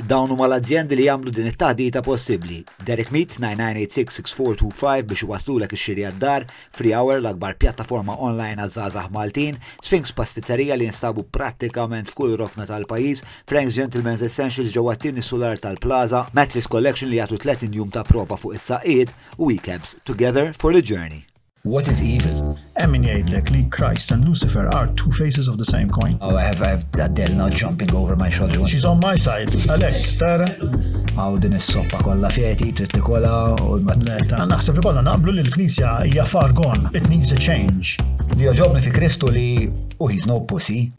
Dawn huma l-azjendi li jagħmlu din it-taħdita possibbli, Derek Meats 99866425 biex iwasslulek ix-xiri għad-dar, Free Hour l-akbar pjattaforma online għaż-żgħażagħ Maltin, Sphinx Pastizzerija li jinsabu prattikament f'kull rokna tal-pajjiż, Frank's Gentlemen's Essentials ġewwa t-tieni sular tal-Plaza, Mattress Collection li jagħtu 30 jum ta' prova fuq is-saqqiet u Ecabs, Together for the Journey. What is evil? Hemm min jgħidlek li Christ and Lucifer are two faces of the same coin. Oh, I have, I have Adele now jumping over my shoulder. She's on my side, għalek, tara? Għaw din is-soppa kollha fieti, trid tikola u l-matleta. Naħseb li kollha naqblu li l-Knisja hija far gone, it needs a change. Li joġobni fi Kristu li u oh, he's no pussy.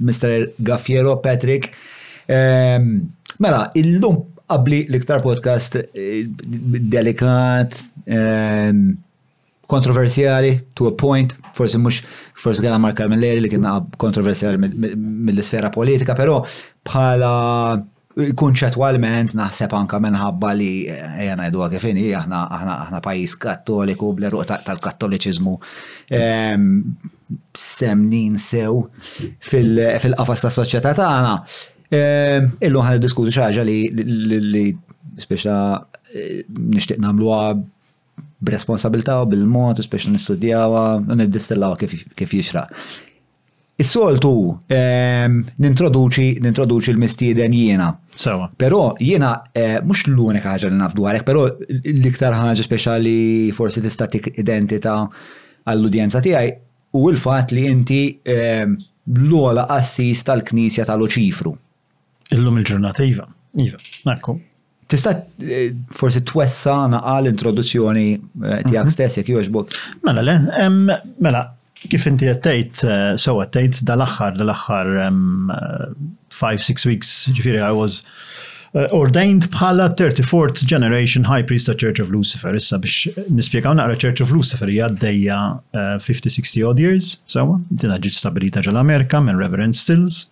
Mr. Gaffiero, Patrick. Ehm, mela, illum qabli l-iktar podcast eh, delikat, ehm, kontroversjali, to a point, forsi mux, forsi għana Mark Camilleri li kienna kontroversjali mill-sfera politika, pero bħala Kunċettwalment naħseb anke minħabba li ejja ngħiduha kif inhi aħna aħna aħna pajjiż Kattoliku bl-eruq tal-Kattoliċiżmu ehm, semnin sew fil-qafas tas soċjetà tagħna. Ehm, illum ħan diskutu xi ħaġa li speċa eh, nixtieq nagħmluha b'responsabilità u bil-mod, speċa nistudjawha, niddistillaw kif jixra. Is-soltu ehm, nintroduċi nintroduċi l-mistieden jiena. Sewa. Però jiena eh, mhux l-unika ħaġa li naf dwarek, però l-iktar ħaġa speċjali forsi tista' tik identità għall-udjenza tiegħi u l-fatt li inti ehm, l-ogħla qassis tal-Knisja ta' Luċifru. Illum il-ġurnata iva. Iva, nakku. Tista' eh, forsi twessa naqa l-introduzzjoni eh, tiegħek mhm. stess jekk jogħġbok. Mela le, mela kif inti qed tgħid eh, sewwa tgħid dal-aħħar dal-aħħar 5-6 weeks, ġifieri I was Eh, ordained bħala 34th generation high priest ta' Church of Lucifer. Issa biex nispjegaw naqra Church of Lucifer hija għaddejja 50-60 eh, odd years, sewa, dina ġiet stabilita ġol Amerika minn Reverend Stills.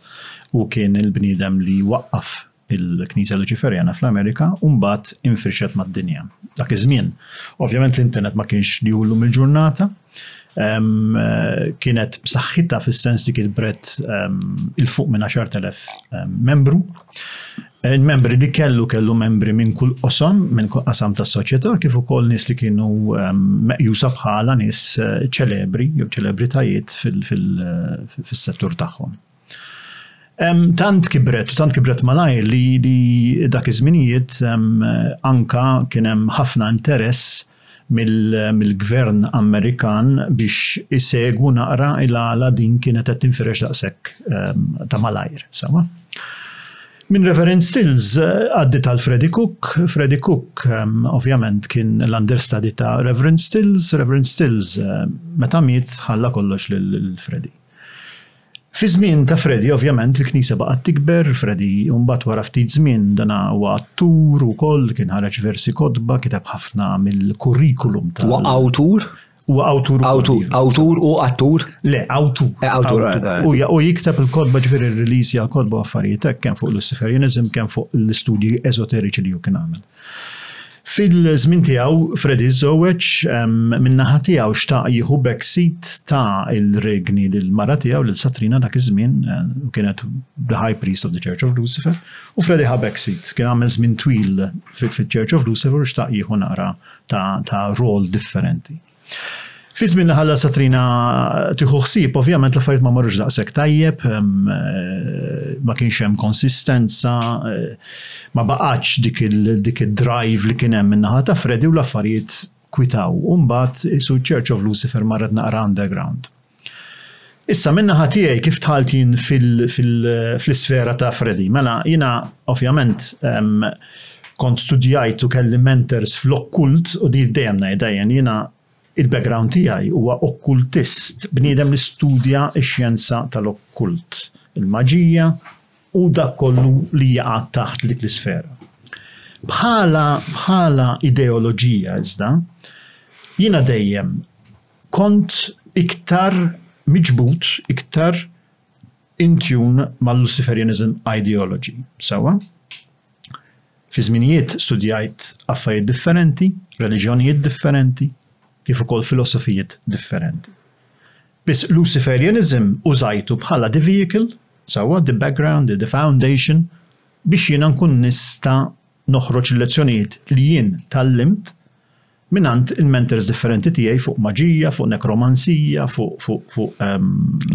Hu kien il-bniedem li waqqaf il-Knisja Luċiferjana fl-Amerika u mbagħad infirxet mad-dinja. Dak iż-żmien, ovvjament l-internet ma kienx li hu llum il-ġurnata, kienet b'saħħitha fis-sens li kitbret 'il fuq minn 10,000 membru. Il-membri li kellu kellu membri minn kull qosam, minn kull qasam tas-soċjetà kif ukoll nies li kienu ehm, meqjusa bħala nies eh, ċelebri jew ċelebritajiet fis-settur tagħhom. Ehm, tant kibret, tant kibret malajr li dak iż-żminijiet ehm, anka kien hemm ħafna interess mill-Gvern Amerikan biex isegwu naqra il-għala din kienet qed tinfirex daqshekk ta' malajr, sewwa. Minn Reverend Stills għaddi tal Freddy Cook, Freddy Cook ovvjament kien l-understudy ta' Reverend Stills, Reverend Stills meta miet ħalla kollox lil Freddy. Fiż-żmien ta' Freddie ovvjament il-knisja baqgħet tikber, Freddie imbagħad wara ftit żmien dana huwa attur ukoll, kien ħareġ versi kotba, kiteb ħafna mill-kurrikulum tal-. Huwa awtur? Huwa awtur ukoll. Awtur, iva. awtur u attur? Le, awtur. Eh, awtur, eh, eh. U ja- u jikteb il-kotba ġifieri r-release hija kotba u affarijiet hekk kemm fuq Luciferianism kemm fuq l-istudji eżoteriċi li hu kien għamel. Fil-żmien tiegħu, Freddie żżewweġ, minn naħa tiegħu xtaq jieħu backseat ta' il-regni lil mara tiegħu, lil Satrina dak iż-żmien, u kienet the High Priest of the Church of Lucifer, u Freddie ħa backseat, kien għamel żmien twil fiċ-Church of Lucifer u xtaq jieħu naqra ta' role differenti. Fi żmien li ħalla Satrina tieħu ħsieb, ovvjament l-affarijiet ma marrux daqshekk tajjeb, ma kienx hemm konsistenza, ma baqgħatx dik id-drive li kien hemm min-naħa ta' Freddy u l-affarijiet kwitaw. U mbagħad isu Church of Lucifer marret naqra underground. Issa minn naħa tiegħi kif tħalt jien fl-isfera ta' Freddy? Mela jiena ovvjament kont studjajt u kelli mentors fl-okkult u din dejjem ngħidha jien, jiena il-background tiegħi huwa okkultist, bniedem li studja x-xjenza tal-okkult, il-maġija u dak kollu li jaqa' taħt dik l-isfera. Bħala bħala ideoloġija iżda jiena dejjem kont iktar miġbud, iktar in tune mal-Luciferianism ideology, sewwa? Fi żminijiet studjajt affarijiet differenti, reliġjonijiet differenti, kif ukoll filosofijiet differenti. Biss Luciferianism użajtu bħala the vehicle, sewwa, the background, the foundation, biex jiena nkun nista' noħroġ il-lezzjonijiet li jien tgħallimt Mingħand il-mentors differenti tiegħi fuq maġija, fuq nekromanzija, fuq fuq fuq ehm,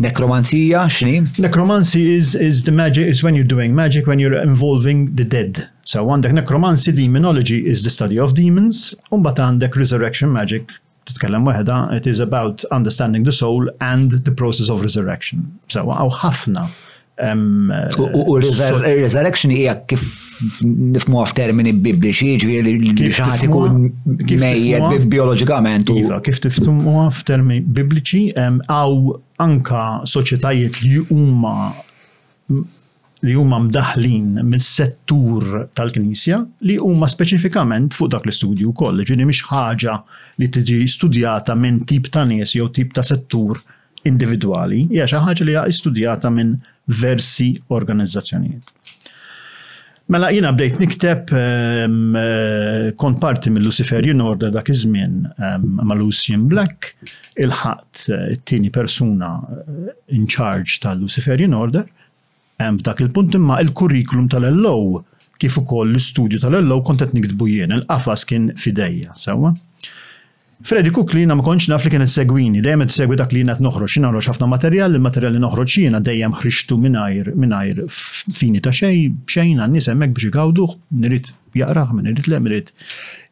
Nekromanzija x'ni? Necromancy is is the magic is when you're doing magic when you're involving the dead. So għandek necromancy demonology is the study of demons, u mbagħad għandek resurrection magic titkellem waħda, it is about understanding the soul and the process of resurrection. So għaw ħafna U resurrection hija kif nifmu għaf termini bibliċi, ġviri li xaħat ikun mejjed biologikament. Iva, kif tiftumu għaf termini bibliċi, għaw anka soċetajiet li huma li huma mdaħlin mis-settur tal-Knisja li huma speċifikament fuq dak l-istudju wkoll, ġini mhix ħaġa li tiġi studjata minn tip ta' nies jew tip ta' settur individwali hija xi ħaġa li hija studjata minn versi organizzazzjonijiet. Mela jiena bdejt nikteb ehm, eh, kont parti mill-Luciferian Order dak iż-żmien ehm, ma' Lucian Black il-ħadd eh, it-tieni persuna eh, in charge tal-Luciferian Order Hemm f'dak il-punt imma il-kurrikulum tal-LO kif ukoll l-istudju tal-LO kont qed niktbu jien, il-qafas kien f'idejja, sewwa? Freddy Kukli jiena ma kontx naf li kienet segwini, dejjem qed isegwi dak li jiena qed noħroġ, jiena noħroġ ħafna materjal, il-materjal li noħroġ jiena dejjem ħriġtu mingħajr mingħajr fini ta' xejn, b'xejn għan-nies hemmhekk biex igawduh, min irid jaqrah, min irid le, min irid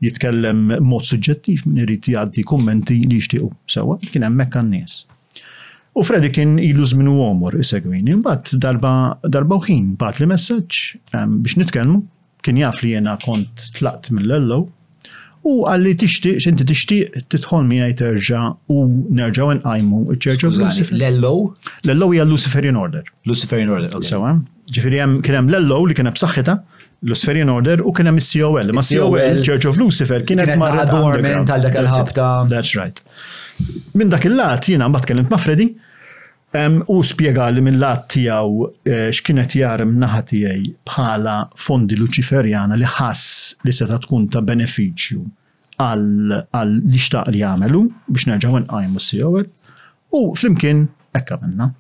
jitkellem mod suġġettiv, min irid jgħaddi kummenti li jixtiequ, sewwa? Kien hemmhekk għan-nies. U Freddy kien ilu żmien u għomor isegwini. Imbagħad darba darba ħin bat li messaġġ ehm, biex nitkellmu, kien jaf li jiena kont tlaqt mill-ello u għalli tixtieq x'inti tixtieq tidħol miegħi terġa' u nerġgħu nqajmu ċ-ċerċa L-ello? L-ello hija Luciferian Order. Luciferian Order, sewa. Ġifieri hemm kien hemm l-LO li kien hemm b'saħħitha, Luciferian Order u kien hemm is-COL. Ma COL Church of Lucifer kienet marra dormant għal dak il-ħabta. That's right. Minn dak il-lat jiena mbagħad kellimt ma' Freddy u spjega li minn lat tiegħu eh, x'kienet jar naħa tiegħi bħala fondi Luciferjana li ħass li seta' tkun ta' benefiċċju għal li xtaq li jagħmel hu biex nerġgħu nqajmu s-COL u flimkien hekk għamilna.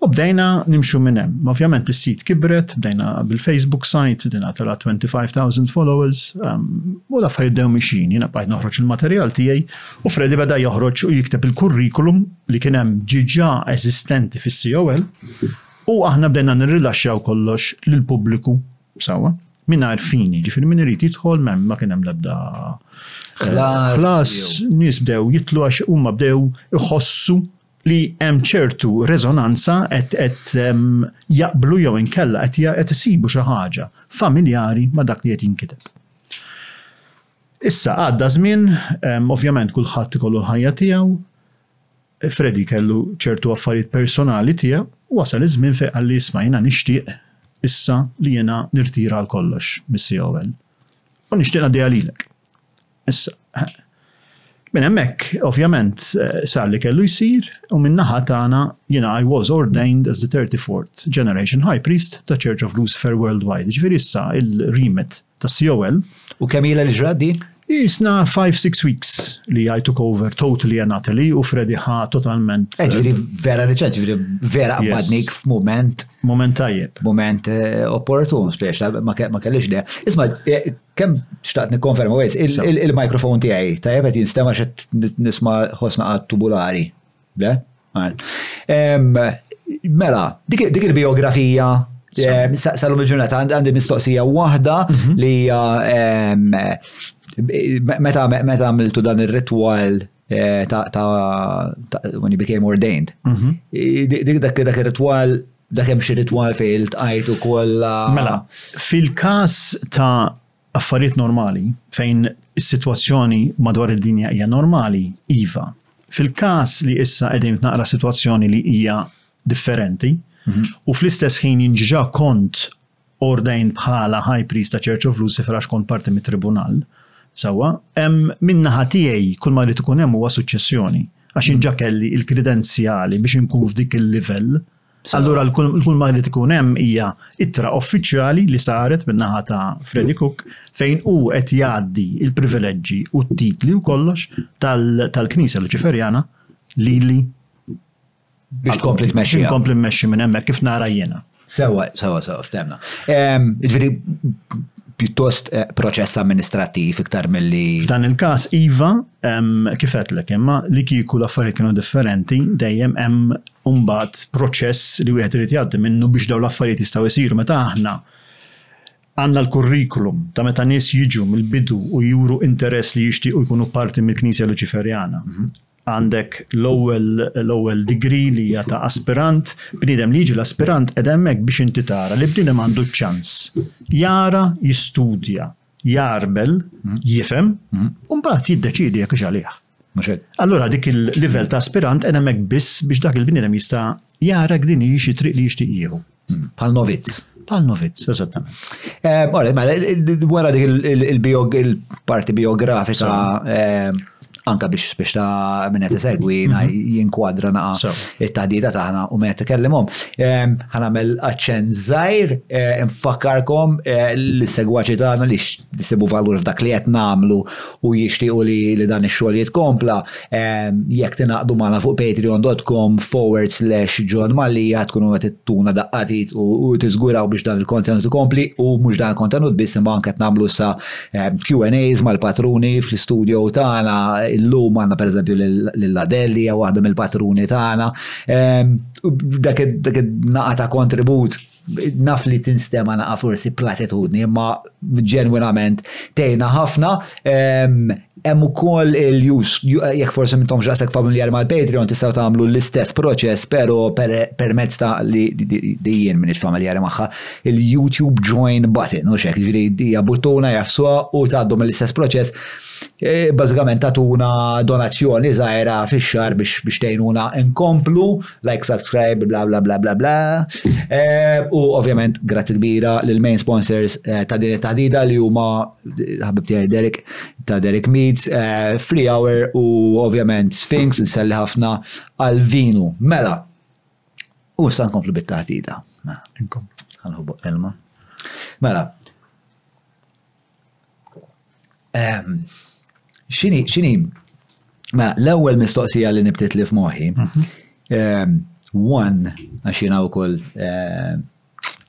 U bdejna nimxu minn hemm. Ovvjament is-sit kibret, bdejna bil-Facebook site, dina tela 25,000 followers, um, u l-affarijiet dew mixin, jiena bqajt noħroġ il-materjal tiegħi u Freddy beda joħroġ u jikteb il-kurrikulum li kien hemm ġiġa eżistenti fis-COL u aħna bdejna nirrilaxxaw kollox lill-pubbliku Sawa, mingħajr fini, ġifieri min irid jidħol m'hemm ma kien hemm l-ebda eh, ħlas, nies bdew jitlu għax huma bdew iħossu li hemm ċertu rezonanza qed qed jaqblu jew inkella qed qed isibu xi ħaġa familjari ma' dak li qed jinkiteb. Issa għadda żmien, ovvjament kulħadd ikollu l-ħajja tiegħu, Freddie kellu ċertu affarijiet personali tiegħu, wasal iż-żmien fejn qalli isma' jiena nixtieq issa li jiena nirtira għal kollox mis-COL u nixtieq ngħaddiha lilek. Issa, Minn hemmhekk, ovvjament, eh, sar li kellu jsir u minn naħa tagħna jiena I was ordained as the 34th generation high priest ta' Church of Lucifer worldwide. Ġifieri issa il-remit ta' COL. U kemm ilha li ġrat din? Isna 5-6 weeks li I took over totally and utterly u Freddy ħa totalment. Eh, ġviri eh, vera reċent, ġviri vera għabadnik f'moment. Moment tajjeb. Moment eh, opportun, spiex, ma kellix de. Isma, kem xtaqt nikkonferma wejs, il-mikrofon tiegħi tajjeb qed jinstema xed nisma' ħosna għad tubulari. Le? Mela, dik il-biografija Salum il-ġurnata għandi mistoqsija waħda mhm. li meta għamiltu dan ir-ritwal eh, ta' when you became ordained. Mhm. Dik dak ir-ritwal dak hemm xi ritwal fejn il-tqajtu kollha. Mela, fil-każ ta' Affarijiet normali, fejn is-sitwazzjoni madwar id-dinja hija normali, iva. Fil-każ li issa qegħdin naqra sitwazzjoni li hija differenti, mhm. u fl-istess ħin jinġġa kont ordajn bħala High Priest ta' Church of Lucifer għax kont parti mit-tribunal, sawa, hemm minna ħatijaj kull ma li tkun hemm huwa suċċessjoni għax mhm. inġa kelli il-kredenzjali biex inkun f'dik il-livell. Allura l-kull ma jrid ikun hemm hija ittra uffiċjali li saret min-naħa ta' Freddy Cook fejn hu qed jgħaddi il-privileġġi u t-titli u kollox tal-Knisja Luċiferjana lili biex tkompli tmexxi. Tkompli tmexxi minn hemmhekk kif nara jiena. Sewa, sewa, sewa, ftemna. Ehm, ġifieri pjuttost eh, proċess amministrattiv iktar milli. F'dan il-każ iva Kif għedlek imma li kieku l-affarijiet kienu differenti, dejjem hemm mbagħad proċess li wieħed irid jgħaddi minnu biex dawn l-affarijiet jistgħu jsiru meta aħna għandna l-kurrikulum ta' meta nies jiġu mill-bidu u juru interess li jixtiequ jkunu parti mill-Knisja Luċiferjana. Mhm. Għandek l-ewwel l-ewwel degree li hija ta' aspirant, bniedem li jiġi l-aspirant qed hemmhekk biex inti tara li bniedem għandu ċ-ċans jara jistudja jagħrbel, jifhem, u mbagħad jiddeċiedi jekk hux għalih. Mhux hekk? Allura dik il-livell ta' aspirant qed hemmhekk biss biex dak il-bniedem jista' jara jekk din hi xi triq li jixtieq jieħu. Bħal novizz. Bħal novizz, eżattament. Eh, mela, wara dik il-parti biografika. Eh, anka biex biex ta' minn qed isegwi mhm. jinkwadra naqa it-taħdita tagħna u meta kellimhom. Ħanamel aċċen żgħir eh, nfakkarkom eh, li segwaċi tagħna li jsibu valur f'dak li qed nagħmlu u jixtiequ li dan ix-xogħol jitkompla jekk tingħaqdu magħna fuq patreon.com forward slash John Mallia tkunu qed ittuna daqqatit u tiżguraw biex dan il-kontenut ikompli u mhux dan il-kontenut biss imma anke qed nagħmlu sa Ehm, Q&As mal-patruni fl-studio tagħna illum għandna pereżempju lil Adeli hija waħda mill-patruni tagħna. Ehm, dak naqa ta' kontribut naf li tinstema naqa forsi platitudni, imma ġenwinament tejna ħafna. Ehm, Hemm ukoll il-use, jekk forsi mintom x'aqsek familjari mal-Patreon tistgħu tagħmlu l-istess proċess, però permezz ta' li jien m'iniex familjari magħha, il-YouTube join button u xek, ġifieri hija buttuna jafsuha u tgħaddu mill-istess proċess. E, bażikament tagħtuna donazzjoni żgħira fix-xahar biex tgħinuna nkomplu like, subscribe, bla bla bla bla bla. Eh, u ovvjament, grazzi kbira l-main sponsors eh, ta' din it-taħdida li huma eh, ħabib tiegħi Derek ta' Derek Meats, Free Hour u ovvjament Sphinx nselli ħafna għal vinu. Mela, u sa' nkomplu bit-taħdida. Mela. Nkom. Għanħobu Elma. Mela, Ehm, xini, xini, ma l-ewel mistoqsija li nibtit li f'moħi, mhm. ehm, one, għaxina u koll ehm,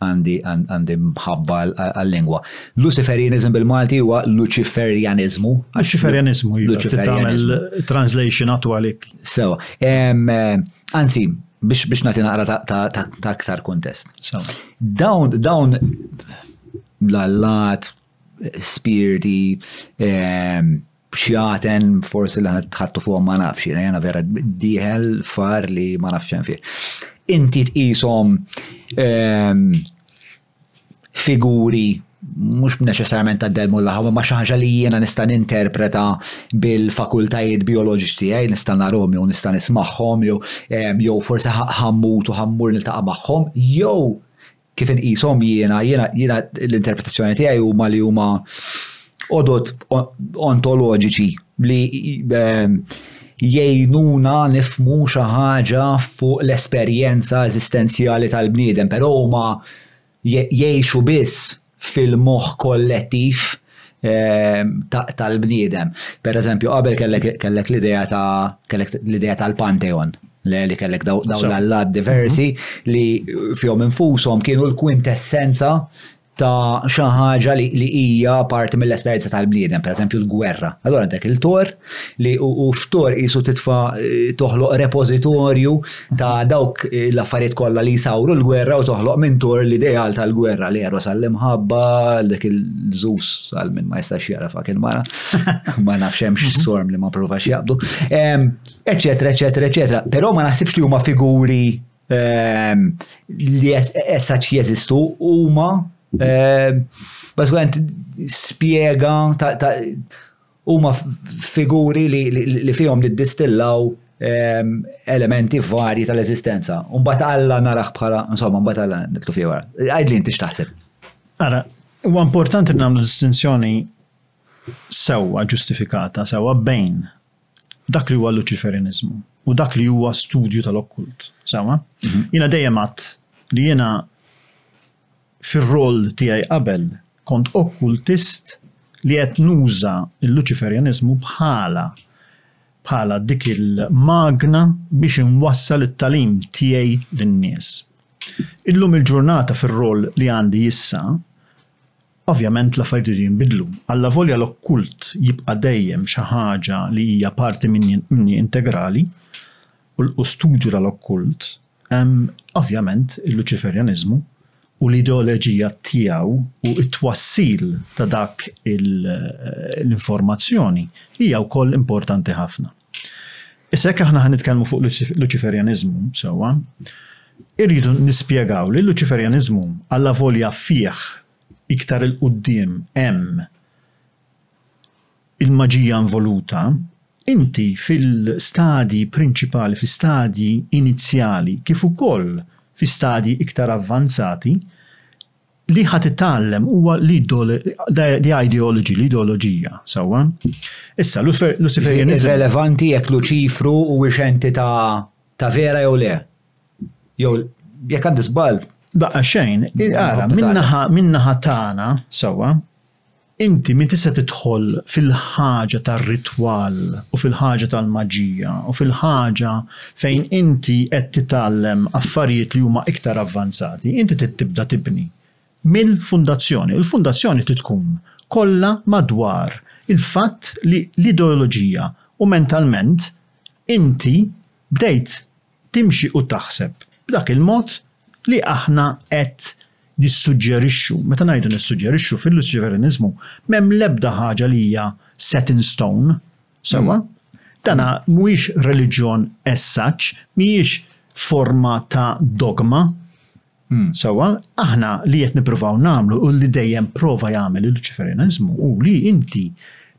għandi għandi mħabba għal-lingwa. Luciferianizm bil-Malti huwa Luciferianizmu. Luciferianizmu, jiġifieri Luciferianizmu. Translation attwali. Sewa. Anzi, biex biex nagħti naqra ta' aktar kontest. Dawn dawn l-allat, spirti, xjaten forsi li tħattu fuqhom ma nafx, jiena vera dieħel far li ma nafx hemm fih. Inti tqishom ehm, figuri mhux neċessarjament għaddejmu l-ħawa ma xi ħaġa li jiena nista' ninterpreta bil-fakultajiet bioloġiċi tiegħi nista' narhom jew nista' nismagħhom jew ehm, jew forsi ħammut u ħammur niltaqa' magħhom jew kif inqishom jiena, jiena, jiena l-interpretazzjoni tiegħi huma li huma odot ontoloġiċi li ehm, jgħinuna nifmu xi ħaġa fuq l-esperjenza eżistenzjali tal-bniedem, però huma jgħixu biss fil-moħħ kollettiv Ehm, tal-bniedem. Per eżempju, qabel kellek l-idea ta' kellek l-idea tal-Pantheon li kellek daw l-allat diversi mhm. li fjom infusom kienu l-kwintessenza ta' xaħġa li hija parti mill-esperjenza tal-bniedem, per eżempju l-gwerra. Allora għandek il-tor, li u ftor jisu titfa eh, toħloq repozitorju ta' dawk eh, l-affarijiet kollha li jsawru l-gwerra u toħloq minn tor l-ideal tal-gwerra li jaros għall-imħabba dak il-żus għal minn ma jistax jara fa' kien mara ma nafx hemm mhm. storm li ma provax jaqbdu eċetera eċetera eċetera però ma naħsibx li huma figuri ehm, li essaċ jeżistu huma ehm, bażwent spjega ta' huma figuri li fihom niddistillaw ehm, elementi varji tal-eżistenza. Mbagħad Alla naraħ bħala, insomma, mbagħad Alla niktu fih wara. Għidli inti x'taħseb. Ara, huwa importanti li nagħmlu distinzjoni sewwa ġustifikata sewwa bejn dak li huwa l-Luċiferinizmu u dak li huwa studju tal-okkult. Sewwa? Mhm. Jiena dejjem għadd li jiena Fir-rol tiegħi qabel, kont okkultist li qed nuża l-Luċiferjaniżmu bħala bħala dik il-magna biex inwassal it-tagħlim tiegħi lin-nies. Illum il-ġurnata fir-rol li għandi issa, ovvjament l-affarijiet iridu jinbidlu. Allavolja l-okkult jibqa' dejjem xi ħaġa li hija parti minni integrali u studju tal-okkult, Ovvjament, il-Luċiferjaniżmu u l-ideoloġija tiegħu u t-twassil ta' dak l-informazzjoni hija wkoll importanti ħafna. Issa jekk aħna ħanitkellmu fuq Luċiferjaniżmu sewwa, irridu nispjegaw li l-Luċiferjaniżmu alla volja fih iktar il-quddiem hemm il-maġija involuta, inti fil-stadji prinċipali, fi stadji inizjali kif ukoll fi stadji iktar avvanzati, li ħa titgħallem huwa the ideology, l-ideoloġija, sewwa? Issa, Luciferianism. Irrelevanti jekk Luċifru huwiex entità ta' vera jew le. Jew jekk għandi żball. Daqqa xejn, minnaħa tagħna, sewwa, Inti min tista' tidħol fil-ħaġa tar-ritwal u fil-ħaġa tal-maġija u fil-ħaġa fejn inti qed titgħallem affarijiet li huma iktar avvanzati, inti trid tibda tibni mill-fundazzjoni u l-fundazzjoni trid tkun kollha madwar il-fatt li l-ideoloġija u mentalment inti bdejt timxi u taħseb b'dak il-mod li aħna qed nissuġġerixxu. Meta ngħidu nissuġġerixxu, fil-Luċiferiniżmu m'hemm l-ebda ħaġa li hija set in stone, sewwa? Dana mhuwiex reliġjon as such, mhijiex forma ta' dogma, sewwa? Aħna li qed nippruvaw nagħmlu u li dejjem prova jagħmel il-Luċiferiniżmu hu li inti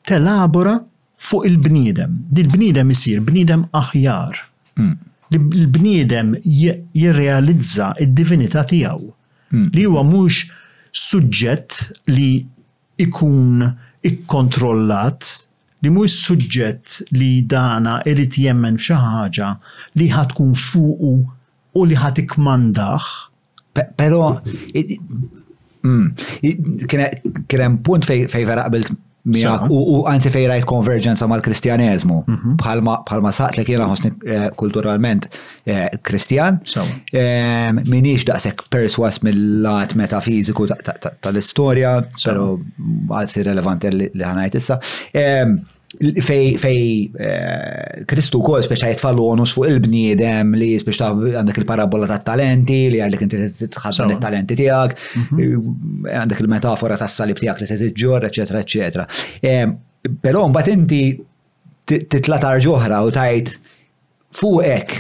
telabora fuq il-bniedem, li l-bniedem isir bniedem aħjar, li l-bniedem jirrealizza d-divinità tiegħu, li huwa mhux suġġett li jkun ikkontrollat, li mhux suġġett li dana jrid jemmen f'xi ħaġa li ħa tkun fuqu u li ħa tikkmandah, Pero, mm, kien hemm punt fej vera qabilt miegħek u anzi fej rajt konverġenza mal-Kristjaneżmu. Mhm. Bħalma saqt li kien ħosni eh, kulturalment eh, Kristjan. Eh, minix daqshekk perswas mill-lat metafiżiku tal-istorja, pero għalsi relevanti li ħanajt issa. fej fej eh, Kristu kol speċa jitfallu onus fuq il-bniedem li speċa għandek il-parabola ta' talenti li għandek inti tħassar il-talenti tijak, mhm. eh, għandek il-metafora ta' salib tijak li t-tġor, eccetera, eccetera. Eh, Pero mbagħad inti titla tarġoħra u tajt fuqek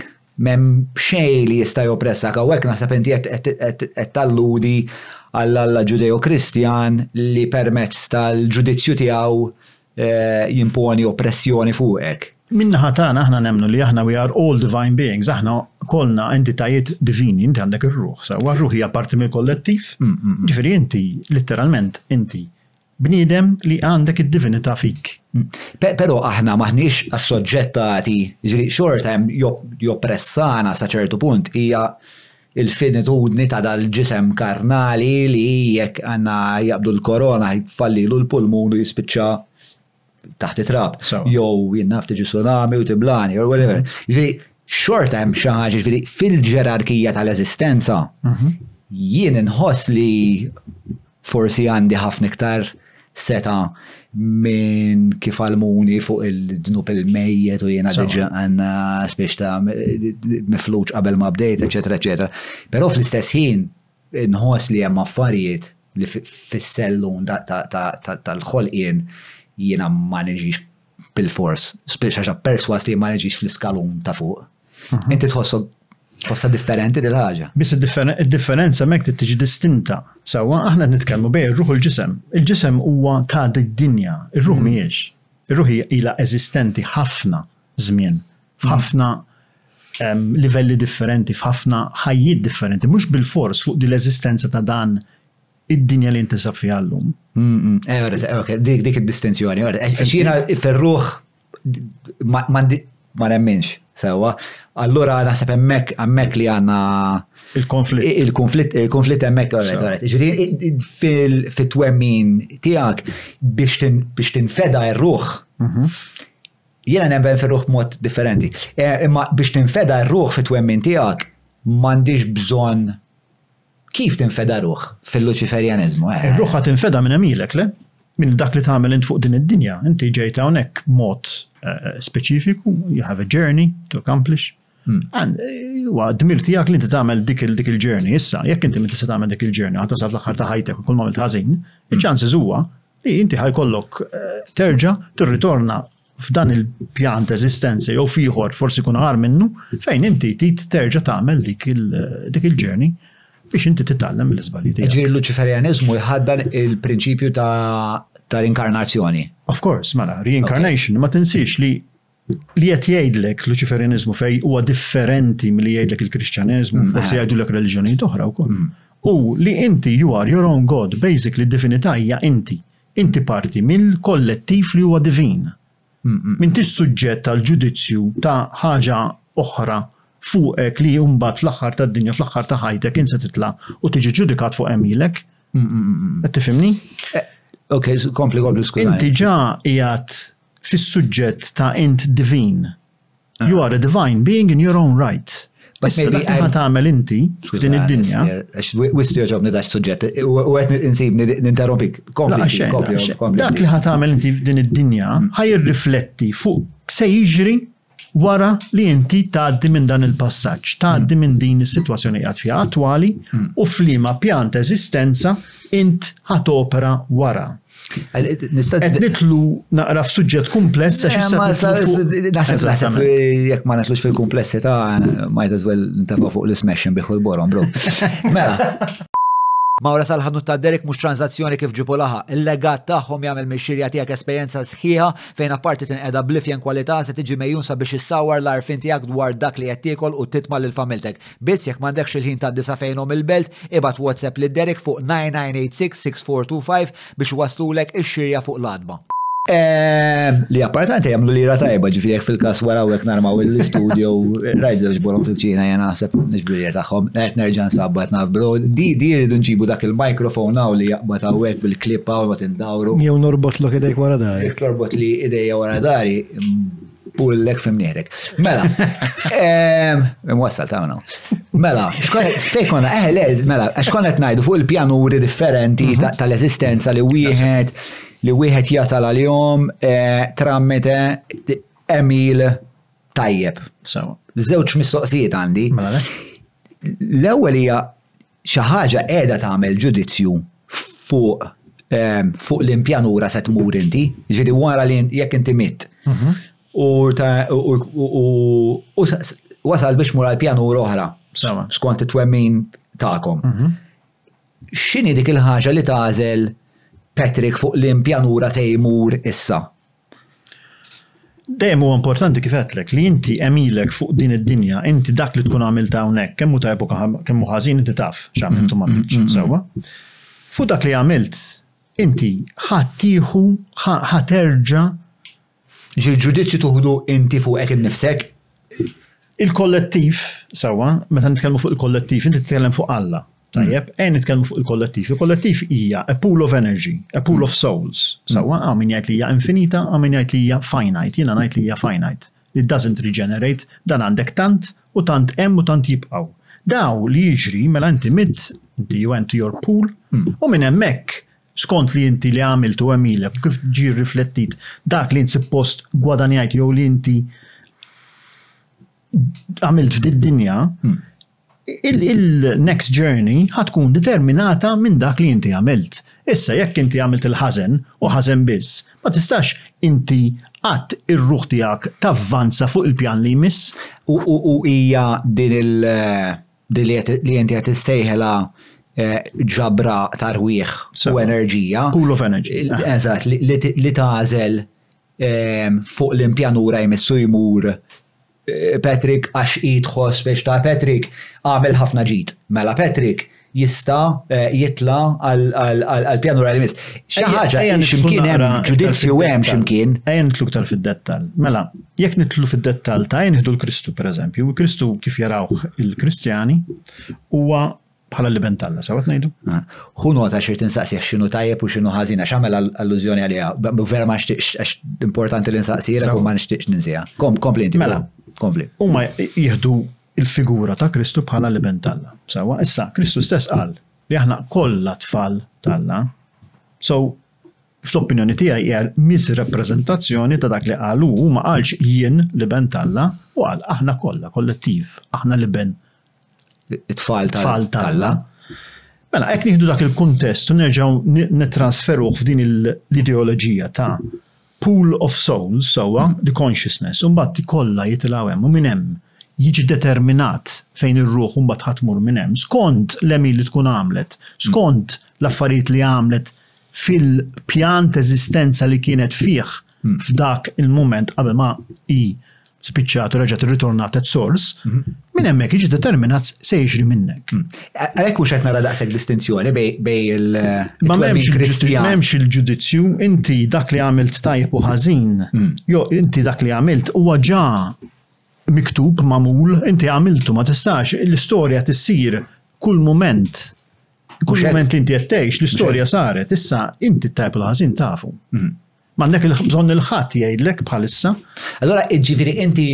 mem xej li jista' jopressa kawek naħseb inti qed talludi għall-Alla Ġudeo-Kristjan li permezz tal-ġudizzju tiegħu Eh, jimponi oppressjoni fuqek. Minnaħa tagħna aħna nemmnu li aħna we are all divine beings, aħna kolna entitajiet divini, inti għandek ir-ruħ, sewwa r-ruħ hija parti mill-kollettiv, mm, mm, mm. ġifieri inti letteralment inti bniedem li għandek id-divinità fik. Però aħna maħniex assoġġettati, ġifieri xorta hemm joppressana sa ċertu punt hija il-finitudni ta' dal-ġisem karnali li jekk għandna jaqbdu l-korona jfallilu l-pulmun u jispiċċa taħt it-trab. Jew jinnaf tiġi tsunami u tiblani, or whatever. Mhm. Ġifieri, xorta hemm xi ħaġa ġifieri fil-ġerarkija tal-eżistenza mhm. jien inħoss li Forsi għandi ħafna iktar setgħa minn kif għalmuni fuq il-dnub il-mejjet u jiena diġa għanna spiex ta' mifluċ qabel ma' bdejt, eccetera, eccetera. Pero fl-istess ħin, nħos li hemm affarijiet li fis-sellun tal-ħolqien jiena ma niġix bil-fors, spiex għaxa perswas li ma niġix fl-iskalun ta' fuq. Inti tħossok tħossha differenti lil ħaġa. Biss id-differenza mek trid tiġi distinta. Sewwa aħna qed nitkellmu bejn ir-ruħ u l-ġisem. Il-ġisem huwa ta' d-dinja, ir-ruħ mm. mhijiex. Ir-ruħ ilha eżistenti ħafna żmien, f'ħafna livelli differenti, f'ħafna ħajjiet differenti, mhux bil-fors fuq din l-eżistenza ta' dan id-dinja li intisab fiha llum. Dik dik id-distinzjoni, għax jiena ferruħ ma nemminx sewa. Allura naħseb hemmhekk hemmhekk li għandna il-konflitt. Il-konflitt il-konflitt hemmhekk fit-twemmin tiegħek biex tinfeda r-ruħ. Mhm. Jiena nemmen fir-ruħ mod differenti. Eh, imma biex tinfeda r-ruħ fit-twemmin tiegħek m'għandix bżonn Kif tinfeda ruħ fil-Luċiferjaniżmu? Ir-ruħ ħa tinfeda minn għemilek, le? Minn dak li tagħmel int fuq din id-dinja. Inti ġejt hawnhekk b'mod speċifiku, you have a journey to accomplish. Huwa dmir tiegħek li inti tagħmel dik il-journey issa, jekk inti ma tista' tagħmel dik il-journey ħadd tasal fl-aħħar ta' ħajtek u kull ma għamilt ħażin, iċ-chances huwa li inti ħajkollok terġa' tirritorna f'dan il-pjan ta' eżistenza jew fieħor forsi kun għar minnu fejn inti tit terġa' tagħmel dik il-ġerni biex inti titgħallem l-iżbalji tiegħek. Ġifieri l-Luċiferjaniżmu jħaddan il-prinċipju ta' rinkarnazzjoni. Of course, mela, reincarnation, ma tinsiex li li qed jgħidlek Luċiferjaniżmu fej huwa differenti milli jgħidlek il-Kristjaneżmu, mm, forsi eh. jgħidulek reliġjonijiet oħra wkoll. Mm. U li inti you are your own god, basically divinità hija inti. Inti parti mill-kollettiv li huwa divin. M'intix suġġett għal ġudizzju ta' ħaġa oħra fuqek li mbagħad fl-aħħar tad-dinja, fl-aħħar ta' ħajtek int se titla' u tiġi ġġudikat fuq għemilek. Qed tifhimni? Okej, kompli, kompli, skużani. Inti ġa qiegħed fis-suġġett ta' int divin. Ah. You are a divine being in your own right. But Issa dak li tagħmel inti f'din id-dinja. Wistu joġobni dax suġġett u qed insibni ninterrompik. Dak li ħatamel inti f'din id-dinja mm. ħaj rifletti fuq se jiġri Wara li inti tgħaddi minn dan il-passaġġ, tgħaddi minn din is-sitwazzjoni qiegħed fiha attwali u f'liema pjan ta' eżistenza int ħa topera wara. Qed nitlu naqra f'suġġett kumpless għax issa eh, Naħseb naħseb eh, jekk ma nitlux fil-kumplessità might as well ntafa' fuq l-smash biħu l-borom bro. Mela. Mawra sal-ħanut ta' Derek mhux tranzazzjoni kif ġipu laħa. Il-legat tagħhom jagħmel mixxirja tiegħek esperjenza sħiħa fejn apparti tinqeda bl-ifjen kwalità se tiġi megħjun sabiex issawwar l-għarfien tiegħek dwar dak li qed tiekol u titma' lil familtek. Biss jekk m'għandekx il-ħin tgħaddi sa fejnhom il-belt, ibgħat WhatsApp lil Derek fuq 99866425 biex iwasslulek ix-xirja fuq l-għatba. Li apparti għandha jagħmlu lira tajba, ġifieri jekk fil-każ wara hawnhekk narmaw l-istudio, rajt żewġ bolhom fil-ċina jien naħseb niġbir tagħhom, qed nerġa' nsabbat naf bro. Di di rridu nġibu dak il-microphone hawn li jaqbad hawnhekk bil-clip hawn Mawru. Jew norbot lok idejk wara dari. Jek torbot li idejja wara dari, pullek fim nieħrek. Mela, imwassal ta' għana. Mela, xkonet, fejkona, eh, lez, mela, xkonet najdu fuq il-pjanuri differenti mhm. tal-eżistenza li wieħed, li wieħed jasal għal-jom, eh, trammete, emil, tajjeb. Zewċ mistoqsijiet għandi. Mela, L-ewwel hija xi ħaġa qiegħda tagħmel ġudizzju fuq fuq l-impjanura se tmur inti, ġiri wara li jekk inti mitt. Mhm. U wasal biex mur għal-pjanura oħra, skont it-twemmin ta'kom. Mhm. X'inhi dik il-ħaġa li tażel Patrick fuq l-impjanura se jmur issa? Dejjem huwa importanti kif għedtlek li inti hemm ilek fuq din id-dinja, inti dak li tkun għamilt hawnhekk kemm hu tajjeb u kemm hu ħażin inti taf x'għamilt u m'għamiltx, sewwa? Fuq dak li għamilt inti ħa tieħu ħa terġa'. Jiġifieri l-ġudizzju tuħdu inti fuqek innifsek? Il-kollettiv, sewwa, meta nitkellmu fuq il-kollettiv, inti titkellem fuq Alla. Tajjeb, mm. ejn nitkellmu fuq il-kollettiv. Il-kollettiv hija a pool of energy, a pool of mm. souls. Mm. Sewwa, għaw min jgħid li hija infinita, għaw min jgħid li hija finite, jiena ngħid li hija finite. It doesn't regenerate, dan għandek tant u tant hemm u tant jibqgħu. Daw li jiġri mela inti mit, inti you went to your pool, u minn hemmhekk Skont li inti li għamilt u għemilek u kif ġie rriflettit dak li int suppost gwadanjajt jew li inti għamilt f'did dinja, hmm. il-next journey ħatkun determinata minn dak li inti għamilt. Issa jekk inti għamilt il-ħazen u ħazen biss, ma tistax inti għat ir-ruħ tiegħek tavvanza fuq il-pjan li jmiss. U hija din il- Di li inti qed issejħela eh, ġabra ta' rwieħ u enerġija. Pool of energy. Eżatt, li tażel ehm, fuq l-impjanura jmissu jmur eh, Patrick għax jitħoss biex ta' Patrick għamel ħafna ġid. Mela Patrick jista eh, jitla għal-pjanura li mis. Xaħġa, ximkien hemm ġudizzju hemm ximkien. Ejja nitluk tal fid-dettal. Mela, Jekk nidħlu fid-dettall ta' ejja nieħdu 'l Kristu pereżempju, Kristu kif jarawh il-Kristjani huwa bħala l-Iben t'Alla, sewwa qed ngħidu? Hu nota xi tinsaqsi għax x'inhu tajjeb u x'inhu ħażin għax għamel allużjoni għaliha. Vera ma nixtieqx għax importanti li nsaqsira u ma nixtieqx ninsiha. Kompli inti. Mela, kompli. Huma jieħdu l-figura ta' Kristu bħala l-Iben t'Alla. Sewwa, issa Kristu stess qal li aħna kollha tfal t'Alla. So, Fl-opinjoni tiegħi hija misrappreżentazzjoni ta' dak li qal hu, hu ma qalx jien l-Iben t'Alla, hu qal aħna kollha, kollettiv, aħna l-iben, it-tfal t'Alla. Mela hekk nieħdu dak il-kuntest u nerġgħu nittrasferuh f'din l-ideoloġija ta' pool of souls sewwa the consciousness u mbagħad kollha jitilgħu hemm u minn hemm jiġi determinat fejn ir-ruħ mbagħad ħatmur minn hemm skont l-emil li tkun għamlet, skont l-affarijiet li għamlet fil-pjan t'eżistenza li kienet fih f'dak il-mument qabel ma hi spiċċat u reġgħet irritornat at source, minn hemmhekk jiġi determinat se jiġri minnek. Għalhekk mhux qed nara daqshekk distinzjoni bej il Ma m'hemmx il-ġudizzju, inti dak li għamilt tajjeb u ħażin, jew inti dak li għamilt huwa ġa miktub magħmul, inti għamiltu ma tistax l-istorja tissir kull mument Kull moment li inti qed tgħix, l-istorja saret, issa inti t-tajb l-ħażin tafu. Mhm. M'għandek bżonn il-ħadd jgħidlek bħalissa. Allora ġifieri inti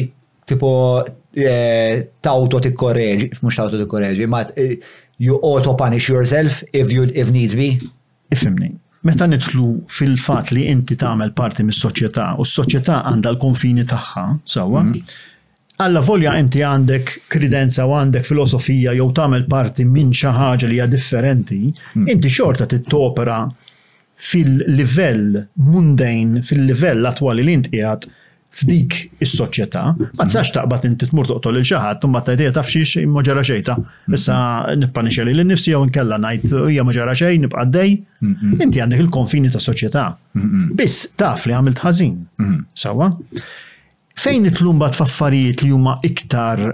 tipo eh, tawto tikkoreġi, mhux tawto tikkoreġi, ma eh, you auto punish yourself if you if needs be. Ifimni. Meta nidħlu fil-fatt li inti tagħmel parti mis-soċjetà u s-soċjetà għandha l-konfini tagħha, sewwa, mhm. Allavolja inti għandek kredenza u għandek filosofija jew tagħmel parti minn xi ħaġa li hija differenti, hmm. inti xorta tittopera fil-livell mundejn, fil-livell attwali li int qiegħed f'dik is-soċjetà, ma tistax taqbad inti tmur toqtol il xaħat, tumma ta' idea taf xiex imma ġara xejta. Issa nippanixxa li l-nifsi jew nkella ngħid hija ma ġara xejn nibqa' dej. Inti għandek il-konfini ta' soċjetà. Biss taf li għamilt ħażin. Sawa? Fejn nidħlu mbagħad f'affarijiet li huma iktar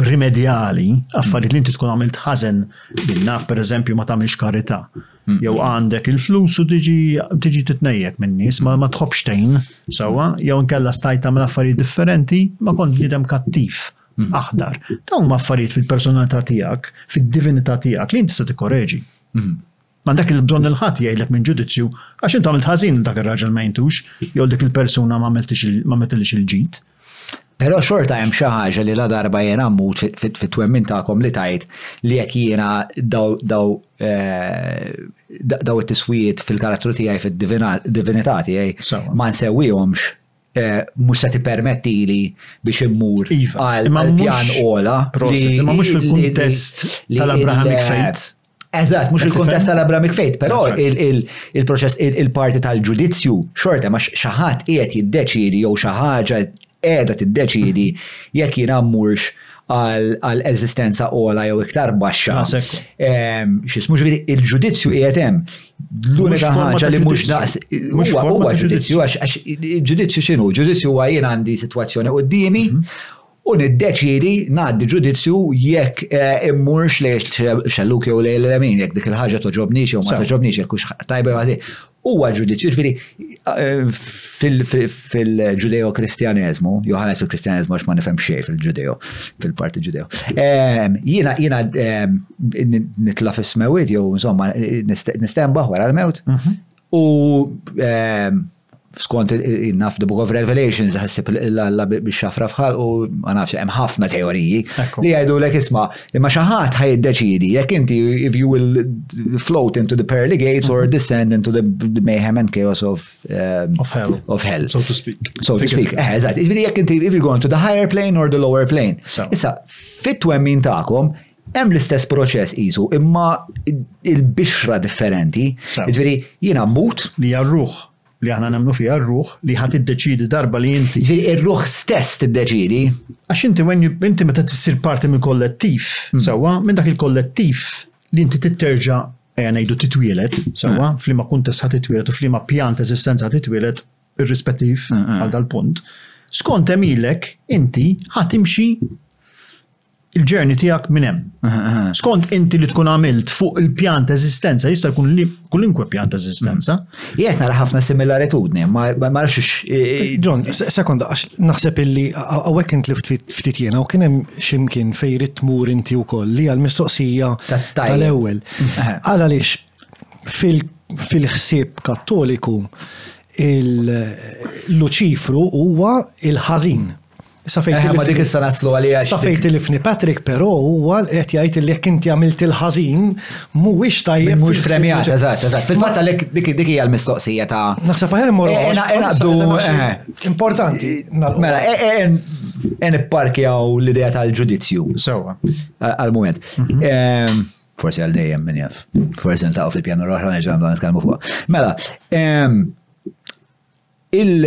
rimedjali, affarijiet li inti tkun għamilt ħażen minn naf pereżempju ma tagħmilx karità. Mm. Jew għandek il-flus u tiġi tiġi titnejjek minn nies ma ma tħobbx tgħin sewwa, jew inkella stajt tagħmel affarijiet differenti ma kont bniedem kattiv mm. aħdar. Dawn huma affarijiet fil-personalità tiegħek, fid-divinità tiegħek li inti se tikkoreġi. Mm. M'għandek il-bżonn lil ħadd jgħidlek minn ġudizzju għax int għamilt ħażin lil dak ir-raġel ma għintux jew dik il-persuna ma għamiltilhiex il-ġid. Però xorta hemm xi ħaġa li ladarba jiena mmut fit-twemmin tagħkom li tgħid li jekk jiena daw eh, daw it-tiswijiet fil-karattru tiegħi fid-divinità tiegħi ma nsewwihomx Eh, mux se permettili biex immur iva, għal pjan ola. Ma mux fil-kontest tal-Abrahamic faith. Eżatt, mhux il-kuntest tal-Abramic Faith, però il-proċess il-parti tal-ġudizzju xorta ma xi ħadd qiegħed jiddeċiedi jew xi ħaġa qiegħda tiddeċiedi jekk jien ammurx għal eżistenza ola jew iktar baxxa. Ehm, xismu ġviri, il-ġudizzju qiegħed hemm. L-unika ħaġa li mhux daqs. Huwa huwa ġudizzju għax ġudizzju x'inhu? Ġudizzju huwa jien għandi sitwazzjoni qudiemi mhm. u niddeċiedi ngħaddi ġudizzju jekk immurx lejn ix-xellug jew lejn il-lemin, jekk dik il-ħaġa togħġobnix jew ma togħġobnix, jekk hux tajba jew ħażin. Huwa ġudizzju, ġifieri fil-Ġudeo-Kristjaneżmu, jew ħanet fil-Kristjaneżmu għax ma nifhem xejn fil-Ġudeo, fil-parti Ġudeo. Jiena nitla' fis-smewwiet jew insomma nistenbaħ wara l-mewt u skont naf the Book of Revelations ħassib l-alla biex xafra fħal u ma nafx hemm ħafna teoriji li jgħidu lek isma' imma xi ħadd ħaj iddeċidi jekk inti if you will float into the pearly gates or mhm. descend into the mayhem and chaos of um, of hell of hell so to speak so to speak eh eżatt jiġifieri jekk inti if you go into the higher plane or the lower plane issa fit-twemmin tagħkom Hemm l-istess proċess qisu, imma il-bixra differenti. Jiġifieri jiena mmut. Li hija r-ruħ li aħna nemmnu fiha r-ruħ li ħadd iddeċiedi darba li inti. Jiġifieri r-ruħ stess tiddeċiedi. Għax inti when inti meta tissir parti minn kollettiv, hmm. sewwa, minn dak il-kollettiv li inti titterġa' ejja ngħidu titwielet, sewwa, hmm. f'liema kuntest ħadd titwielet u f'liema pjan ta' eżistenza ħadd titwielet irrispettiv hmm, għal dal-punt. Skont emilek inti ħadd imxi il-ġerni tiegħek minn hemm. Skont inti li tkun għamilt fuq il-pjan ta' eżistenza jista' jkun li kulinkwe pjan ta' eżistenza. Mm. Jgħid nara ħafna similaritudni, ma nafx John, sekonda għax naħseb illi hawnhekk int li ftit jiena u kien hemm x'imkien fejn rid tmur inti wkoll li għall-mistoqsija tal-ewwel. Għal għaliex fil-ħsieb kattoliku il-Luċifru huwa il-ħażin. Safejti ma dik issa naslu għalija. Safejti li fni Patrick però huwa qed jgħid li jekk inti għamilt il-ħażin mhuwiex tajjeb. Mhux premjat, eżatt, eżatt. Fil-fatt għalhekk dik hija l-mistoqsija ta' Naħseb aħjar immorru. Importanti. Mela, en ipparkjaw l-idea tal-ġudizzju. Sewa. Għal-moment. Mhm. Forsi għal dejjem minn jaf. Forsi niltaqgħu fil-pjanu l-oħra neġa' nagħmlu nitkellmu fuq. Mela, il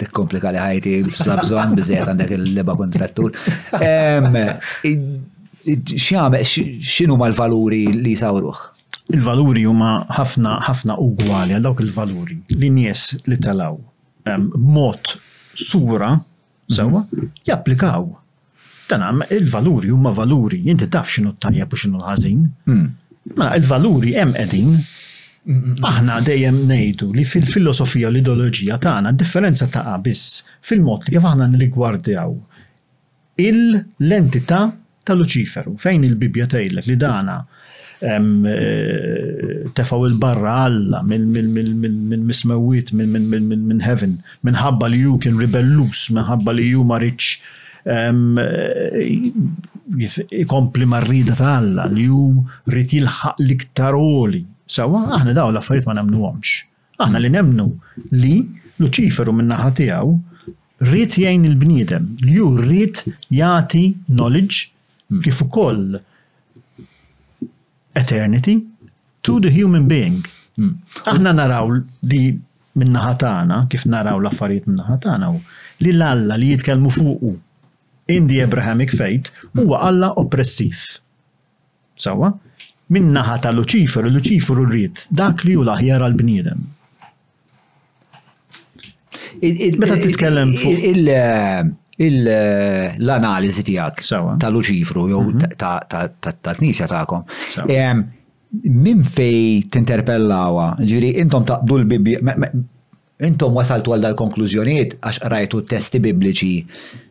Tikkomplika li ħajti slabżon biżejjed għandek il-leba kontrattur. X'jagħmel x'inhu mal-valuri li jsawruh? Il-valuri huma ħafna ħafna ugwali għal dawk il-valuri li nies li talaw mod sura Sewwa, japplikaw. Dan għam il-valuri huma valuri, inti taf x'inhu t-tajjeb u x'inhu l-ħażin. Hmm. Mela il-valuri hemm qegħdin. Aħna dejjem ngħidu li fil-filosofija u l-ideoloġija tagħna differenza ta' biss fil-mod li kif aħna nirigwardjaw l-entità ta' Luċiferu, fejn il-Bibbja tgħidlek li dana tefgħu il barra Alla minn mismewwiet minn heaven minħabba li hu kien ribellus, minħabba li hu ma ridx ikompli mar-rieda ta' Alla li hu rid jilħaq l-iktar għoli. Sewwa, aħna dawn l-affarijiet ma nemmnuhomx. Aħna li nemmnu li Luċiferu min-naħa tiegħu ried jgħin il-bniedem, li hu ried jagħti knowledge kif ukoll eternity to the human being. Aħna naraw li min-naħa tagħna, kif naraw l-affarijiet min-naħa tagħna, li l-Alla li jitkellmu fuqu in the Abrahamic faith huwa Alla oppressiv. Sewwa? Min-naħa ta' Luċiferu, Luċiferu ried dak li hu l-aħjar għall-bniedem. Meta titkellem fuq l-analiżi tiegħek ta' Luċifru jew mhm. ta' tnisja tagħkom. Min fej tinterpellawa, ġiri intom taqdu l-Bibbja Intom wasaltu għal dal-konklużjonijiet għax qrajtu t-testi Bibliċi,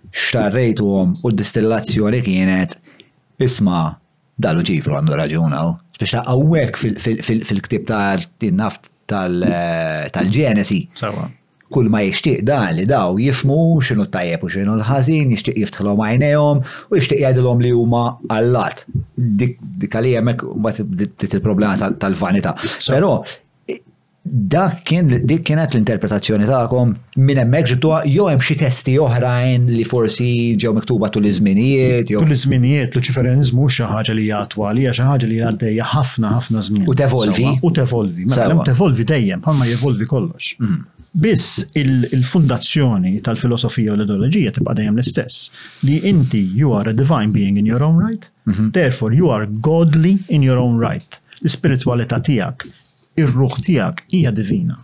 xtarrejtuhom u d-distillazzjoni kienet, Isma', Daluċifru għandu raġun hawn. Speċa hawnhekk fil-ktieb ta' din naf tal-Ġenesi. Sawa. Kull ma jixtieq dan li daw jifmu x'inhu t-tajjeb u x'inhu l-ħażin, jixtieq jiftħilhom għajnejhom u jixtieq jgħidilhom li huma allat. Dik għalija hemmhekk mbagħad il-problema tal-vanità. Però Dak kien dik kienet l-interpretazzjoni tagħkom minn hemmhekk ġibtuha jew hemm xi testi oħrajn li forsi ġew miktuba tul iż-żminijiet jew. Tul iż-żminijiet Luċiferjaniżmu mhux xi ħaġa li hija attwali, hija xi ħaġa li għaddejja ħafna ħafna żmien. U tevolvi. U tevolvi. Mela tevolvi dejjem bħalma jevolvi kollox. Mhm. Biss il-fundazzjoni tal-filosofija u l-ideoloġija tibqa' dejjem l-istess li inti you are a divine being in your own right, mhm. therefore you are godly in your own right. L-ispiritwalità tiegħek Ir-ruħ tiegħek hija divina.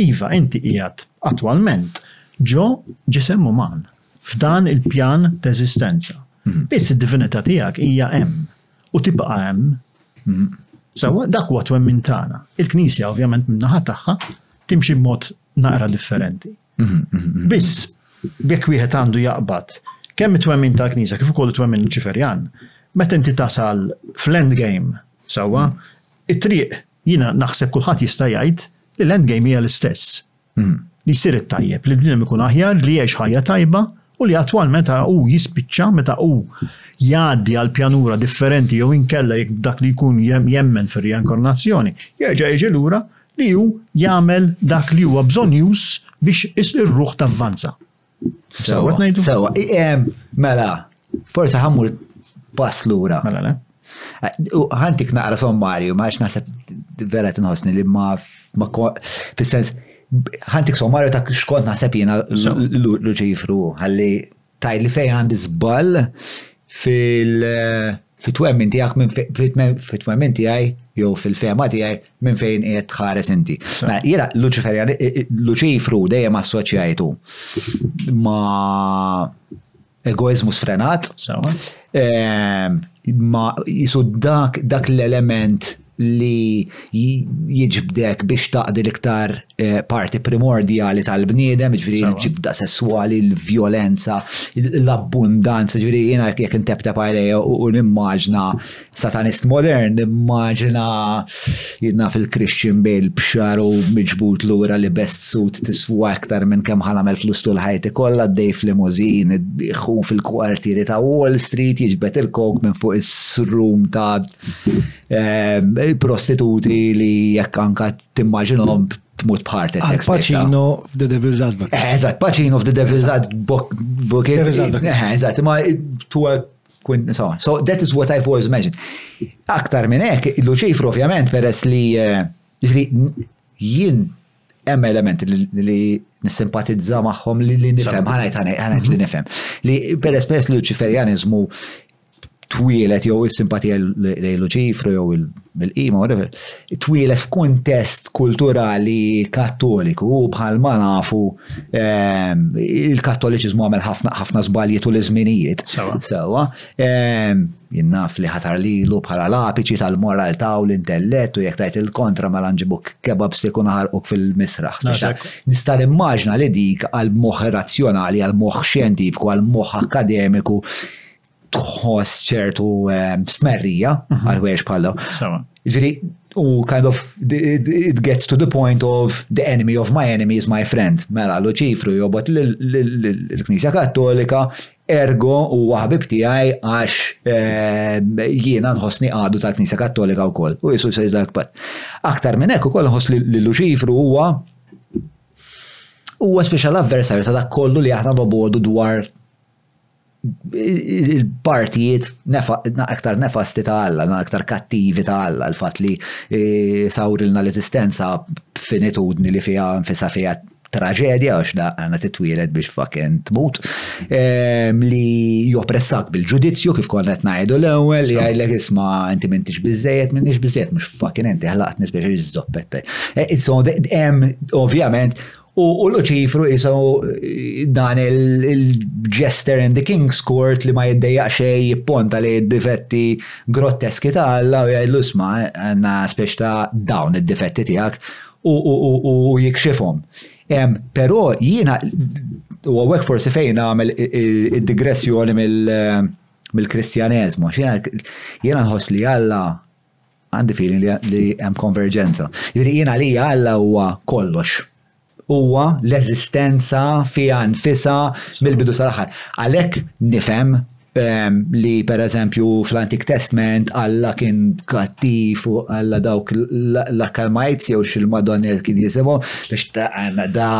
Iva, inti qiegħed attwalment ġo ġisem uman, f'dan il-pjan ta' eżistenza. Biss id-divinità tiegħek hija hemm u tibqa' hemm. Sewwa, dak huwa t-twemmin tagħna. Il-Knisja, ovvjament, min-naħa tagħha, timxi b'mod naqra differenti. Biss, bekk wieħed għandu jaqbad kemm it-twemmin tal-Knisja kif ukoll it-twemmin Luċiferjan, meta inti tasal fl-endgame, sewwa, it-triq jiena naħseb kulħadd jista' jgħid li l-endgame hija l-istess. Mhm. Li jsir it-tajjeb, li l-bniedem ikun aħjar, li jgħix ħajja tajba u li attwal meta hu jispiċċa, meta hu jgħaddi għal pjanura differenti jew inkella jekk dak li jkun jemmen fir-reinkarnazzjoni, jerġa' jiġi lura li hu jagħmel dak li huwa bżonnjuż biex ir-ruħ tavvanza. Sewwa qed ngħidu? Sewwa, mela, forsi ħammur pass lura. Mela le. Ħantik naqra sommarju, ma għax naħseb vera tinħossni li ma fis-sens ħantik sommarju ta' xkont naħseb jiena l-ċifru ħalli Tgħid li fejn għandi żball fil- fit-twemmin tiegħek minn fit-twemmin tiegħi jew fil-fema tiegħi minn fejn qiegħed tħares inti. Mela, jiena Luċiferjan, Luċifru dejjem assoċjajtu ma' egoizmu sfrenat, ehm, ma jisu dak dak l-element li jiġbdek biex taqdi l-iktar eh, parti primordjali tal-bniedem, ġviri l-ġibda sessuali, l-violenza, l-abbundanza, ġviri jena jek intebta għalija u nimmaġna satanist modern, nimmaġna jidna fil-Christian Bale bxar u miġbut l-ura li best suit tiswa iktar minn kem ħanamel flus tul ħajti kolla d-dej fl-limuzin, fil-kwartieri ta' Wall Street, jiġbet il-kok minn fuq is-srum ta' Ehm, il-prostituti li jekk anka timmaġinhom tmut bħartet. Ah, Pacino f'The Devil's Advocate. Eh, eżatt, Pacino f'The Devil's Advocate. Eh, eżatt, ma tuwa kun, so, so that is what I've always imagined. Aktar minn hekk, Luċifru ovvjament peress li eh, jien hemm elementi li nissimpatizza magħhom li nifhem, ħanajt ħanajt li mhm. nifhem. Li peress peress li Luċiferjaniżmu twielet jew is-simpatija lejn Luċifru jew il-qima, whatever, twielet f'kuntest kulturali kattoliku u bħal ma nafu ehm, il-kattoliċiżmu għamel ħafna ħafna żbalji tul iż-żminijiet. Sewwa. Ehm, jinnaf li ħatar lilu bħala l-apiċi tal-moralità u l-intellett u jekk tajt il-kontra ma mela lanġibuk kebab se jkun ħarquk fil-misraħ. Nista' nimmaġna li dik għal moħħ razzjonali, għal moħħ xjentifku, għal moħħ akademiku tħoss ċertu ehm, smerrija mhm. għal ħwejjeġ bħal Ġiri, u kind of it gets to the point of the enemy of my enemy is my friend. Mela Luċifru jobot l-Knisja Kattolika ergo u waħbib tiegħi għax ehm, jiena nħossni għadu tal-Knisja Kattolika wkoll u jisu se l-akbar. Aktar minn hekk ukoll nħoss li Luċifru huwa huwa speċjal avversarju ta' dak kollu li aħna nobodu dwar il-partijiet aktar nefasti ta' Alla, aktar kattivi ta' Alla, l-fat li eh, sawrilna l-eżistenza b'finitudni li fija nfisa fija traġedja għax da għana titwieled biex fakken tmut ehm, li jopressak bil-ġudizzju kif konna qed ngħidu l-ewwel li għajlek isma' inti m'intix biżejjed m'intix biżejjed mhux fakken inti ħlaqtni biex iżżoppetta. Eh, so hemm ovvjament U Luċifru jisu dan il-jester in the King's Court li ma jiddejjaq xej jipponta li d-difetti grotteski ta' Alla u jgħidlu isma' għandna spiex ta' dawn id-difetti tiegħek u jikxifhom. Però jiena u hawnhekk forsi fejn nagħmel id-digressjoni mill-Kristjaneżmu. Jiena nħoss li Alla Għandi feeling li, li hemm konverġenza. Jiġifieri jien għalija Alla huwa kollox. Huwa l-eżistenza fiha nfisha mill-bidu sal-aħħar. Għalhekk nifhem ehm, li per eżempju fl-Antik Testament Alla kien kattiv u Alla dawk l-Akalmajts jew xil-Madonna kien jisimgħu biex da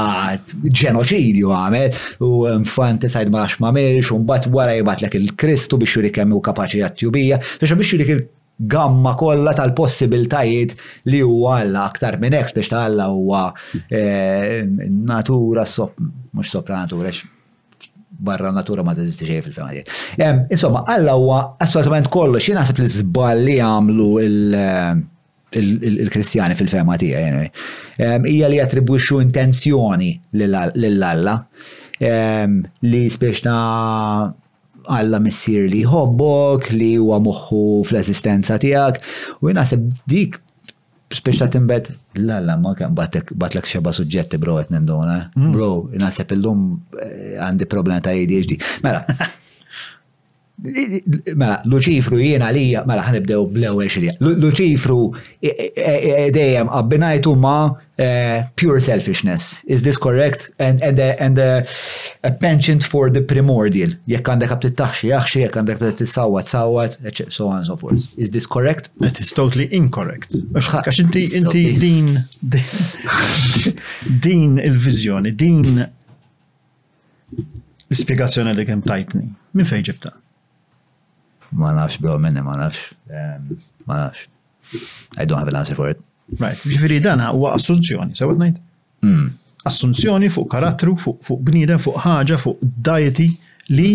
ġenoċidju għamel u infanticide ma għax ma milx u mbagħad wara jibgħatlek il-Kristu biex juri kemm hu kapaċi għat-tjubija biex biex juri gamma kollha tal-possibiltajiet li huwa Alla aktar minn hekk biex ta' Alla huwa eh, natura sop, mhux sopranatura, barra natura ma teżisti xejn fil-fema tiegħi. Insomma, Alla huwa assolutament kollox, jien naħseb li żball li jagħmlu il- il-Kristjani fil-fema tiegħi. Hija li jattribwixxu intenzjoni lill-Alla li spiex ta' Alla missier li jħobbok, li huwa moħħu fl-eżistenza tiegħek, u jnaħseb dik biex ta' timbet, la la, ma kan batlek xeba suġġetti bro qed ninduna. Mm. Bro, naħseb illum eh, għandi problema ta' ADHD. Mela, mela, Luċifru jien għalija, mela ħanibdew bl-ewwel xirja. Luċifru e, e, e, dejjem abbinajtu ma' Uh, pure selfishness. Is this correct? And, and, a, and a, a penchant for the primordial. Jekk għandek għab t-taxxi, jaxxi, jekk għandek għab t-sawat, sawat, so on and so forth. Is this correct? That is totally incorrect. Għax inti, inti din, din il-vizjoni, din l-spiegazzjoni li kem tajtni, minn fejn ġibta? Ma nafx, bro, minni ma nafx. Ma nafx. I don't have an answer for it. Right, ġifiri dan huwa assunzjoni, sewet ngħid? Hmm. Assunzjoni fuq karattru, fuq bniedem, fuq ħaġa, fuq diety li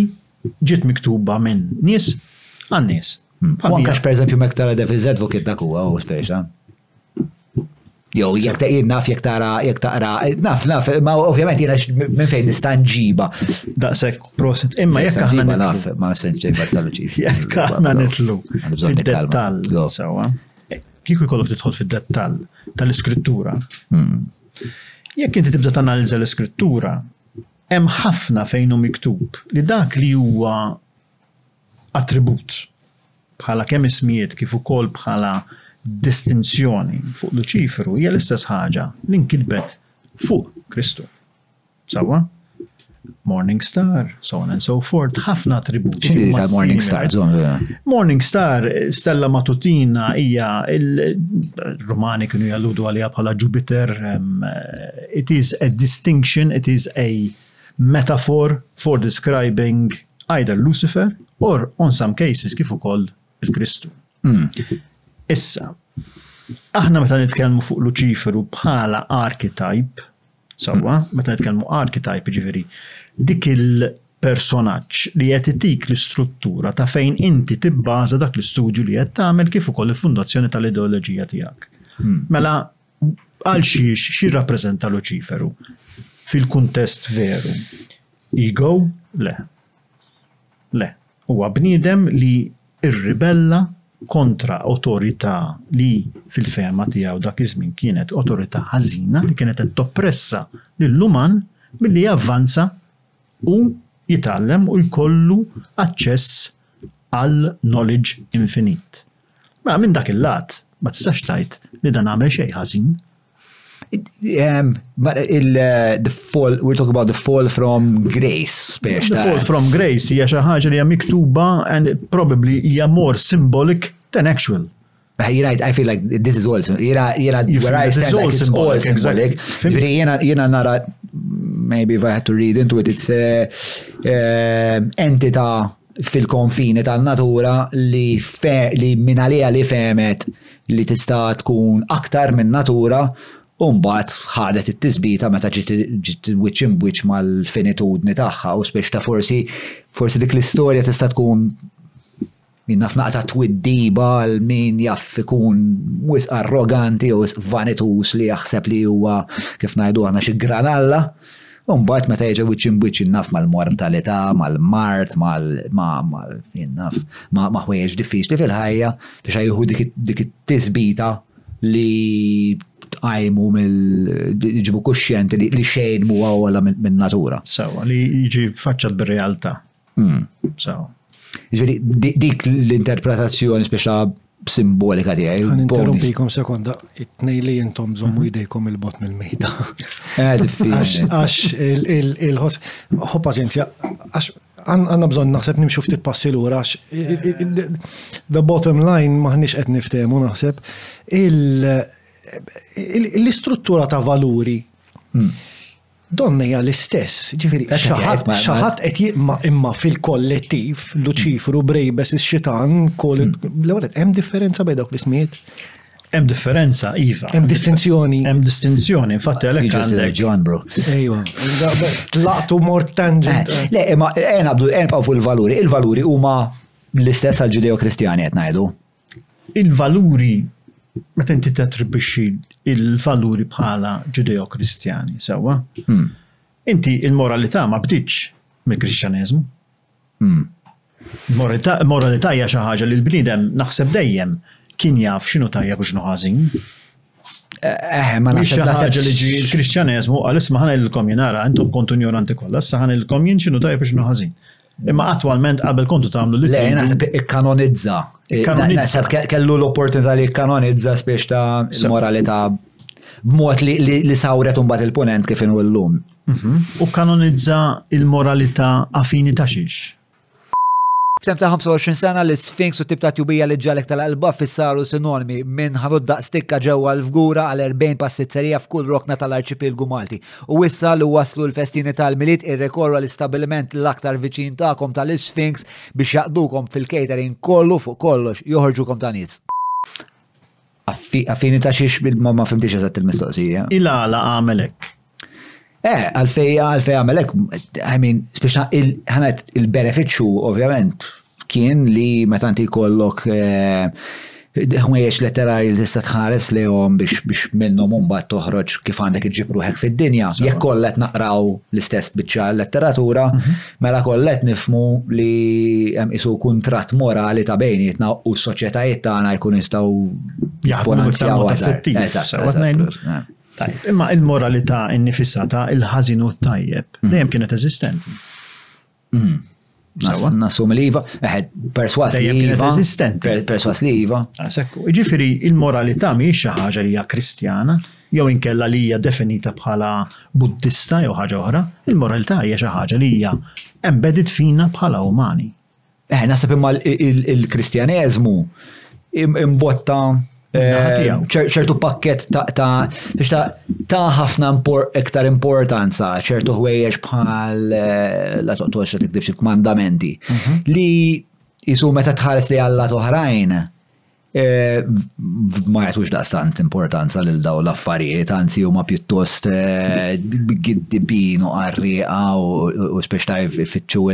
ġiet miktuba minn nies għan nies. Hmm. Anke per eżempju mek tara Devil's Advocate dak huwa u speċa. Jew jekk ta' jien naf jekk tara jekk taqra naf naf ma ovvjament jiena minn fejn nista' nġiba. Daqshekk prosit. Imma jekk aħna nġiba naf ma se nġiba tal-ġi. Jekk aħna nitlu fid-dettall sewwa. Kieku jkollok tidħol fid-dettall tal-iskrittura. Hmm. Jekk inti tibda tanalizza l-iskrittura, hemm ħafna fejn hu miktub li dak li huwa attribut, bħala kemm ismijiet kif ukoll bħala distinzjoni fuq Luċiferu hija l-istess ħaġa li nkitbet fuq Kristu. Sewwa? Morning Star, so on and so forth, ħafna attributi. X'inhi ta' Morning Star? Morning Star, stella matutina hija il-Rumani kienu jalludu għaliha bħala Jupiter. It is a distinction, it is a metaphor for describing either Lucifer or on some cases kif ukoll il-Kristu. Hmm. Issa, aħna meta nitkellmu fuq Luċiferu bħala archetype, sawa, hmm. meta nitkellmu archetype ġifieri, dik il-personaġġ li qed itik l-istruttura ta' fejn inti tibbaża dak l-istudju li qed tagħmel kif ukoll il-fundazzjoni tal-ideoloġija tiegħek. Hmm. Mela, Għal xiex xirrappreżenta Luċiferu? Fil-kuntest veru, ego? Le. Le. Huwa bniedem li rribella kontra awtorità li fil-fehma tiegħu dak iż-żmien kienet awtorità ħażina li kienet qed toppressa lill-uman billi javvanza u jitgħallem u jkollu aċċess għal knowledge infinit. Mela minn dak il-lat ma tistax tgħid li dan għamel xejn ħażin. The fall, we're talking about the fall from grace, spiex. The fall from grace hija xi ħaġa li hija miktuba and probably hija more symbolic than actual. You're right, I feel like this is all jena, jena, where I stand, like it's all symbolic. Ġviri, jena, jena nara, maybe if I had to read into it, it's uh, uh, entita fil-konfini tan-natura li, li minn għaliha li fehmet li tista' tkun aktar minn natura u mbagħad ħadet it-tisbita meta ġiet wiċċ imwiċċ mal-finitudni tagħha u spiex ta' forsi forsi dik l-istorja tista' tkun min naf naqta' twiddiba għal min jaf ikun wisq arroganti u wisq vanitus li jaħseb li huwa kif ngħidu aħna xi granalla. U mbagħad meta jiġi wiċċ imbiċċ innaf mal-mortalità, mal-mart, mal innaf ma' ħwejjeġ diffiċli fil-ħajja biex jieħu dik it-tisbita li tqajmu mill-ġibu kuxjenti li xejn mu għawla minn natura. Sawa, li jiġi faċċat bir-realtà. Hmm, Ġifieri dik l-interpretazzjoni speċa simbolika tiegħi. Interrumpikom sekonda, it-tnej li jintom żommu jdejkom mhm. il-bot mill-mejda. Eh, għax il-ħos, ħu paċenzja, għax għanna bżon naħseb nimxu ftit passi l-ura, għax the bottom line maħnix qed niftehmu naħseb, l-istruttura ta' valuri hmm. Donna hija l-istess, ġifieri Qed xi ngħid, ħadd ma- xi ma- ħadd qed jiqma' imma fil-kollettiv, Luċifru, Brejbes, ix-xitan, kol l-ewwel hemm differenza bejn dawk l-ismijiet. Hemm differenza, iva. Hemm distinzjoni. Hemm distinzjoni, infatti għalhekk Jiġu għandek. John, bro. Ejwa. Tlaqtu mort tangent. Eh, Le, imma għen għabdu, għen fuq il-valuri. Il-valuri huma l-istess għal ġudeo-kristjani qed ngħidu. Il-valuri, meta inti tattribwixxi l-valuri bħala Ġudeo-Kristjani, sewwa? Hmm. Inti il-moralità ma bdiċ mill-Kristjaneżmu. Hmm. Moralità hija xi ħaġa li l-bniedem naħseb dejjem kien jaf x'inhu tajjeb u x'inhu ħażin. Eh, ma naħseb ħaġa li ġi l-Kristjaneżmu għal isma' ħana lilkom jien ara, intom kontu ignoranti kollha, issa ħana lilkom jien x'inhu tajjeb u x'inhu ħażin. Imma attualment qabel kontu tagħmlu li. Le, naħseb ikkanonizza. Naħseb kellu l-opportunità li ikkanonizza spiex ta' moralità b'mod li sawret mbagħad il-punent kif inhu llum. Mhm. U kanonizza il-moralità għafini ta' xiex. F'tem ta' 25 sena l sfinks u tip ta' tjubija li ġalek tal-qalba fissaru sinonimi minn ħanudda stikka ġewwa l-fgura għal 40 passizzerija f'kull rokna tal-arċipilgu Malti. U issa li waslu l-festini tal-Milied irrekorru għal istabbiliment l-aktar viċin tagħkom tal-Isfinks biex jaqdukom fil-catering kollu fuq kollox, joħorġukom ta' nies. Affini ta' xiex ma fimtix eżatt il-mistoqsija. Il-għala għamel hekk? Eh, għalfej għalfej għamel hekk, I mean, speċa il-ħanet il-benefiċċju ovvjament kien li meta inti jkollok eh, ħwejjeġ letterari li tista' tħares lehom biex biex minnhom mbagħad toħroġ kif għandek iġġib ruħek fid-dinja. Jekk kollet naqraw l-istess biċċa letteratura, mhm. mela kollet nifmu li hemm isu kuntratt morali ta' bejnietna u s-soċjetajiet tagħna jkun jistgħu jaħponanzjaw eh. Tajb, imma il-moralità innifisata il-ħażin u t-tajjeb mhm. dejjem kienet eżistenti. Hmm. Nassum li iva, eħed, perswas li iva. Perswas li iva. Ah, Ġifiri, il-moralità mi xi ħaġa li hija kristjana, jew inkella li hija definita bħala buddista jew ħaġa oħra, il-moralità hija xi ħaġa li hija embedded fina bħala umani. Eh, naħseb imma il-kristjaneżmu imbotta Ehm, ċertu pakket ta' ta' biex ta' ta' ħafna iktar importanza ċertu ħwejjeġ bħal eh, la toqtolx li tikdibx il-kmandamenti mhm. li jisu meta tħares li għalla toħrajn eh, ma jgħatux daqstant importanza lil daw l-affarijiet, anzi huma pjuttost eh, giddibin u qarriqa u spiex ta' ifittxu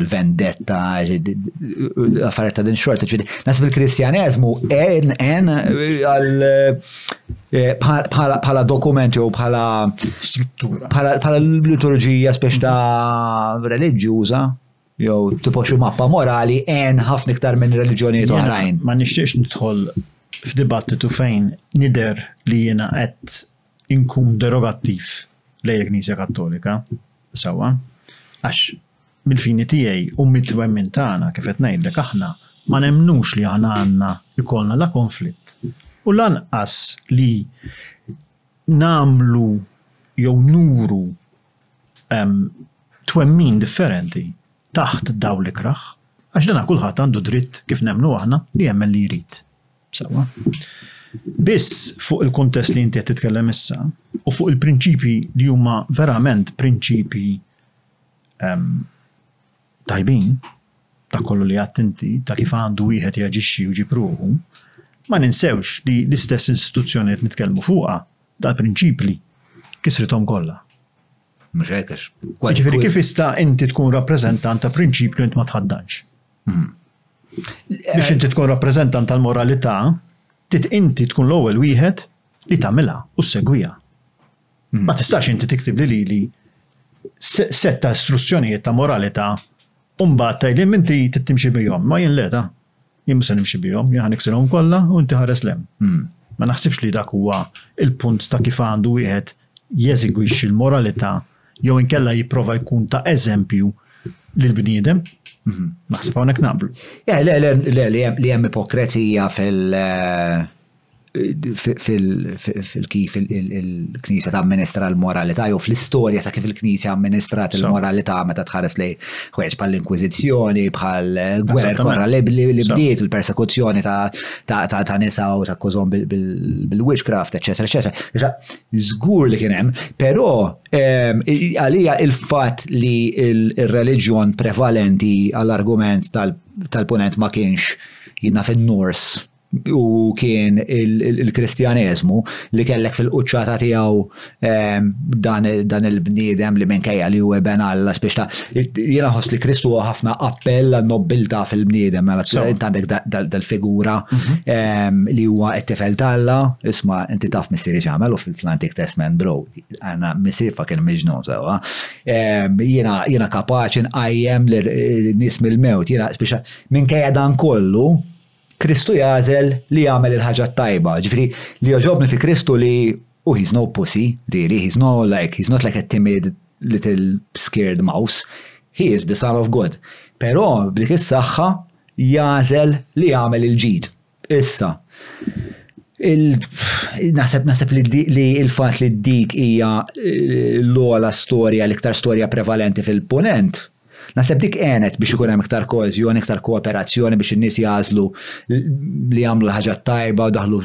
il-vendetta, affarijiet ta' din xorta ġviri. Nas bil-Kristjaneżmu en en eh, bħala dokument jew bħala struttura bħala liturġija speċ ta' reliġjuża jew tipo xi mappa morali en ħafna iktar minn reliġjonijiet oħrajn. Ma nixtiex nidħol f'dibattitu fejn nider li jiena qed inkun derogattiv lejn il-Knisja Kattolika, sewwa, għax mill-fini tiegħi u mit-twemmin tagħna, kif qed ngħidlek, aħna ma nemmnux li aħna għandna jkollna la konflitt u lanqas li nagħmlu jew nuru twemmin differenti taħt dawl ikrah, għax dan kulħadd għandu dritt, kif nemmnu aħna, li jemmen li jrid. Sewa. Biss fuq il-kuntest li inti qed titkellem issa u fuq il-prinċipji li huma verament prinċipji ehm, tajbin ta' kollu li għadt inti ta' kif għandu wieħed jaġixxi u ġib ruħu, ma ninsewx li l-istess istituzzjoni qed nitkellmu fuqha dal-prinċipli kisrithom kollha. Mhux hekk għax. Ġifieri kif ista' inti tkun rappreżentant ta' prinċipju int ma tħaddanx? Hmm. Biex inti tkun rappreżentant tal-moralità, tit inti tkun l-ewwel wieħed li tagħmilha u segwija. Hmm. Ma tistax inti tiktib li lili set ta' istruzzjonijiet ta' moralità u mbagħad tgħidli inti tittimxi bihom, ma jien leda. Jien se nimxi bihom, jien ħaniksilhom kollha u inti ħares lem. Hmm. Ma naħsibx li dak huwa il-punt ta' kif għandu wieħed jeżigwix il-moralità jew inkella jipprova jkun ta' eżempju lil bniedem. Mhm. Naħseb hawnhekk naqblu. Eh, le, le, le, li hemm ipokrezija fil- eh, fil-kif il-Knisja ta' amministra l-moralità jew fl-istorja ta' kif il-Knisja amministrat il-moralità meta tħares li ħweġ bħal l-Inkwiżizzjoni, bħal eh, gwerra kontra li bdiet il-persekuzzjoni ta' nisa u ta' kozom bil-witchcraft, eċetera, eċetera. Żgur li kien hemm, però ehm, għalija il-fatt li il-reliġjon prevalenti għall-argument tal-punent ma kienx jidna fin-nors u kien il-Kristjaneżmu li kellek fil-quċċata tiegħu ehm, dan il-bniedem li minkejja li huwa ben Alla spiċta Jiena ħoss li Kristu huwa ħafna appell għal nobbiltà fil-bniedem, mela int għandek dal-figura mhm. ehm, li huwa t-tifel talla, isma' inti taf missieri x'għamel u fil-Antik Testament bro, għandna missier fa' kien miġnun sewwa. Ehm, jiena kapaċi nqajjem l-nies mill-mewt, jiena biex minkejja dan kollu Kristu jagħżel li jagħmel il-ħaġa t-tajba. Ġifieri, li jogħġobni fi Kristu li hu he's no pussy, really, he's no like, he's not like a timid little scared mouse, he is the son of God. Però b'dik is-saħħa jagħżel li jagħmel il-ġid. Issa, naħseb naħseb li il-fatt li dik hija eh, l-ogħla storja, l-iktar storja prevalenti fil-punent, Naħseb dik għenet biex ikun hemm iktar koeżjoni, iktar kooperazzjoni biex in-nies jagħżlu li jagħmlu l-ħaġa t-tajba u daħlu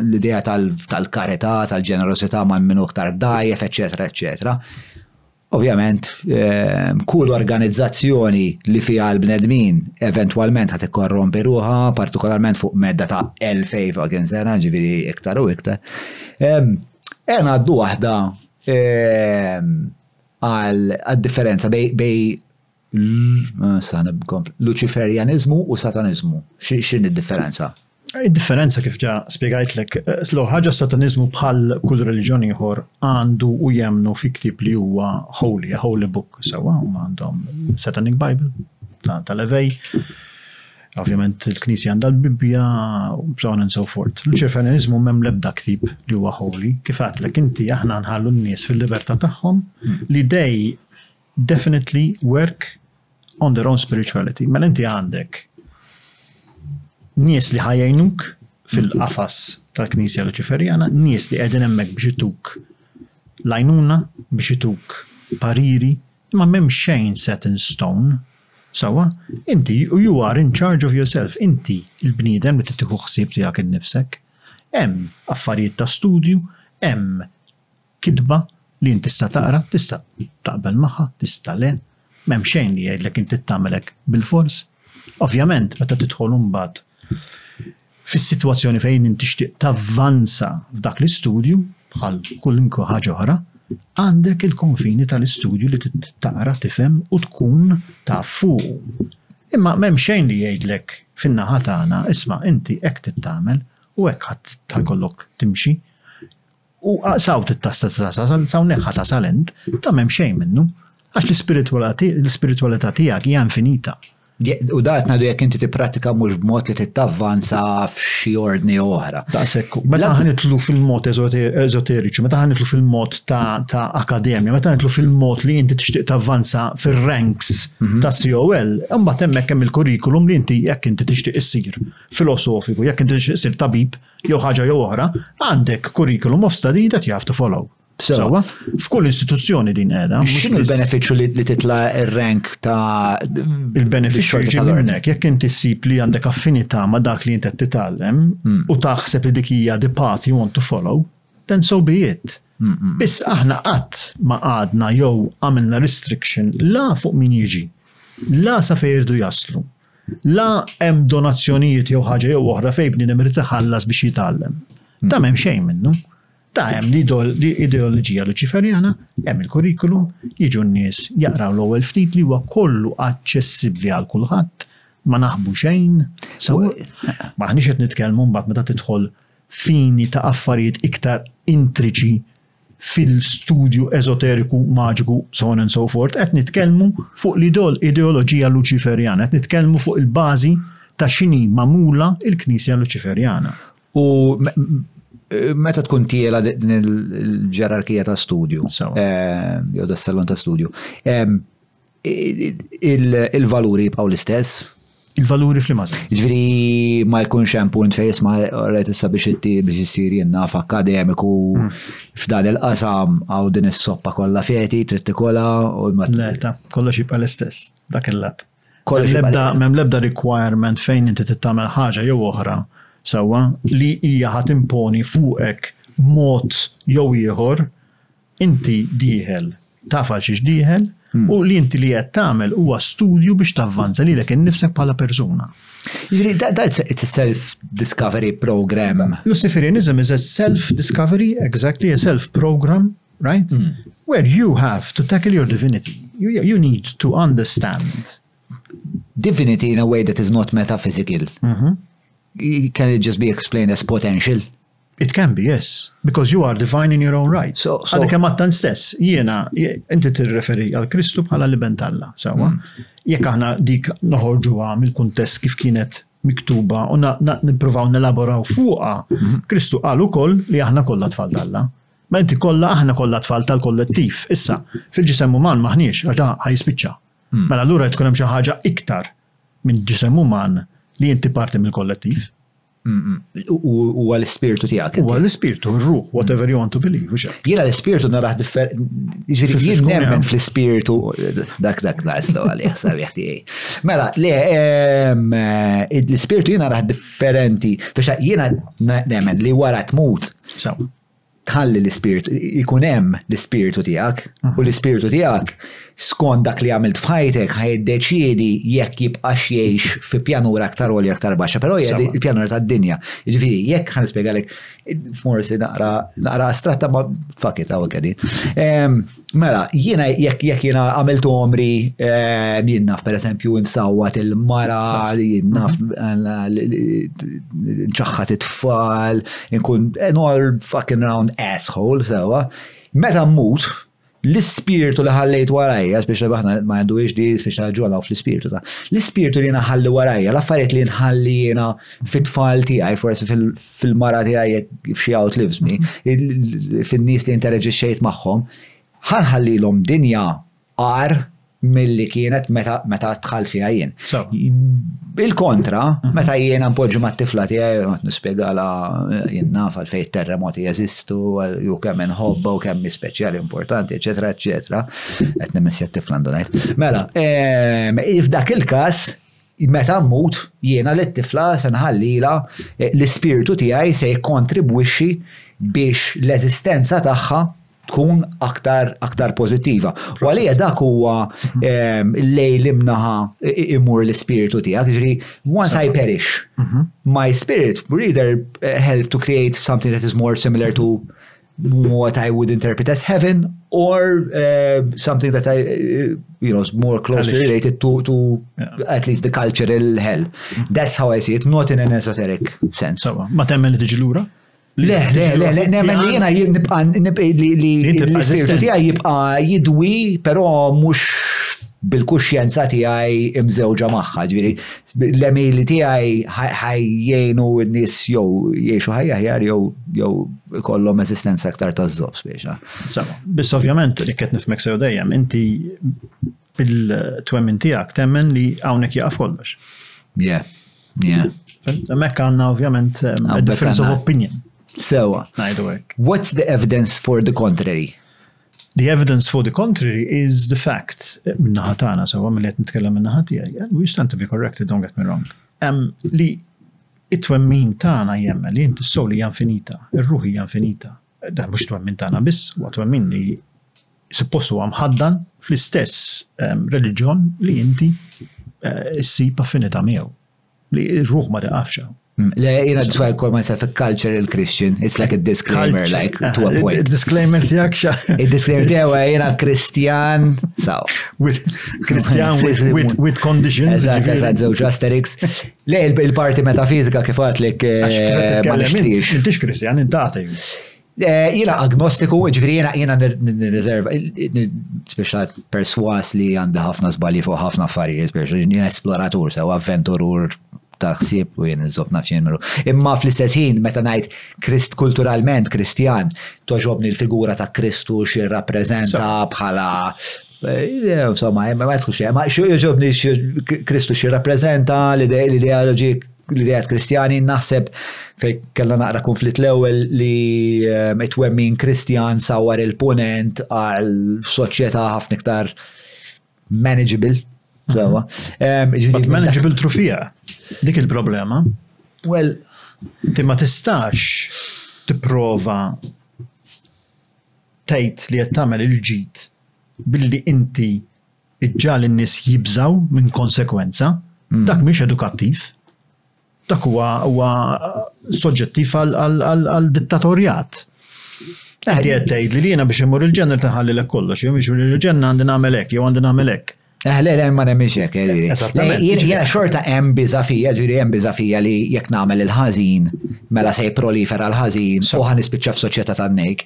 l-idea tal-karità, tal-ġenerosità ma' minnu iktar dajjef, eċetera, eċetera. Ovvjament, ehm, kull organizzazzjoni li fiha l-bnedmin eventwalment ħat ikkorrompi ruħa, partikolarment fuq medda ta' elfej fuq kien sena, ġiviri iktar u iktar. Ehm, Ena għaddu waħda ehm, għal differenza bej bej Luċiferjaniżmu u Sataniżmu. X'in id-differenza? Id-differenza kif ġa spjegajtlek, slow ħaġa sataniżmu bħal kull reliġjon ieħor għandu u jemnu fi ktieb li huwa holy, a holy book, sewwa huma għandhom Satanic Bible tal-Evej. Ovvjament il-Knisja għandha l-Bibbja u so on and so forth. L-Luċiferjaniżmu m'hemm l-ebda ktib li huwa holy. Kif għadlek inti aħna nħallu n-nies fil-libertà tagħhom hmm. li they definitely work on their own spirituality. Mela inti għandek nies li ħajjajnuk fil-qafas tal-Knisja Luċiferjana, nies li qegħdin hemmhekk biex ituk lajnuna, biex ituk pariri, Imma m'hemm xejn set in stone, sewwa? Inti, you are in charge of yourself, inti l-bniedem li trid tieħu ħsieb tiegħek innifsek. Hemm affarijiet ta' studju, hemm kitba li int tista' taqra, tista' taqbel magħha, tista' le, m'hemm xejn li jgħidlek int trid tagħmel hekk bilfors. Ovvjament meta tidħol imbagħad Fis-sitwazzjoni fejn int tixtieq tavvanza f'dak l-istudju, bħal kwalunkwe ħaġa oħra, għandek il-konfini tal-istudju li trid taqra, tifhem u tkun taf fuqu. Imma m'hemm xejn li jgħidlek fin-naħa tagħna, isma' inti hekk trid tagħmel u hekk ħa jkollok timxi. U sawt it-tasta ta' tasal, s'hawnhekk ħa tasal int, ta' m'hemm xejn minnu. Għax l-ispiritwalità tiegħek hija infinita. U dan qed ngħidu jekk inti tipprattika mhux b'mod li trid tavvanza f'xi ordni jew oħra. Daqshekk, meta ħa nidħlu fil-mod eżoteriċi, meta ħa nidħlu fil-mod ta' akkademja, meta nidħlu fil-mod li inti tixtieq tavvanza fir-ranks mhm. ta' COL, imbagħad hemmhekk hemm il-kurrikulum li inti jekk inti tixtieq issir filosofiku, jekk inti tixtieq issir tabib, jew ħaġa jew oħra, għandek curriculum of study that you have to follow. Sewa, f'kull istituzzjoni din qiegħda. X'inhu l-benefiċċju li titla' r-rank ta' il-benefiċċju ġi minnek jekk inti ssib li għandek affinità ma' dak li inti titgħallem hmm. u taħseb li dik hija the path you want to follow, then so be it. Hmm, hmm. Biss aħna qatt ma għadna jew għamilna restriction la fuq min jiġi, la sa fejrdu jaslu. La hemm donazzjonijiet jew ħaġa jew oħra fejn bniedem irid iħallas biex jitgħallem. Hmm. Ta' m'hemm xejn minnu. Ta' hemm l-ideoloġija Luċiferjana, hemm il-kurrikulum, jiġu n-nies jaqraw l-ewwel ftit li huwa kollu aċċessibbli għal kulħadd, ma naħbu xejn. Maħniex qed nitkellmu mbagħad meta tidħol fini ta' affarijiet iktar intriċi fil-studju eżoteriku, maġiku, so on and so forth, qed nitkellmu fuq l-ideoloġija Luċiferjana, qed nitkellmu fuq il-bażi ta' xini mamula il-Knisja Luċiferjana. U meta tkun tiela din il-ġerarkija ta' studju, eh, jew da' salon ta' studju, eh, Il-valuri jibqgħu l-istess. Il-valuri fl-imma sens. Ġifieri ma jkunx hemm punt fejn isma' rajt issa biex itti biex issir jien naf akademiku hmm. f'dan il-qasam għaw din is-soppa kollha feti trid tikola u ma Leta, kollox jibqa' l-istess dak il-lat. Kollox jibqa' Mem l-ebda requirement fejn inti tittamel ħaġa jew oħra sewwa li hija ħadd imponi fuqek mod jew ieħor inti dieħel, taf għal xiex dieħel, u li inti li qed tagħmel huwa studju biex tavvanza lilek innifsek bħala persuna. Jiġri, da it's a self-discovery program. Luciferianism is a self-discovery, exactly, a self-program, right? Hmm. Where you have to tackle your divinity. You, you need to understand. Divinity in a way that is not metaphysical. Mm -hmm. Can it just be explained as potential? It can be, yes, because you are divine in your own right. So, so... Għadek hemm għattan stess, jiena, inti tirreferi għal Kristu bħala l-iben talla, sewa. Hmm. Jekk aħna dik noħorġuha mill-kuntest kif kienet miktuba u nippruvaw nelaboraw fuqha, hmm. Kristu qal ukoll li aħna kollha tfal talla. Ma inti kollha aħna kollha tfal tal-kollettiv. Issa, fil-ġisem uman maħniex, għax ħajspiċċa. Hmm. Mela allura tkun hemm xi ħaġa iktar minn ġisem uman li inti parti mill-kollettiv. Huwa l-ispirtu tiegħek. Huwa l-ispirtu, r-ruħ, whatever you want to believe, u xek. Jiena l-ispirtu naraħ differ. Ġifieri jien nemmen fl-ispirtu dak dak naslu għalih sabiħ tiegħi. Mela, le ehm, eh, l-ispirtu jiena naraħ differenti biex jiena nemmen li wara tmut. tħalli l-ispirtu, ikun hemm l-ispirtu tiegħek u l-ispirtu tiegħek skont dak li għamilt f'ħajtek ħajdeċiedi jekk jibqax jgħix fi pjanura aktar għolja aktar baxxa, però hija il-pjanura tad-dinja. Ġifieri, jekk ħan nispjegalek forsi naqra naqra astratta ma fakit hawn kedi. Ehm, Mela, jiena jekk jekk jiena għamilt omri eh, jien naf pereżempju insawwat il-mara, jien naf eh, nċaħħat it-tfal, inkun an all fucking round asshole, sewa. Meta mmut, l-ispirtu li ħallejt warajja, biex aħna ma għandu iġdi, biex ġola fl-ispirtu ta' l-ispirtu li naħalli warajja, l-affarijiet li nħalli jena fit-tfal tiegħi, forsi fil-mara tiegħi jekk f'xi outlives mi, fin-nies li interaġixxejt magħhom, ħanħallilhom dinja għar mill-li kienet meta tħal fija jien. Il-kontra, mhm. meta jien npoġġi ma' tifla tiegħi ma nispjegala eh, jien naf għalfejn terremoti jeżistu, ju kemm inħobba u kemm speċjali importanti, eċetera, eċetera. Qed nimissja t-tifla ndunajt. Mela, ehm, f'dak il-każ Meta mmut, jiena lit-tifla se nħallilha l-ispirtu tiegħi se jikkontribwixxi biex l-eżistenza tagħha tkun aktar aktar pożittiva. U għalija dak huwa ehm, lej l-imnaħa imur l-ispirtu tiegħek, ġri once I perish, mhm. my spirit will either eh, help to create something that is more similar to what I would interpret as heaven or uh, something that I, uh, you know, is more closely Hellish. related to, to yeah. at least the cultural hell. Mm-hmm. That's how I see it, not in an esoteric sense. So, ma temmen li tiġi lura? Le, le, le, le, nemmen li jena nibqa li l-ispirtu tijaj jibqa jidwi, pero mux bil-kuxjenza tijaj imżewġa maħħa, ġviri, l-emili tiegħi ħajjejnu n-nies jew jgħixu ħajja ħjar jew jew ikollhom eżistenza aktar taż-żob spiexa. Sama, biss ovvjament li qed nifmek sew dejjem inti bil-twemmin tiegħek temmen li hawnhekk jaqaf kollox. Yeah, yeah. Hemmhekk għandna ovvjament um, a difference of opinion. Sewa. Ngħidu hekk. What's the evidence for the contrary? The evidence for the contrary is the fact. Min-naħa tagħna, sewwa milli qed nitkellem min-naħa tiegħi, we stand to be corrected, don't get me wrong. Hemm li it-twemmin tagħna jemmen li inti s-soul hija infinita, ir-ruħ hija infinita. Dan mhux twemmin tagħna biss, huwa twemmin li suppost huwa mħaddan fl-istess ehm, reliġjon li inti eh, ssib affinità miegħu. Li ruħ ma tiqafx. Le, jina ġwa jkol ma jisaf cultural Christian, it's like a disclaimer, like to a eh, point. Disclaimer tijak xa. Disclaimer tijak wa jina Christian, saw. With Christian with, with, conditions. Eżat, eżat, zewġ asterix. Le, il-parti metafizika kifat li eh, ma nixtrix. Intix Christian, intatej. Eh, jiena agnostiku, ġifiri jiena jiena nirriserva, speċa perswas li għanda ħafna zbali fuq ħafna affarijiet, speċa jiena esploratur, sew avventurur ta' ħsieb u jien iżob naf xinmru. Imma fl-istess ħin, meta ngħid Krist kulturalment Kristjan, toġobni l-figura ta' Kristu xi rappreżenta bħala Eh, insomma, eh, ma tħux, eh, ma xo joġobni Kristu xie rappresenta l-ideologi l-idejat kristjani naħseb fej kella naqra konflitt l-ewwel li it-twemmin kristjan sawar il-punent għal soċjetà ħafna iktar manageable. Mhm. Manageable trufija, dik il-problema. Well, ti ma tistax tipprova tgħid li qed tagħmel il-ġid billi inti ġġagħal in-nies jibżgħu minn konsegwenza, dak mhux edukattiv. Dak huwa huwa soġġettiv għal dittatorjat. Qed tgħidli li jiena biex imur il-ġenna taħallilek kollox, jew biex imur il-ġenna għandi nagħmel hekk jew għandi nagħmel hekk. Eh, le, le, ma nemmix hekk, eh, ġiri. Esattament. Eh, jiena xorta hemm biża fija, ġiri hemm biża fija li jekk nagħmel il-ħażin, mela se jipprolifera l-ħażin u ħan nispiċċa f'soċjetà tan-nejk.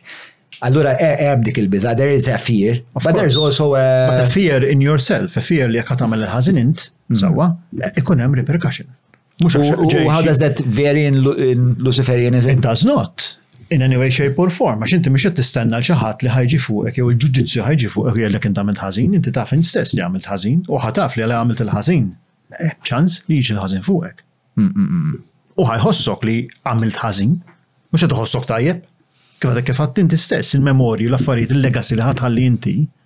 Allura eh, hemm dik il-biża, there is a fear, but there is also a... But a fear in yourself, a fear li jekk tagħmel il-ħażin int, mm. sewwa, ikun hemm repercussion. Mux għax. How does that vary in Luciferianism? It does not. In any way, shape or form. Għax inti mux tistenna l-xaħat li ħajġi fuqek, jew il-ġudizzju ħajġi fuqek u jellek inta għamilt ħazin, inti taf int stess li għamilt ħazin, u ħataf li għal għamilt il-ħazin. Eh, ċans li jiġi l-ħazin fuqek. Mm, mm, mm. U ħajħossok li għamilt ħazin, mux għed tajjeb. Kif għadek kif għattin stess, il-memorju, l-affarijiet, il-legacy li ħatħalli inti,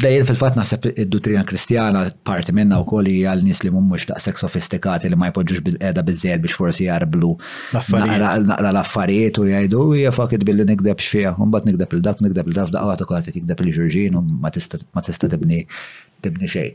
Dejjem fil-fatt naħseb id-duttrina Kristjana parti minnha wkoll hija għal nies li mhumiex daqshekk sofistikati li ma jpoġġux bil-qeda biżejjed biex forsi jarblu naqra l-affarijiet u jgħidu hija fakit billi nikdeb xfiha, mbagħad nikdeb il dak, nikdeb il dak, f'daqqa waħda kulħadd qed jikdeb il-ġurġin u ma tista' tibni xejn.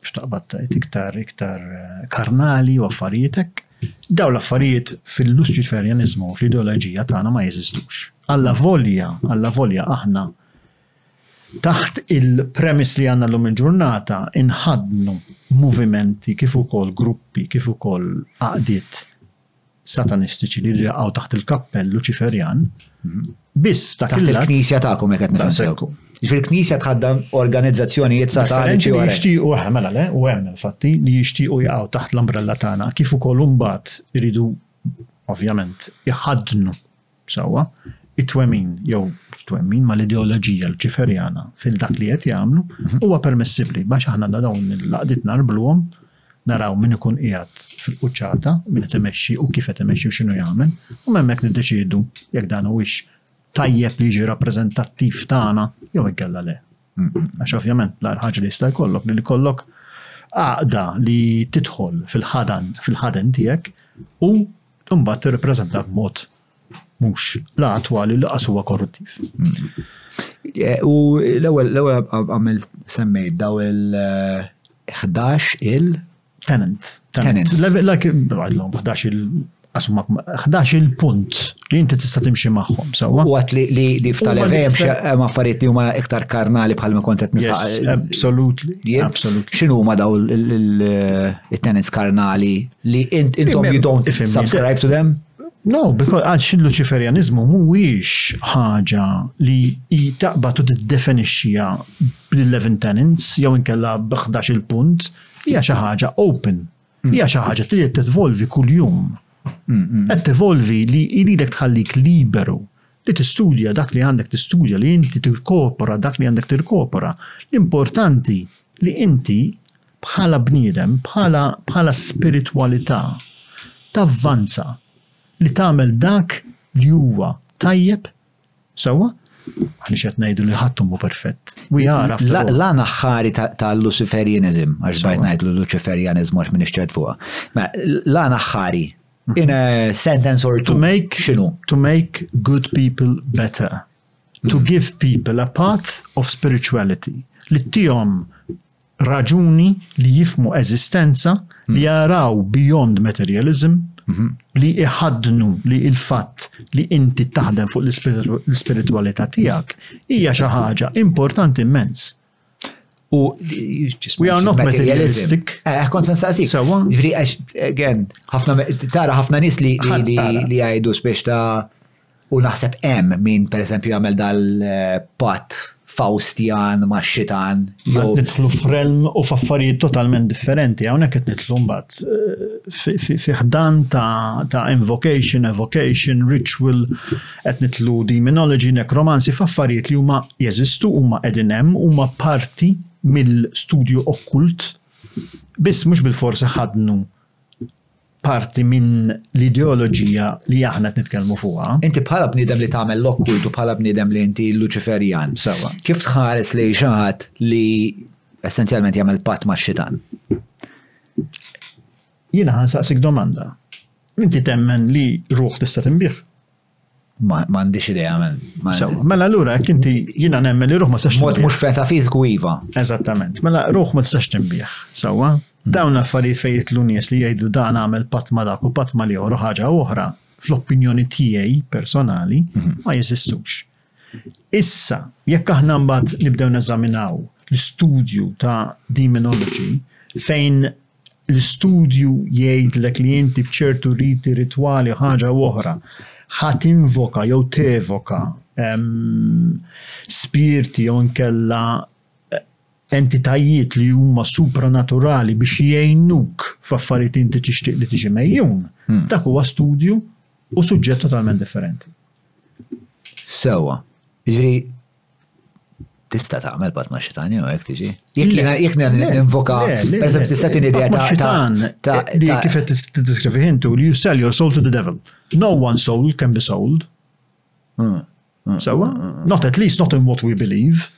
x'taqbad tajt iktar iktar eh, karnali u affarijiet hekk. Daw l-affarijiet fil-Luċiferjaniżmu, fl-ideoloġija tagħna ma jeżistux. Alla volja, alla volja aħna taħt il-premis li għanna l-lum il-ġurnata inħadnu movimenti kif ukoll gruppi, kif ukoll għaqdiet satanistiċi li jaqgħu taħt il-kappell Luċiferjan, biss dak il knisja tagħkom hekk qed nifhmsew. Fil-knisja tħaddam organizzazzjonijiet sataniċi u jixtiequ eh, mela le, u hemm infatti li jixtiequ jaqgħu taħt l-umbrella tagħna kif ukoll imbagħad iridu ovvjament iħaddnu sewwa, it-twemmin jew twemmin ma l-ideoloġija l-ċiferjana fil-dak li qed jagħmlu huwa permessibbli biex aħna da dawn il-laqdiet narbluhom naraw min ikun qiegħed fil-quċċata min qed imexxi u kif qed imexxi u x'inhu jagħmel u hemmhekk niddeċiedu jekk dan huwiex tajjeb li jiġi rappreżentattiv tagħna jew inkella le. Għax ovvjament l-ar ħaġa li jista' jkollok li jkollok għaqda li tidħol fil-ħadan fil-ħaden tiegħek u imbagħad tirrappreżenta b'mod mhux la attwali li qas huwa korruttiv. Eh, u l-ewwel l-ewwel għamil semmejt daw il-11 il- Tenant. Tenant. Like, għallom, 11 il- 11 il-punt li inti tista' timxi magħhom. U għat li li li f'tal-event hemm affarijiet li huma iktar karnali bħal ma kont qed nisaq. Absolutely. Absolutely. X'inhu ma daw il-tenants karnali Li intom you don't subscribe to them? No, because għax il-Luċiferjanizmu mhuwiex ħaġa li taqbad u tiddefinixxija bl-11 tenants jew inkella b'11 il-punt, hija xi ħaġa open. Mm. Hija xi ħaġa li qed tevolvi kuljum. Mm, mm. Qed tevolvi li jridek tħallik liberu li tistudja dak li għandek tistudja li inti tirkopra dak li għandek tirkopra. L-importanti li inti bħala bniedem, bħala bħala spiritwalità tavvanza li tagħmel dak li huwa tajjeb, sewwa? Aħniex qed ngħidu li ħadd mhu perfett. We are after all. L-għan aħħari tal-Luciferianism, għax bajt ngħidlu Luciferianism għax minn ixċert fuqha. Ma l-għan aħħari mhm. in a sentence or to make xinu? To make good people better. To mhm. give people a path of spirituality li tihom raġuni li jifhmu eżistenza, li mm. jaraw beyond materialism, mhm. li iħaddnu li il-fatt li inti taħdem fuq l-spiritualità tiegħek hija xi ħaġa importanti immens. U we are not materialistic. Eh, kont sa saqsi. Sawa. Ġifieri għax again, ħafna tara ħafna nies li li jgħidu spiex ta' U naħseb hemm min pereżempju jagħmel dal-patt Fawstjan ma' xitan. Jew nidħlu f'relm u f'affarijiet totalment differenti, hawnhekk qed nidħlu mbagħad eh, fi ħdan ta' invocation, evocation, ritual, qed nidħlu demonology, necromancy, f'affarijiet li huma jeżistu, huma qegħdin hemm, huma parti mill-studju okkult, biss mhux bil-forsi ħadnu parti minn l-ideoloġija li aħna qed nitkellmu fuqha. Inti bħala bniedem li tagħmel l-okkult u bħala bniedem li inti Luċiferjan. Sewa. Kif tħares li xaħat li essenzjalment jagħmel patt ma' xitan? Jiena ħansaqsik domanda. Inti temmen li ruħ tista' tinbih? Ma għandix idea men. Mela allura jekk inti jiena nemmen li ruħ ma sax. Mod mhux feta fiżku iva. Eżattament. Mela ruħ ma tistax tinbih. Sewwa? Hmm. Dawn l-affarijiet fejn jitlu nies li jgħidu dan għamel patt ma dak u patt ma li ħaġa oħra fl-opinjoni tiegħi personali hmm. ma jeżistux. Issa, jekk aħna mbagħad nibdew neżaminaw l-istudju ta' demonology fejn l-istudju jgħidlek li inti b'ċertu riti ritwali u ħaġa u oħra ħa tinvoka jew tevoka spirti jew inkella entitajiet li huma supranaturali biex jgħinuk f'affarijiet inti tixtieq li tiġi mejjun, hmm. dak huwa studju u suġġett totalment differenti. Sewa, ġri tista' tagħmel pat ma' xitan jew hekk tiġi. Jekk ninvoka, pereżempju tista' tieni idea ta' xitan ta' li kif qed tiddeskrivi intu li you sell your soul to the devil. No one soul can be sold. Hmm. Hmm. Sewa, hmm. not at least not in what we believe.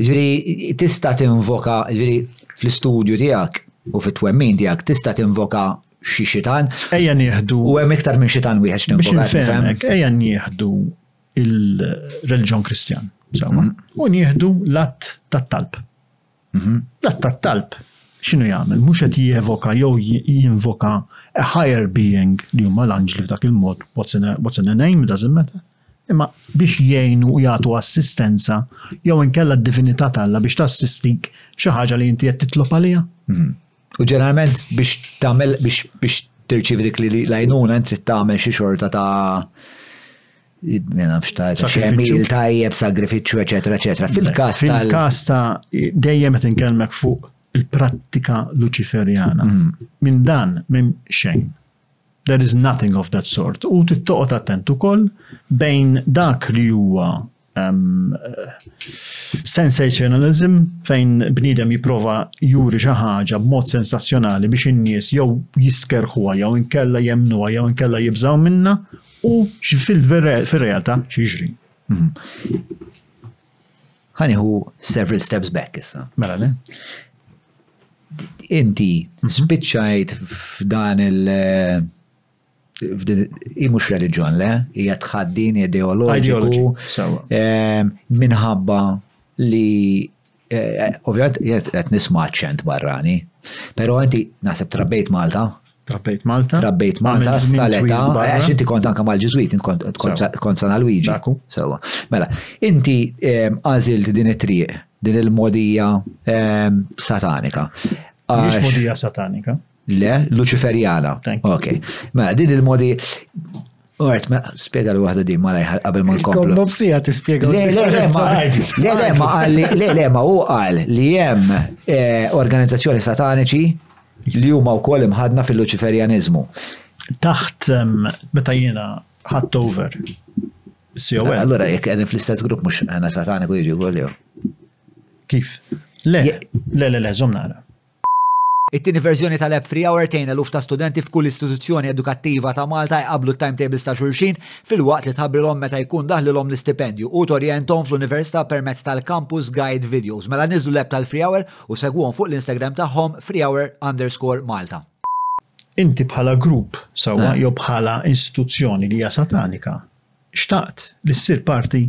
Ġri tista' tinvoka, ġri fl-istudju tiegħek u fit-twemmin tiegħek tista' tinvoka xi xitan. Ejja nieħdu. U hemm iktar minn xitan wieħed x'nimbogat. Ejja nieħdu il-reliġjon Kristjan. Mhm. U nieħdu l-att tat-talb. Mhm. L-att tat-talb x'inhu jagħmel? Mhux qed jevoka jew jinvoka a higher being li huma l-anġli f'dak il-mod, what's in a, what's in a name, doesn't matter. Imma biex jgħinu u jagħtu assistenza jew inkella d-divinità talla biex tassistik xi ħaġa li inti qed titlob għaliha. Mhm. U ġeneralment biex tagħmel biex biex tirċivi dik li lajnuna int trid tagħmel xi xorta ta' Mena fxtajt, xemil, tajjeb, sagrifiċu, eccetera, eccetera. Fil-kas ta' Fil-kas ta' dejjem qed inkellmek fuq il-prattika luċiferjana. Mm. Minn dan minn xejn. There is nothing of that sort. U tittoqgħod attent ukoll bejn dak li huwa um, sensationalism fejn bniedem jipprova juri xi ħaġa b'mod sensazzjonali biex in-nies jew jiskerħuha jew inkella jemnuha jew inkella jibżgħu minna u fil-realtà xiġri. Mhm. Ħaniħu several steps back issa. Mela le? Inti mhm. spiċċajt f'dan il- hi mhux reliġjon le, hija tħaddin ideoloġiku eh, minħabba li eh, eh, ovvjament qed nisma' ċent barrani, però inti naħseb trabbejt Malta. Trabbejt Malta. Trabbejt Malta saleta għax inti kont anke mal-Ġiżwit, kont San Luigi. Sewwa. Mela, inti għażilt din it-triq, din il-modija satanika. Mhix modija satanika. Le, Luċiferjana. Ok. Mela, din il-modi. Għart, ma spiega li wahda din ma lajħal qabel ma nkomplu. Kom nobsija ti spiega. Le, le, le, ma le, le, ma għalli, le, le, ma u għal li jem eh, organizzazzjoni sataniċi li huma wkoll imħadna fil-Luċiferjanizmu. Taħt meta jiena ħadd over. Allora, jek għedin fl-istess grupp mux għana sataniku jġi għolju. Kif? Le, le, le, le, zom nara. It-tieni verżjoni tal-app FreeHour tgħin eluf ta' studenti f'kull istituzzjoni edukattiva ta' Malta jqabblu t-timetables ta' xulxin filwaqt li tħabbrilhom meta jkun daħlilhom l-istipendju u torjenthom fl-Università permezz tal-Campus Guide Videos. Mela niżżlu l-app tal-FreeHour u segwuhom fuq l-Instagram tagħhom freehour underscore Malta. Inti bħala grupp sewwa jew bħala istituzzjoni li hija satanika xtaqt li ssir parti?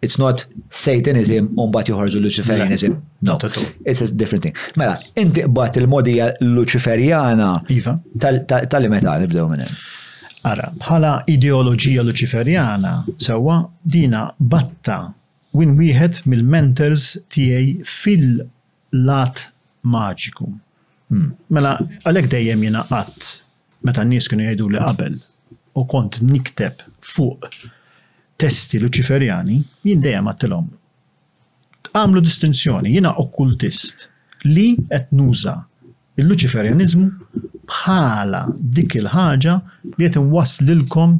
It's not Satanism u mbagħad joħorġu Luciferianism. No, it's a different thing. Mela, inti qbad il-modija Luciferjana iva. tal-li meta nibdew minn hemm. Ara, bħala ideoloġija Luciferjana, sewwa dina batta win wieħed mill-mentors tiegħi fil-lat maġiku. Hmm. Mela, għalhekk dejjem jiena qatt Meta n-nies kienu jgħiduli qabel u kont nikteb fuq testi Luċiferjani, jien dejjem għadtilhom, Agħmlu distinzjoni, jiena okkultist li qed nuża l-Luċiferjaniżmu bħala dik il-ħaġa li qed inwasslilkom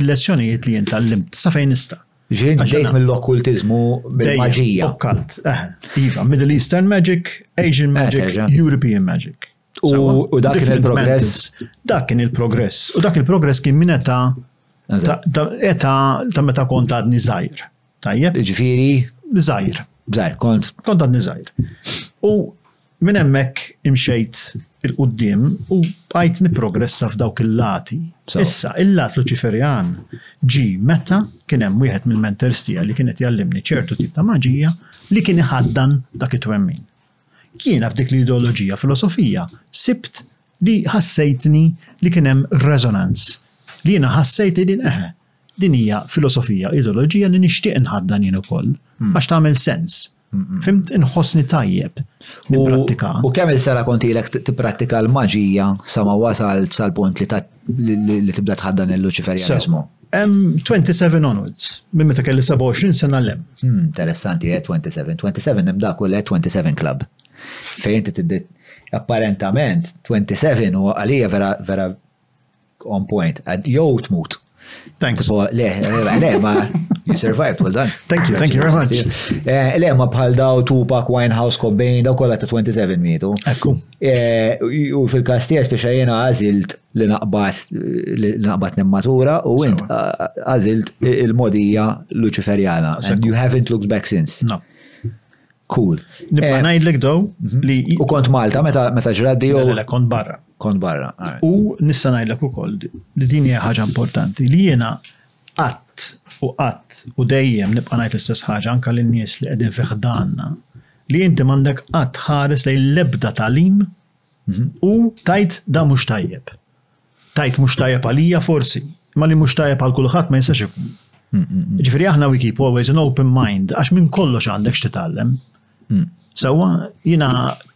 il-lezzjonijiet li jien tgħallimt sa fejn nista'. Ġiet ġejt mill-okkultiżmu mill-maġija. Okkalt, eħe. Iva, Middle Eastern Magic, Asian Magic, European Magic. U dak kien il-progress. Dak kien il-progress. U dak il-progress kien minn età età ta' meta kont għadni żgħir. Tajjeb? Ġifieri? Żgħir. Żgħir, kont. Kont għadni żgħir. U minn hemmhekk imxejt il-qudiem u bqajt nipprogressa f'dawk il-lati. Issa, il-lat Luċiferjan ġi meta kien hemm wieħed mill-mentors tiegħi li kienet jallimni ċertu tip ta' maġija li kien iħaddan dak it-twemmin. Jiena f'dik l-ideoloġija, filosofija, sibt li ħassejtni li kien hemm resonance. Li jiena ħassejt li din eħe, din hija filosofija, ideoloġija li nixtieq inħaddan jien ukoll għax tagħmel sens. Fhimt? Inħossni tajjeb nipprattikaha. U kemm-il sena kont ilek tipprattika l-maġija sa ma wasalt sal-punt li Li tibda tħaddan il-Luċiferjanizmu. Hemm 27 onwards, minn meta kelli 27 sena l-hemm. Hmm, interessanti, 27. Eh, 27 hemm dak u le 27 club. Fejn inti tiddi apparentament 27 u għalija vera vera on point. Jew tmut. Thanks. So, le, eh, le, ma you survived, well done. Thank you, thank you very much. Eh, le, ma bħal daw Tupac, Winehouse, Cobain, daw kolla ta' 27 mietu. Ekku. U fil-kas tiegħek speċa jiena għażilt li naqbad li naqbad nemmatura u int għażilt il-modija Luċiferjana. And you haven't looked back since. No. Cool. Nibqa' eh, ngħidlek do mhm. li U kont Malta meta meta ġraddi jew Le kont barra. Kont barra. U nista' ngħidlek ukoll li din hija ħaġa importanti li jiena Qatt u qatt u dejjem nibqa' ngħid l-istess ħaġa anke lin-nies li qegħdin fi ħdanna, li inti m'għandek qatt tħares lejn l-ebda tagħlim u tgħid dan mhux tajjeb. Tgħid mhux tajjeb għalija forsi, imma li mhux tajjeb għal kulħadd ma jistax ikun. Ġifieri aħna we keep always an open mind għax minn kollox għandek x'titgħallem. Mm. Sewwa jiena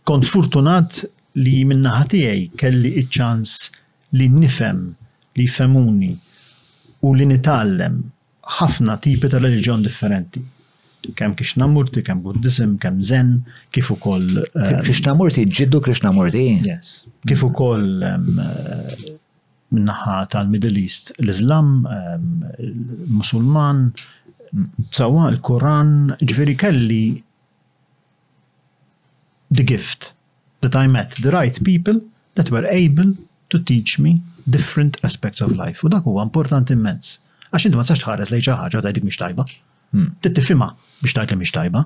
kont fortunat li minnaħa tiegħi kelli iċ-ċans li nifhem, li jfhemuni u li nitgħallem ħafna tipi ta' reliġjon differenti. Kemm Krishnamurti, kemm Buddiżm, kemm Zen, kif ukoll. Krishnamurti, ġiddu Krishnamurti? Yes. Kif ukoll min-naħa tal-Middle East, l-Iżlam, Musulman, sawa l-Quran, ġifieri kelli the gift that I met the right people that were able to teach me different aspects of life u dak huwa importanti immens għax inti ma tistax tħares lejn xi ħaġa u tgħid dik mhix tajba. Trid tifhimha biex tgħid li mhix tajba.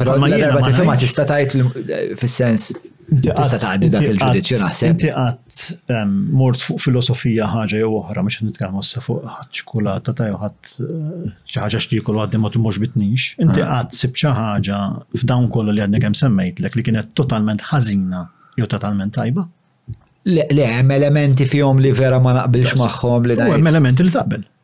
Però ma jiena ma tifhimha tista' tgħid fis-sens Tista' tgħaddi dak il-ġudizzju naħseb. Inti qatt ehm, mort fuq filosofija ħaġa jew oħra, mhux qed nitkellmu issa fuq ħadd ċikulata ta' jew ħadd eh, xi ħaġa x'tiekol għaddi ma timux bitnix. Inti ah. qatt sib xi ħaġa f'dawn kollu li għadni kemm semmejtlek li kienet totalment ħażina jew totalment tajba. Le, hemm elementi fihom li vera ma naqbilx magħhom li hemm elementi li taqbel.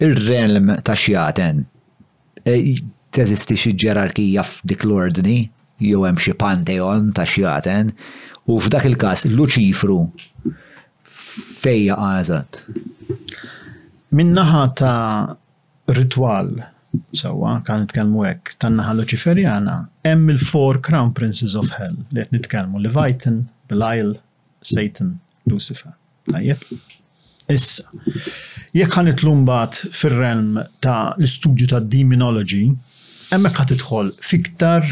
Il-realm ta' xjaten, e, teżisti xi ġerarkija f'dik l-ordni, jew hemm xi pantheon ta' xjaten, u f'dak il-każ Luċifru fejn jaqa' eżatt? Min-naħa ta' ritwal, sewwa, kan nitkellmu hekk, tan-naħa Luċiferjana, hemm il-four crown princes of hell li qed nitkellmu, Leviathan, Belial, Satan, Lucifer. Tajjeb. Issa, jekk ħa nidħlu mbagħad fir-realm ta' l-istudju ta' demonology, hemmhekk ħa tidħol f'iktar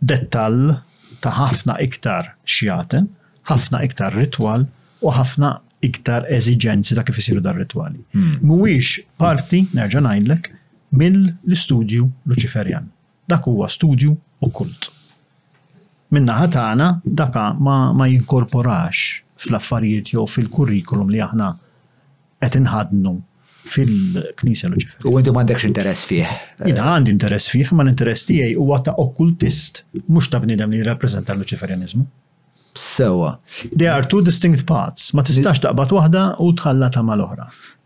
dettall ta' ħafna iktar xjaten, ħafna iktar ritwal u ħafna iktar eżiġenzi ta' kif isiru dar-ritwali. Mhuwiex parti, nerġa' ngħidlek, mill-istudju Luċiferjan. Dak huwa studju okkult. Min-naħa tagħna dak ma, ma jinkorporax fl-affarijiet jew fil-kurrikulum li aħna qed inħaddnu fil-Knisja Luċifer. U inti m'għandekx interess fih. Jiena għandi interess fih, ma l-interess tiegħi huwa ta' okkultist, mhux ta' bniedem li jirrappreżenta l-Luċiferjaniżmu. Sewa. They are two distinct paths, ma tistax taqbad waħda u tħallatha mal-oħra.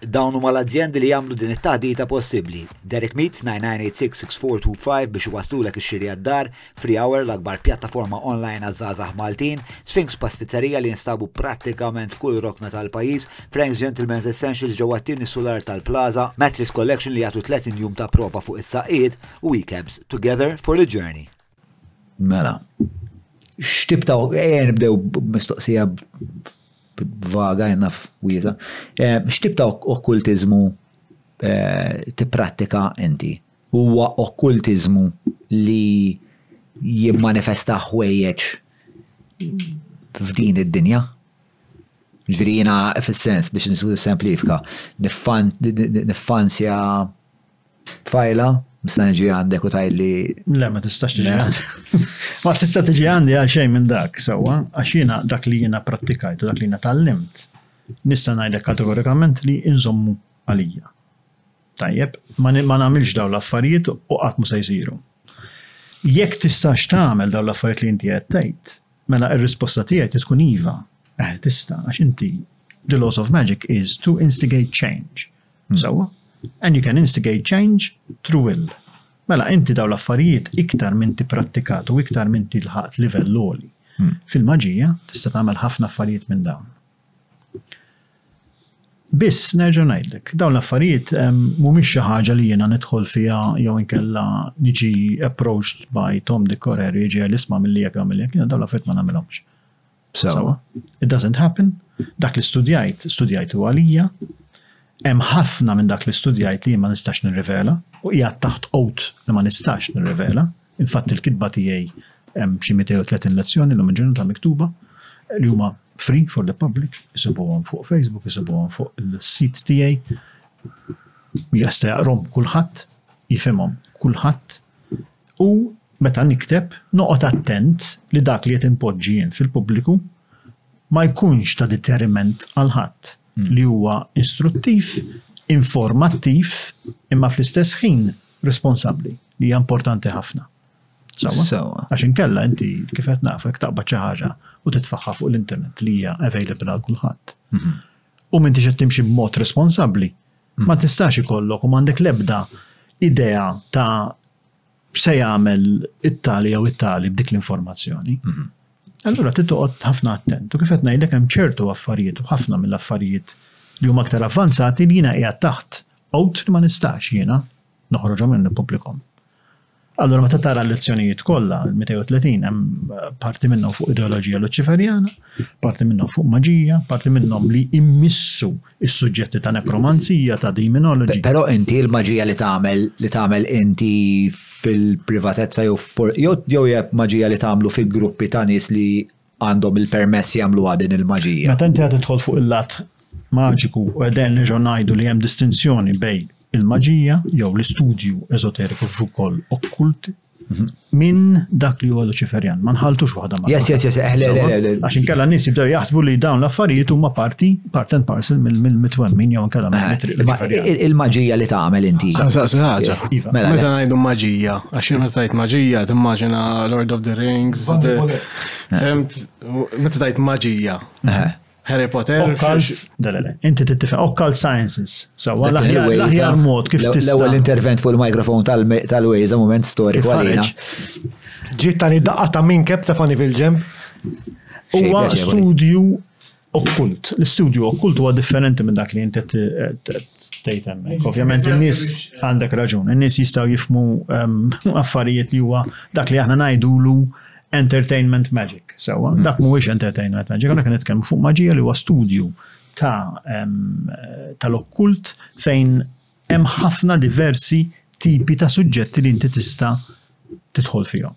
Dawn huma l-azjendi li jagħmlu din it-taħdita possibbli, Derek Meats 99866425 biex iwasslulek ix-xiri għad-dar, Free Hour l-akbar pjattaforma online għaż-żgħażagħ Maltin, Sphinx Pastizzerija li jinstabu prattikament f'kull rokna tal-pajjiż, Frank's Gentlemen's Essentials ġewwa t-tieni sular tal-Plaza, Mattress Collection li jagħtu 30 jum ta' prova fuq is-saqqiet u Wee Cabs, Together for the Journey. Mela, x'tip ta' ejja eh, nibdew mistoqsija vaga jenna f'wiesa. Eh, x'tip ta' okkultiżmu eh, tipprattika inti? Huwa okkultiżmu li jimmanifesta ħwejjeġ f'din id-dinja? Ġviri jina fil-sens biex nżu semplifika, niffanzja Tfajla, nista' niġi għandek u tajli. Le, ma tistax tiġi għandi. Ma tista' tiġi għandi għal xejn minn dak, sewwa, għax jiena dak li jiena prattikajt u dak li jiena tallimt, nista' ngħidlek kategorikament li inżommu għalija. Tajjeb, ma nagħmilx dawn l-affarijiet u qatt mhu se jsiru. Jekk tistax tagħmel dawn l-affarijiet li inti qed tgħid, mela r-risposta tiegħi trid tkun iva, eh tista' għax inti the laws of magic is to instigate change. Hmm. Sewwa? And you can instigate change through will. Mela, inti daw l-affarijiet iktar minn ti prattikat u iktar minn ti lħaqt livell loli. Hmm. Fil-maġija, tista' tagħmel ħafna affarijiet minn dawn. Biss nerġa' ngħidlek, dawn l-affarijiet mhumiex xi ħaġa li jiena nidħol fiha jew inkella niġi approached by Tom Dick Correri jiġi l-isma' milli jekk għamil jekk, dawn l-affarijiet ma nagħmilhomx. Sewa. It doesn't happen. Dak li studjajt, studjajtu għalija. Hemm ħafna minn dak li studjajt li ma nistax nirrivela u hija taħt qot li ma nistax nirrivela. Infatt il-kitba tiegħi hemm xi 230 lezzjoni l ġurnal ta' miktuba li huma free for the public, isibuhom fuq Facebook, isibuhom fuq il-sit tiegħi. Jasta jaqrom kulħadd, jifhimhom kulħadd, U meta nikteb, noqgħod attent li dak li qed inpoġġi jien fil-pubbliku ma jkunx ta' deteriment għal ħadd, li huwa istruttiv, informattiv imma fl-istess ħin responsabbli, li hija importanti ħafna. Sewwa? Sewwa. Għax inkella inti kif qed naf jekk taqbad xi ħaġa u titfaħħa fuq l-internet li hija available għal kulħadd. Mhm. U m'intix qed timxi b'mod responsabbli, Ma tistax ikollok u m'għandek l-ebda idea ta' x'se jagħmel it-tali jew it-tali b'dik l-informazzjoni. Mhm. Allura trid toqgħod ħafna attent. U kif qed ngħidlek hemm ċertu affarijiet u ħafna mill-affarijiet li huma aktar avvanzati li jiena qiegħed taħt qgħod li ma nistax jiena noħroġhom jew nippubblikhom. Allura meta tara l-lezzjonijiet kollha, l-230 hemm parti minnhom fuq ideoloġija Luċiferjana, parti minnhom fuq maġija, parti minnhom li immissu is-suġġetti ta' nekromanzija, ta' demonology. Però inti l-maġija li tagħmel li tagħmel inti fil-privatezza jew jew jew maġija li tagħmlu fi gruppi ta' nies li għandhom il-permess jagħmluha din il-maġija. Meta inti qed tidħol fuq il-lat maġiku u qegħdin nerġgħu ngħidu li hemm distinzjoni bejn il-maġija jew l-istudju eżoteriku kif ukoll okkult mhm. minn dak li huwa Luċiferjan. Ma nħaltux waħda ma. Yes, yes, yes, eh, Għax inkella nies jibdew jaħsbu li dawn l-affarijiet huma parti part and parcel mill-mitwemmin jew inkella eh, Il-maġija li tagħmel inti. Saqsi ħaġa. Eh, iva. Mela, meta ngħidu maġija, għax jiena tajt maġija timmaġina Lord of the Rings, Fimt, meta tajt maġija. Harry Potter. Inti tittifem occult sciences. So, l-aħjar mod kif tista. L-ewwel intervent fuq il-mikrofon tal-Waze, moment storiku għalina. Ġiet tani daqqa ta' minn kep ta' fani fil-ġemp. Huwa studju okkult. L-istudju okkult huwa differenti minn dak li inti tgħid hemmhekk. Ovvjament in-nies għandek raġun, in-nies jistgħu jifmu ehm, affarijiet li huwa dak li aħna ngħidulu entertainment magic. Sewa, hmm. dak mhuwiex entertainment magic, għandek nitkellmu fuq maġija li huwa studju ta' ehm, tal-okkult fejn hemm ħafna diversi tipi ta' suġġetti li inti tista' tidħol fihom.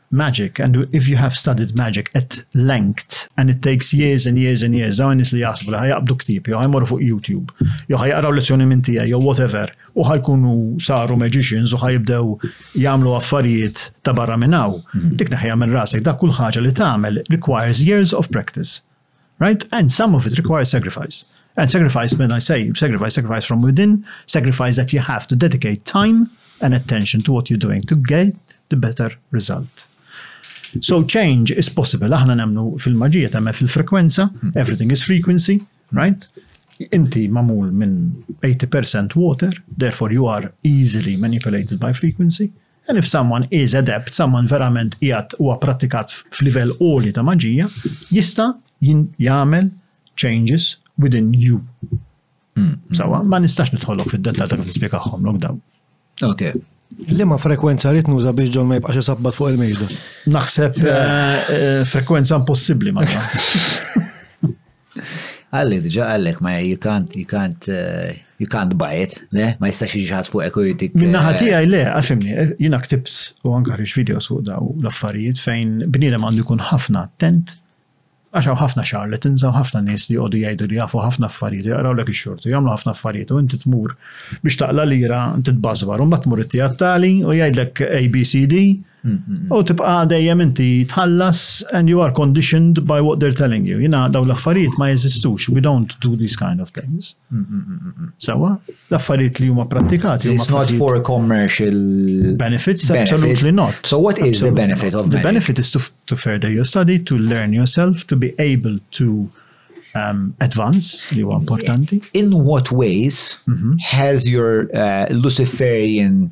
magic and if you have studied magic at length and it takes years and years and years dawn nies li jaħsbu li ħajaqbdu ktieb jew ħajmorru fuq YouTube jew ħajaqraw lezzjoni minn tiegħi jew whatever u ħajkunu saru magicians u ħajibdew jagħmlu affarijiet ta' barra minn hawn. Mhm. Dik neħħejha minn rasek dak kull ħaġa li tagħmel requires years of practice. Right? And some of it requires sacrifice. And sacrifice, when I say sacrifice, sacrifice from within, sacrifice that you have to dedicate time and attention to what you're doing to get the better result. So change is possible. Aħna nemnu fil-maġija, tamma fil-frekwenza, everything is frequency, right? Inti mamul minn 80% water, therefore you are easily manipulated by frequency. And if someone is adept, someone verament qiegħed huwa prattikat f'livell għoli ta' maġija, jista' jagħmel changes within you. Hmm. Sawa, ma nistax nidħollok fid-dettal ta' kif nispjegahom lok dawn. Okay. Li ma frekwenza rrit nuża biex ġon ma jibqax isabbat fuq il-mejda? Naħseb eh, eh, frekwenza impossibbli ma Għalli, diġa għallek, ma you can't, you can't, eh, you can't buy it, le? Ma jistax iġħat fuq eku jitik. Minna eh, ħati għaj, le, għafimni, eh, jina ktips u anka rix videos u daw l-affarijiet fejn bnidem għandu jkun ħafna attent għaxaw ħafna xar li tinżaw ħafna nis li għodu jgħidu li jafu ħafna affarijiet, jgħaraw l-ek xortu, jgħamlu ħafna affarijiet, u inti tmur biex taqla lira, inti tbazbar, un bat tmur it-tijat tali, u jgħidlek ABCD, U tibqa dejjem inti tħallas and you are conditioned by what they're telling you. Jina daw l-affarijiet ma jeżistux, we don't do these kind of things. Sawa, l-affarijiet li huma prattikati. It's not for commercial benefits, absolutely not. So what is the benefit of The benefit is to, to further your study, to learn yourself, to be able to um, advance li huwa importanti. In what ways mm -hmm. has your uh, Luciferian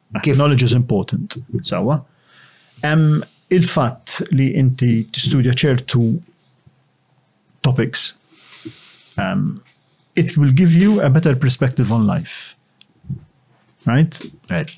uh, knowledge is important. So, uh, Um, il-fatt li inti t-studja ċertu topics um, it will give you a better perspective on life. Right? Right.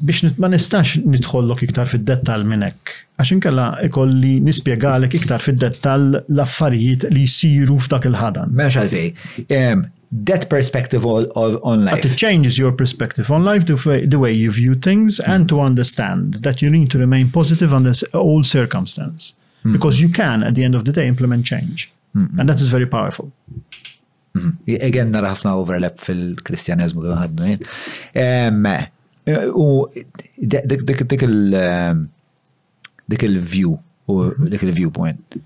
biex ma nistax nidħollok iktar fid-dettall minn hekk, għax inkella ikolli nispjegalek iktar fid-dettall l-affarijiet li jsiru f'dak il-ħadan. M'hemmx għalfejn. That perspective on life. It changes your perspective on life, the way you view things, and to understand that you need to remain positive under all circumstances. Because you can, at the end of the day, implement change. And that is very powerful. Mhm. Again, nara ħafna overlap fil-Kristjaneżmu kif ħadnu jien. U dik il- dik il-view, u mhm. dik il-viewpoint.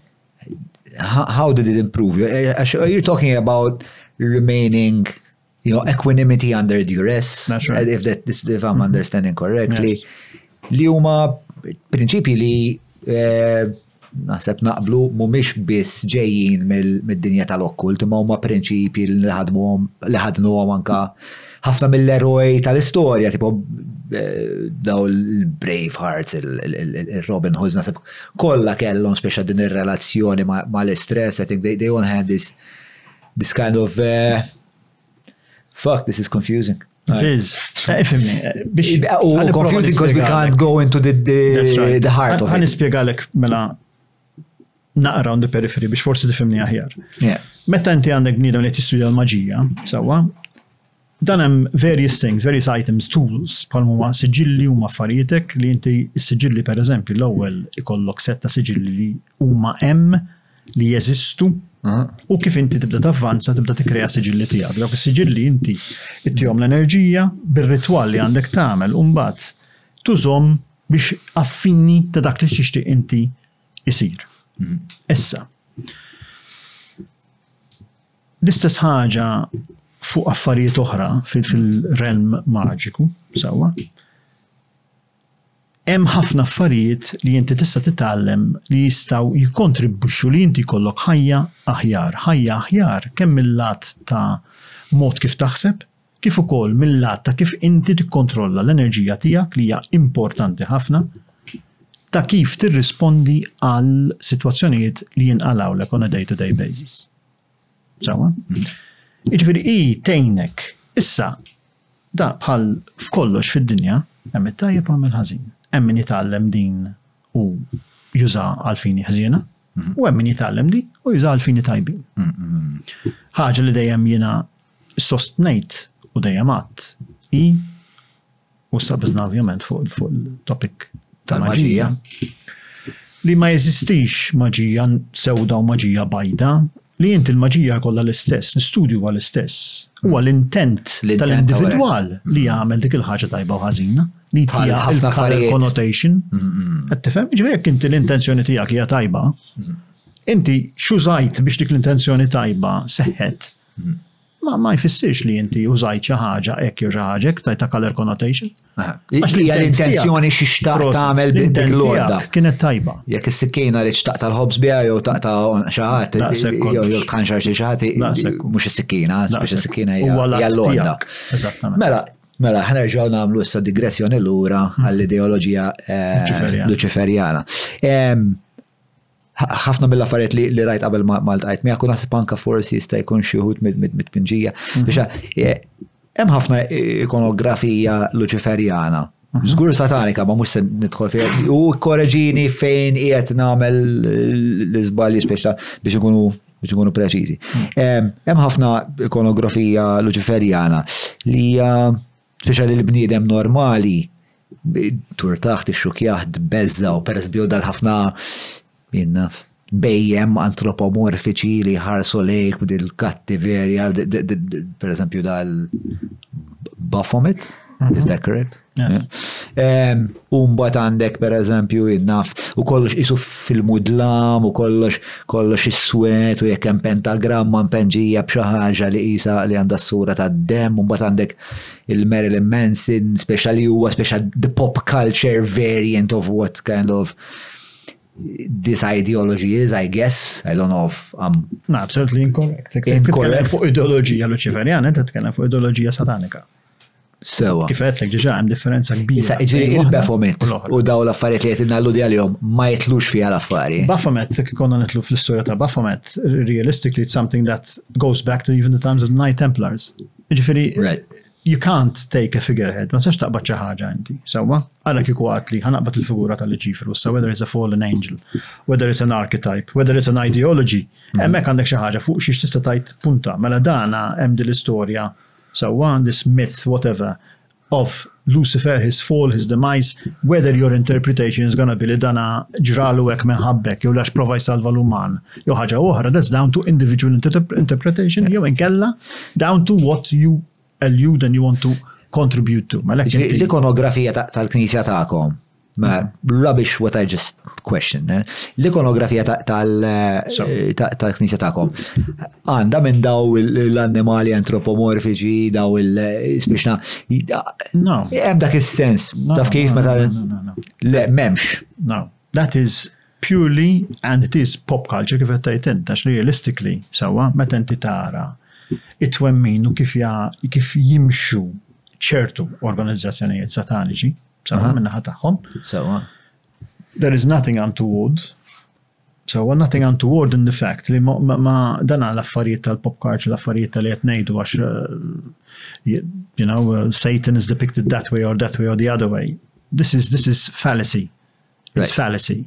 How did it improve? Are you talking about remaining you know, equanimity under duress, right. if that is, if I'm mhm. understanding correctly, li huma prinċipji li eh, naħseb naqblu, mhumiex biss ġejjin mid-dinja tal-okkult, imma huma prinċipji li ħadmuhom li ħadnuhom anka ħafna mill-eroj tal-istorja, tipo eh, daw il-Brave Hearts, il-Robin Hoods, nasib kolla kellhom speċa din ir-relazzjoni ma l-istress, I think they, they all had this, this kind of uh, Fuck, this is confusing. It is. Eh, ifimni. Eh, eh, confusing because we can't go into the, the, the heart of it. Għan ispiegalek mela naqra on the periphery biex forsi tifimni aħjar. Meta inti għandek bniedem li tistudja l-maġija, sawa, dan hemm various things, various items, tools, bħal huma siġilli huma affarijitek li inti s-siġilli pereżempju l-ewwel ikollok setta siġilli li huma hemm li jeżistu u kif inti tibda tavvanza tibda tikkrea siġilli tiegħek. Dawk is-siġilli inti ittihom l-enerġija bir-ritwal li għandek tagħmel u mbagħad tużhom biex affini ta' dak li tixtieq inti isir. Mhm. Issa. L-istess ħaġa fuq affarijiet oħra fil-realm maġiku, sewwa. Hemm ħafna affarijiet li inti tista' titgħallem li jistgħu jikkontribwixxu li inti jkollok ħajja aħjar. Ħajja aħjar kemm mil-lat ta' mod kif taħseb, kif ukoll mil-lat ta' kif inti tikkontrolla l-enerġija tiegħek li hija importanti ħafna, ta' kif tirrispondi għal sitwazzjonijiet li jinqalgħulek on a day-to-day basis. Sawa? Jiġifieri hi tgħinek. Issa, da bħal f'kollox fid-dinja, hemm it-tajjeb u hemm il-ħażin. Hemm min jitgħallem din u juża għal fini ħżiena, mhm. u hemm min jitgħallem din u juża għal fini tajbin. Mhm. Ħaġa li dejjem jiena sostnejt u dejjem għadd hi u sabizna ovvjament fuq il-topic tal-maġija, li ma jeżistix maġija sewda u maġija bajda, li inti l-maġija kollha l-istess, l-istudju huwa l-istess. Huwa mm. l-intent tal-individwal li jagħmel dik il-ħaġa tajba u ħażina li tija il-color connotation. Qed tifhem? Ġifieri jekk inti l-intenzjoni tiegħek hija tajba, inti xużajt biex dik l-intenzjoni tajba seħħet, Ma ma jfissirx li inti użajt xi ħaġa hekk jew xi ħaġa hekk tajta color connotation. Għax li hija l-intenzjoni xi xtaq tagħmel bil-lorda. Kienet tajba. Jekk is-sikkina rrid xtaq tal-ħobż biha jew taqta' xi ħadd jew tħanxar xi ħadd mhux is-sikkina, biex is-sikkina hija l-lorda. Mela, Mela, ħnerġaw namlu issa digressjoni l-ura hmm. għall-ideologija eh, Luċiferjana. ħafna mill-affarijiet li, li rajt qabel ma ltqajt miegħek u naħseb anke forsi jista' jkun xi wħud mit-tpinġija. Mhm. Biex eh, hemm ħafna ikonografija Luċiferjana. Mhm. Żgur satanika ma mhux se nidħol fiha. U korreġini fejn qiegħed nagħmel l-iżbalji speċta biex ikunu biex ikunu preċiżi. Mhm. Hemm ħafna ikonografija Luċiferjana li hija Spiċċa li l-bniedem normali tur taħt ixxukjah tbeżża u peress bihom dal-ħafna min naf bejjem antropomorfiċi li jħarsu lejk b'dil kattiverja pereżempju dal Baphomet, is that correct? U mbagħad għandek pereżempju naf u kollox isu fil-mudlam u kollox kollox is-swed u jekk hemm pentagramma mpenġija b'xi ħaġa li qisha li għandha s-sura tad-demm u mbagħad għandek il-Marilyn Manson speċa li huwa speċa the pop culture variant of what kind of this ideology is, I guess, I don't know if I'm... No, absolutely incorrect. Incorrect. Fuq ideoloġija Luċiferjana, inti tkellem fuq ideoloġija satanika. Sewa. Kif għedlek diġa hemm differenza kbira. Issa ġifieri il-Baphomet u daw l-affarijiet li qed innalludi għalihom ma jitlux fiha l-affari. Baphomet, jekk ikonna nitlu fl-istorja ta' Baphomet, realistically it's something that goes back to even the times of the Knight Templars. Ġifieri, you can't take a figurehead, ma tistax taqbad xi ħaġa inti, sewwa? Għalhekk kieku għad li ħanaqbad il-figura ta' Luċiferu, so whether it's a fallen angel, whether it's an archetype, whether it's an ideology, mm. hemmhekk għandek xi ħaġa fuq xiex tista' tajt punta. Mela dana hemm din l-istorja sewwa this myth whatever of Lucifer, his fall, his demise, whether your interpretation is gonna be li dan ġralu hekk minħabba hekk jew għax prova jsalva l-uman jew ħaġa oħra, that's down to individual interpretation jew inkella down to what you allude and you want to contribute to. Mela l-ikonografija tal-Knisja tagħkom Ma rubbish what I just question. Eh? L-ikonografija tal-knisja eh, ta'kom għanda minn daw l-annimali antropomorfiċi, daw il-spiċna. No. Hemm dak is-sens. Taf kif meta. Le, memx. No. That is purely and it is pop culture kif qed għax realistically sewwa meta inti tara it-twemminu kif jimxu ċertu organizzazzjonijiet sataniċi Sewa minn naħa tagħhom. Sewa. There is nothing untoward. Sewa nothing untoward in the fact li ma dan għal affarijiet tal-pop culture, l-affarijiet tal qed ngħidu għax eh, you know, eh, Satan is depicted that way or that way or the other way. This is this is fallacy. It's right. fallacy.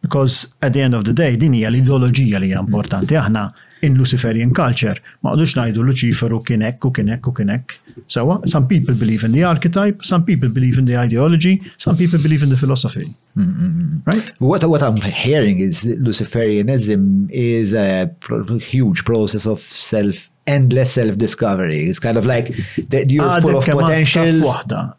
Because at the end of the day din hija l-ideoloġija li hija importanti. Aħna in Luciferian culture ma qogħdux ngħidu Luċiferu kien hekk u kien hekk u kien hekk. Sewa, some people believe in the archetype, some people believe in the ideology, some people believe in the philosophy. Right? What, what I'm hearing is Luciferianism is a huge process of self endless self-discovery. It's kind of like that you're ah, full of potential.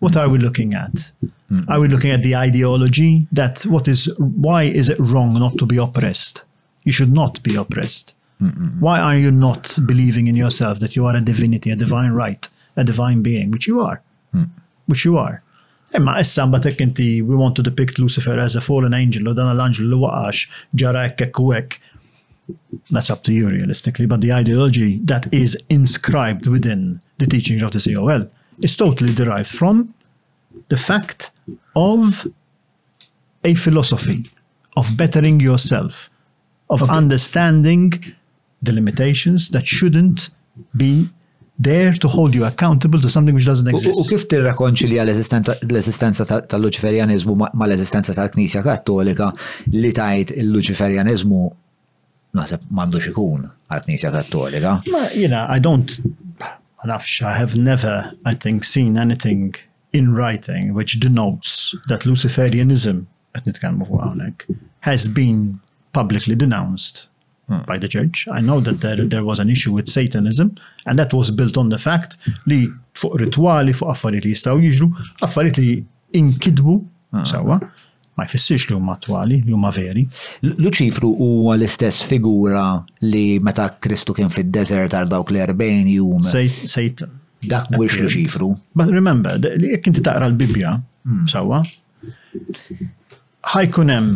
what are we looking at? Mm. Are we looking at the ideology that what is why is it wrong not to be oppressed? You should not be oppressed. Mm-mm. Why are you not believing in yourself that you are a divinity, a divine right, a divine being, which you are, mm. which you are? we want to depict Lucifer as a fallen angel u dan l-anġel li That's up to you realistically, but the ideology that is inscribed within the teachings of the COL is totally derived from the fact of a philosophy of bettering yourself, of okay. understanding the limitations that shouldn't be there to hold you accountable to something which doesn't exist. U kif tirrakonċilja l-eżistenza tal-Luċiferjaniżmu ma l-eżistenza tal-Knisja Kattolika li tajt il-Luċiferjaniżmu naħseb m'għandux ikun għal-Knisja Kattolika? Ma jiena, I don't, ma nafx, I have never, I think, seen anything in writing which denotes that Luciferianism qed nitkellmu fuq hawnhekk, has been publicly denounced Hmm. by the church. I know that there, there was an issue with Satanism and that was built on the fact li fuq rituali, fuq affarijiet li jistaw jiġru, affarijiet li inkidbu, hmm. sawa, ma jfissirx li huma attwali, li huma veri. Luċifru huwa l-istess figura li meta Kristu kien fid-deżert għal dawk l-40 jum. Sejt. Dak mhuwiex Luċifru. But remember, jekk inti taqra l-Bibbja, hmm. sawa, Ħa jkun hemm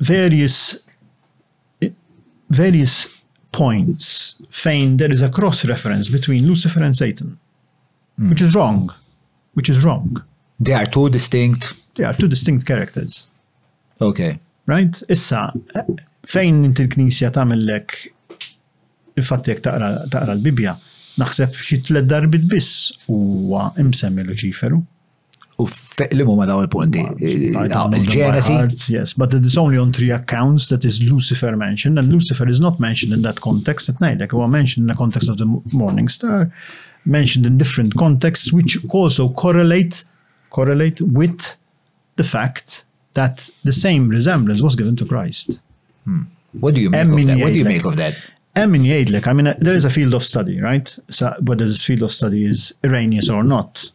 various various points fejn there is a cross reference between Lucifer and Satan. Hmm. Which is wrong. Which is wrong. They are two distinct. They are two distinct characters. Okay. Right? Issa, fejn inti l-Knisja tagħmellek il-fatt jekk taqra l-Bibja, naħseb xi tliet darbit biss huwa imsemmi Luċiferu. U li huma daw il-punti. Ah, il ġenesi Yes, but it is only on three accounts that is Lucifer mentioned, and Lucifer is not mentioned in that context at night. Like, huwa mentioned in the context of the Morning Star, mentioned in different contexts, which also correlate correlate with the fact that the same resemblance was given to Christ. Hmm. What do you make of that? What do you make of that? Emin I mean, uh, there is a field of study, right? So whether this field of study is erroneous or not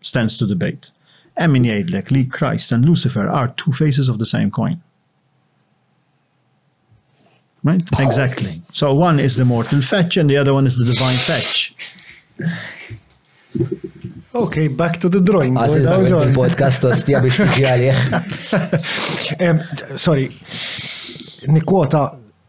stands to debate. Emin Lee Christ, and Lucifer are two faces of the same coin. Right? Exactly. So one is the mortal fetch, and the other one is the divine fetch. Ok, back to the drawing board. Għazil podcast ostja biex tiġi Sorry, nikwota,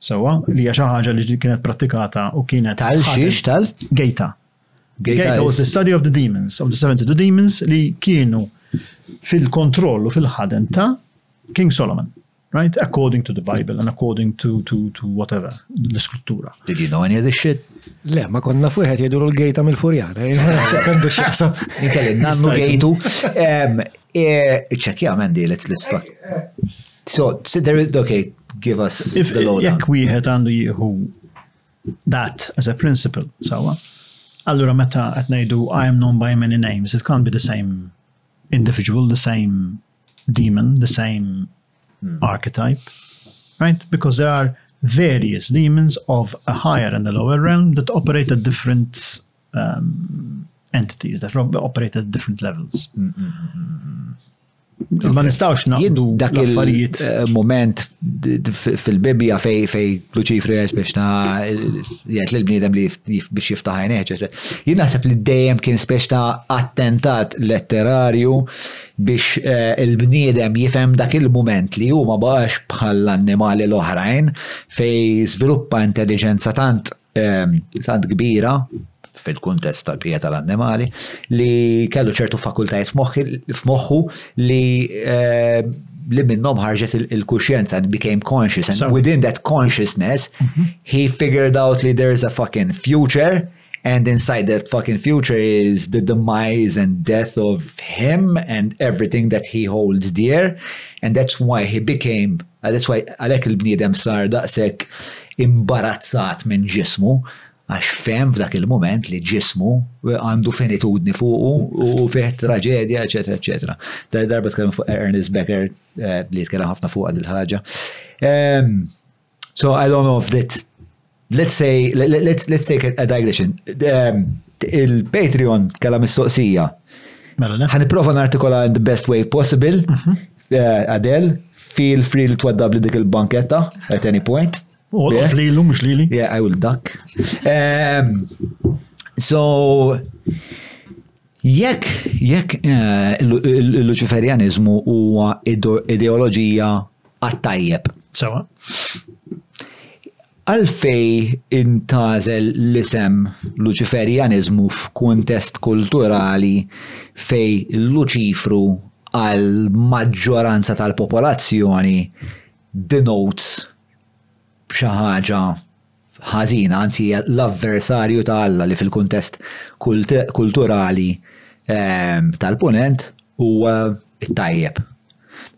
Sewwa, li hija xi ħaġa li kienet prattikata u kienet. Tal xiex tal? Gejta. Gejta was the study of the demons, of the 72 demons li kienu fil-kontroll u fil-ħaden ta' King Solomon. Right? According to the Bible and according to, to, to whatever, l-iskrittura. Did you know any of this shit? Le, ma konna fuħet jedu l-gejta mill-furjana. Għandu xaqsa. Inkelli, nannu gejtu. Ċekja, mendi, let's l-ispak. So, so there okay, give us If, the lowdown. Jek wieħed għandu jieħu that as a principle, sawa. Allura meta qed ngħidu I am known by many names, it can't be the same individual, the same demon, the same mm. archetype, right? Because there are various demons of a higher and a lower realm that operate at different um, entities, that operate at different levels. mm mm Ma nistawx naqdu dak il-affarijiet. Eh, moment fil-Bibbja fej fej Luċifri għax biex ta' jgħet l-bniedem li biex jiftaħ għajneħ, ċeċe. Jien naħseb li dejjem kien spiex ta' attentat letterarju biex eh, il-bniedem jifhem dak il-moment li huma baqax bħall-annimali l-oħrajn fej sviluppa intelligenza tant Ehm, tant kbira fil-kuntest tal-bqija tal-annimali li kellu ċertu fakultajiet f'moħħu li ehm, li minnom ħarġet il-kuxjenza and became conscious and within that consciousness mhm. he figured out li there's a fucking future and inside that fucking future is the demise and death of him and everything that he holds dear and that's why he became Għalhekk il-bniedem sar daqshekk imbarazzat minn ġismu għax fehem f'dak il-mument li ġismu għandu finitudni fuqu u fih traġedja, eċetera, eċetera. Dar darba tkellem fuq Ernest Becker eh, li jitkellem ħafna fuq għal il-ħaġa. Ehm, so I don't know if that Let's say, let's, let's take a digression. Um, Il-Patreon kalla mistoqsija. Mela, Ħan prova nartikola in the best way possible. Mhm. Eh, Adel, feel free li twaddab li dik il-banketta at any point. U għalt li l-lum, mux li li. Yeah, I will duck. Um, so, Jekk jekk il-Luċiferjaniżmu huwa ideoloġija għat-tajjeb. Sewa. Għalfej intażel l-isem Luċiferjaniżmu f'kuntest kulturali fej Luċifru għal maġġoranza tal-popolazzjoni denotes xi ħaġa ħażina, anzi hija l-avversarju ta' Alla li fil-kuntest kulturali ehm, tal-punent huwa t-tajjeb.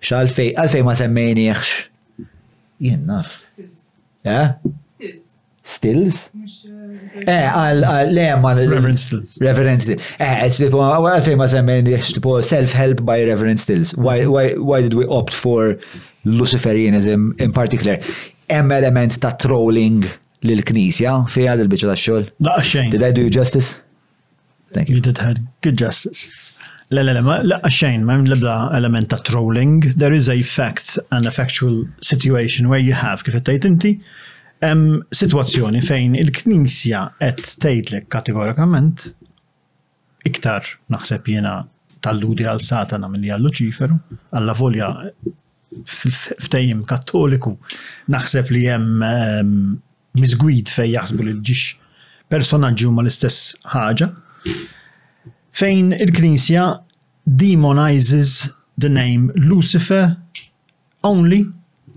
X'għalfej għalfej ma semmejniex jien naf. Eh? Stills? Eh, eh għal le ma Reverend Stills. Reverend Stills. Eh, sbibu għalfej ma semmejniex tipo self-help by Reverend Stills. Why, why, why did we opt for Luciferianism in particular? Hemm element ta' trolling lill-Knisja fiha din il-biċċa tax-xogħol? Daqsxejn. Did I do you justice? Thank you. You did her good justice. Le, le, le, ma laqqa xejn, ma l-ebda element ta' trolling. There is a fact and a factual situation where you have, kif tgħid inti, hemm sitwazzjoni fejn il-Knisja qed tgħidlek kategorikament iktar naħseb jiena talludi għal Satana milli għal Luċiferu, alla volja ftejim kattoliku naħseb li hemm ehm, miżgwid fej jaħsbu li l-ġiex personaġġi huma l-istess ħaġa. Fejn il-Knisja demonizes the name Lucifer only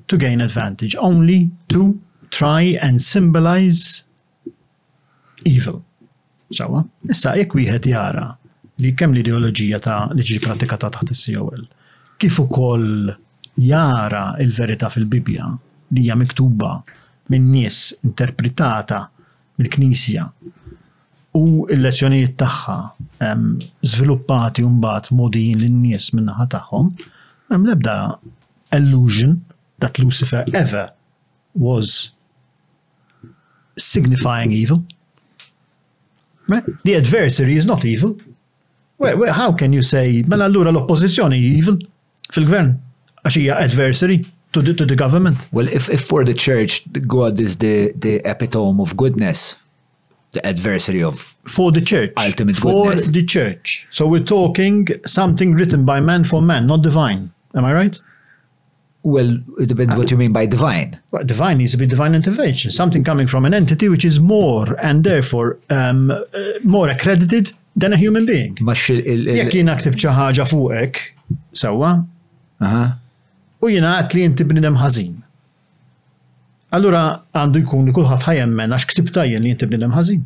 to gain advantage, only to try and symbolize evil. Sawa, issa jekk wieħed jara li kemm l-ideoloġija ta' li ġi pratikata taħt is-COL, kif ukoll jara il-verità fil-Bibbja li hija miktuba minn nies interpretata mill-Knisja u l-lezzjonijiet tagħha żviluppati mbagħad mogħdijin lin-nies min-naħa tagħhom, hemm l-ebda illusion that Lucifer ever was signifying evil. The adversary is not evil. Where, how can you say, mela allura l-oppozizjoni evil fil-gvern? Actually, adversary to the, to the government. Well, if, if for the church God is the, the epitome of goodness, the adversary of for the church ultimate for goodness. the church so we're talking something written by man for man not divine am i right Well, it depends what you mean by divine. Well, divine needs to be divine intervention, something coming from an entity which is more and therefore um, uh, more accredited than a human being. Jekk jien aktib xi ħaġa fuqek, sewwa, u jiena għat li inti bnidem ħażin. Allura għandu jkun li kulħadd ħajemmen għax ktib tajjen li inti bnidem ħażin.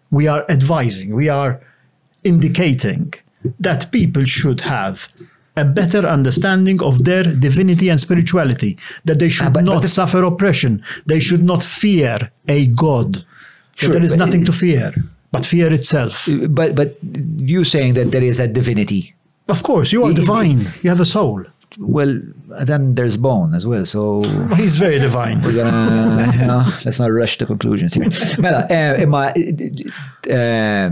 we are advising, we are indicating that people should have a better understanding of their divinity and spirituality, that they should uh, but, not but suffer oppression, they should not fear a god. Sure, there is nothing to fear but fear itself. Uh, but but you saying that there is a divinity. Of course, you are divine. you have a soul well, then there's Bone as well. So he's very divine. We're gonna, you know, let's not rush the conclusions here. Mela, uh, am eh, eh, eh,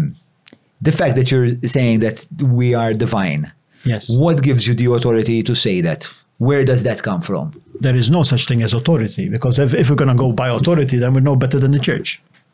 the fact that you're saying that we are divine. Yes. What gives you the authority to say that? Where does that come from? There is no such thing as authority because if, if we're going to go by authority, then we're no better than the church.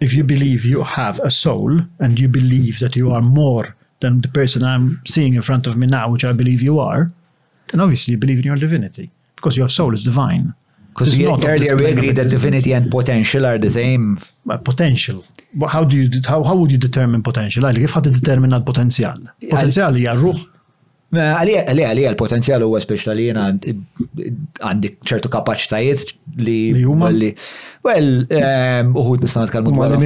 if you believe you have a soul and you believe that you are more than the person I'm seeing in front of me now, which I believe you are, then obviously you believe in your divinity because your soul is divine. Because earlier we agreed that divinity and potential are the same. But uh, potential. But how do you how, how would you determine potential? Like if how to determine potential? Potential Yeah. Għalija l-potenzjal huwa speċta li jiena għandi ċertu kapaċitajiet li huma li. Well, ehm, uħud nista' nitkellmu dwar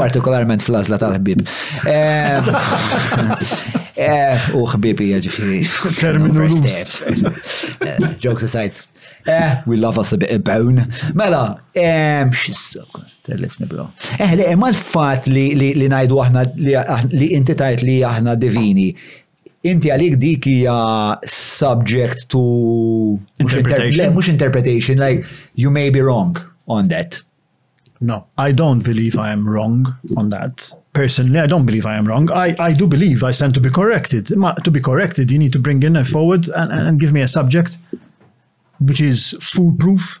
partikolarment fl-għażla tal-ħbieb. Ehm, eh, u ħbieb hija ġifieri. Terminu eh, Jokes aside. Eh, we love us a bit of bone. Mela, ehm, x'issa Tellifni bro. Eh, li imma l-fat li, li, li najdu aħna li, li inti tajt li aħna divini. Inti għalik dik hija subject to interpretation. Mhux interpretation, like you may be wrong on that. No, I don't believe I am wrong on that. Personally, I don't believe I am wrong. I, I do believe I stand to be corrected. Ma, to be corrected, you need to bring in a forward and, and give me a subject which is foolproof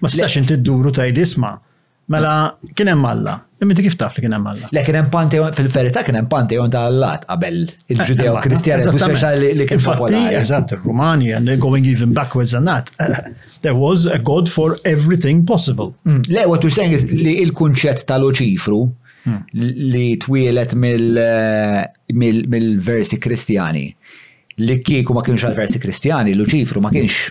Ma stax inti dduru tgħid isma' mela kien hemm Alla. Imma kif taf li kien hemm Alla? Le kien hemm panteon fil-verità kien hemm panteon ta' Allat qabel il-Ġudeo Kristjani li kien Infatti, eżatt, ir-Rumani and going even backwards than that. There was a God for everything possible. Mm. Le, what you're saying is li il-kunċett ta' Luċifru mm. li twielet eh, mill-versi Kristjani li kieku ma kienx għal versi Kristjani, Luċifru ma kienx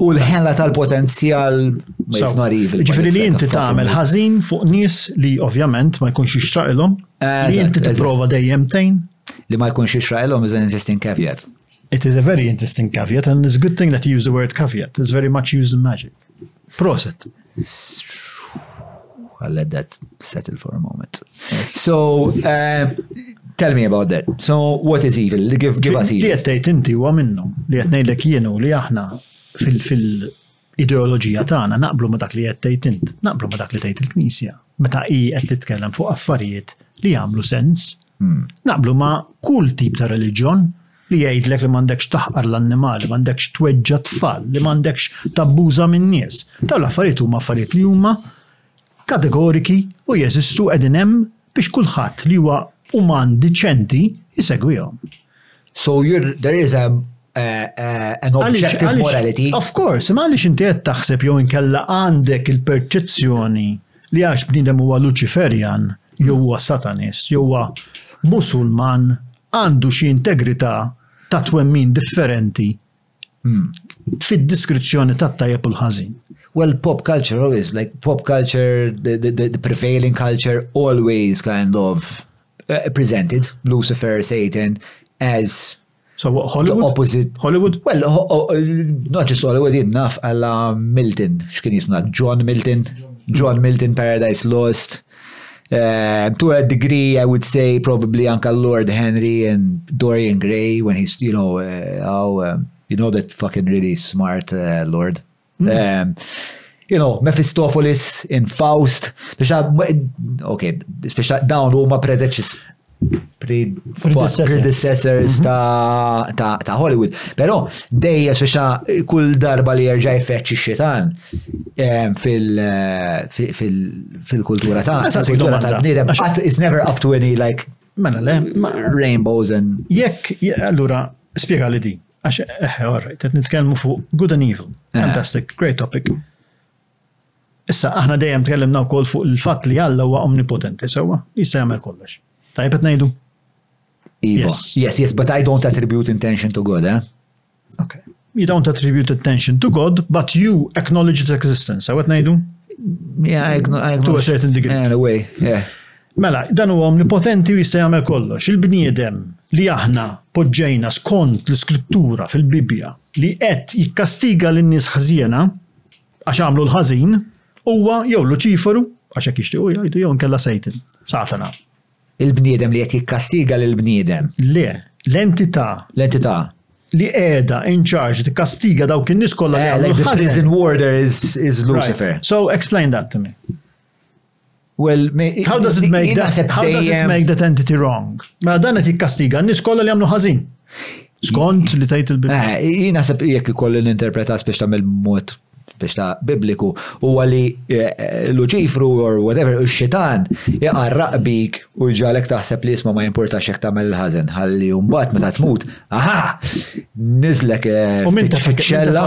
U l-ħela tal-potenzjal Ġifiri li inti tagħmel ħażin fuq nies li ovvjament ma jkunx jixtraqilhom, li inti tipprova dejjem tejn. Li ma jkunx jixtraqilhom is an interesting caveat. It is a very interesting caveat and it's a good thing that you use the word caveat. It's very much used in magic. Proset. I'll let that settle for a moment. So, uh, tell me about that. So, what is evil? Give, give us evil. Li għettejt inti huwa minnu, li għettnejdlek jienu li aħna fil-ideologija tagħna naqblu ma dak li għettejt int, naqblu ma dak li tgħid il-Knisja. Meta hi qed titkellem fuq affarijiet li jagħmlu sens, hmm. naqblu ma kull tip ta' reliġjon, li jgħidlek li m'għandekx taħqar l-annimali, m'għandekx tweġġa' tfal, li m'għandekx tabbuża min-nies. Dawn l-affarijiet huma affarijiet li huma kategoriki u jeżistu qegħdin hemm biex kulħadd li huwa uman diċenti jsegwihom. So you're, there is a an objective morality. Of course, ma għaliex inti qed taħseb jew inkella għandek il-perċezzjoni li għax bniedem huwa Luċiferjan, jew huwa Satanist, jew huwa Musulman, għandu xi integrità ta' twemmin differenti fid-diskrizzjoni tat-tajjeb u l-ħażin. Well pop culture always like pop culture the, the, the, the prevailing culture always kind of uh, presented Lucifer Satan as So what, Hollywood? The opposite. Hollywood? Well, ho, ho, not just Hollywood, jinnaf għalla Milton, xkien jismna, John Milton, John Milton, Paradise Lost. Uh, to a degree, I would say probably Uncle Lord Henry and Dorian Gray when he's, you know, uh, oh, um, you know, that fucking really smart uh, Lord. Mm. Um, you know, Mephistopheles in Faust, biex okay, biex dawn my predeċis predecessors mhm. ta' Hollywood. Pero dejja xaxa kull darba li jerġa' jfeċċi xitan eh, fil-kultura ta' kultura ta' bniedem. It's never up to any like mela, rainbows and. Jekk, allura, spiega li di. Għax, eħe, eh, all right, qed nitkellmu fuq good and evil. Eh. Fantastic, great topic. Issa, aħna dejjem tkellimna wkoll fuq il-fatt li Alla huwa omnipotenti, sewwa? Jista' jagħmel kollox. Tajjeb qed ngħidu? Iva. Yes. yes, yes, but I don't attribute intention to God, eh? Okay. You don't attribute intention to God, but you acknowledge its existence. Għawet najdu? Yeah, I acknowledge. To a certain degree. In a way, yeah. Mela, dan huwa omnipotenti u jista' jagħmel kollox. Il-bniedem li aħna poġġejna skont l-iskrittura fil-Bibbja li qed jikkastiga lin-nies ħżiena, għax għamlu l-ħażin huwa jew Luċiferu għax hekk jixtiequ jgħidu jew nkella Satan, Satana. Il-bniedem li qed jikkastiga lil bniedem. Le, l-entità. L-entità li qiegħda in charge tikkastiga dawk in-nies kollha li eh, għamlu l-ħażin. warder is, is Lucifer. Right. So explain that to me. Well, how does it make that, how does it make that entity wrong? Ma mela, dan qed jikkastiga n-nies kollha li għamlu ħażin. Skont li tajt il-Biblia. Eh, jina sepp jekk kolli ninterpreta biex tagħmel mod biex ta' bibliku u għalli eh, Luċifru or whatever, il-xitan jgħarraq bik u ġalek taħseb li jisma ma jimporta xek ta' mel ħazen għalli umbat ma ta' tmut, aha, nizlek eh, u minn ta' xella.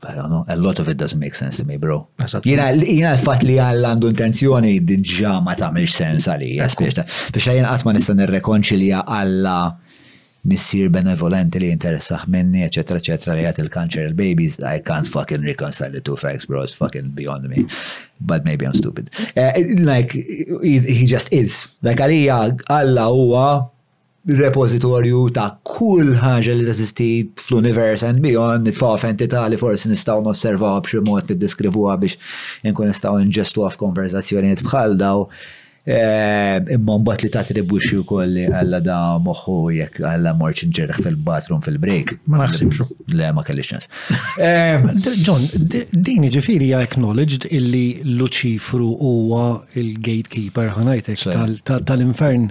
I don't know, a lot of it doesn't make sense to me, bro. Jina, jina l-fat li għall għandu intenzjoni diġa ma tamilx sens għali, jaspiex Biex jina għatma nista nirrekonċilja għalla missir benevolenti li jinteressax minni, eccetera, eccetera, li għat il-kanċer il-babies, I can't fucking reconcile the two facts, bro, it's fucking beyond me. But maybe I'm stupid. Uh, like, he, he just is. Like, għalija, għalla huwa repożitorju ta' kull ħaġa li teżisti fl-univers and beyond, nitfgħu f'entità li forsi nistgħu nosservawha b'xi mod niddeskrivuha biex inkun nistgħu nġestuha f'konversazzjonijiet bħal daw. Eh, imma mbagħad li tatribwixxi wkoll li Alla da moħħu jekk Alla morx inġerħ fil-bathroom fil-break. Ma naħsibx. Le, ma kellix ċans. Eh, John, din ġifieri hija acknowledged illi Luċifru huwa il-gatekeeper ħanajtek tal-infern.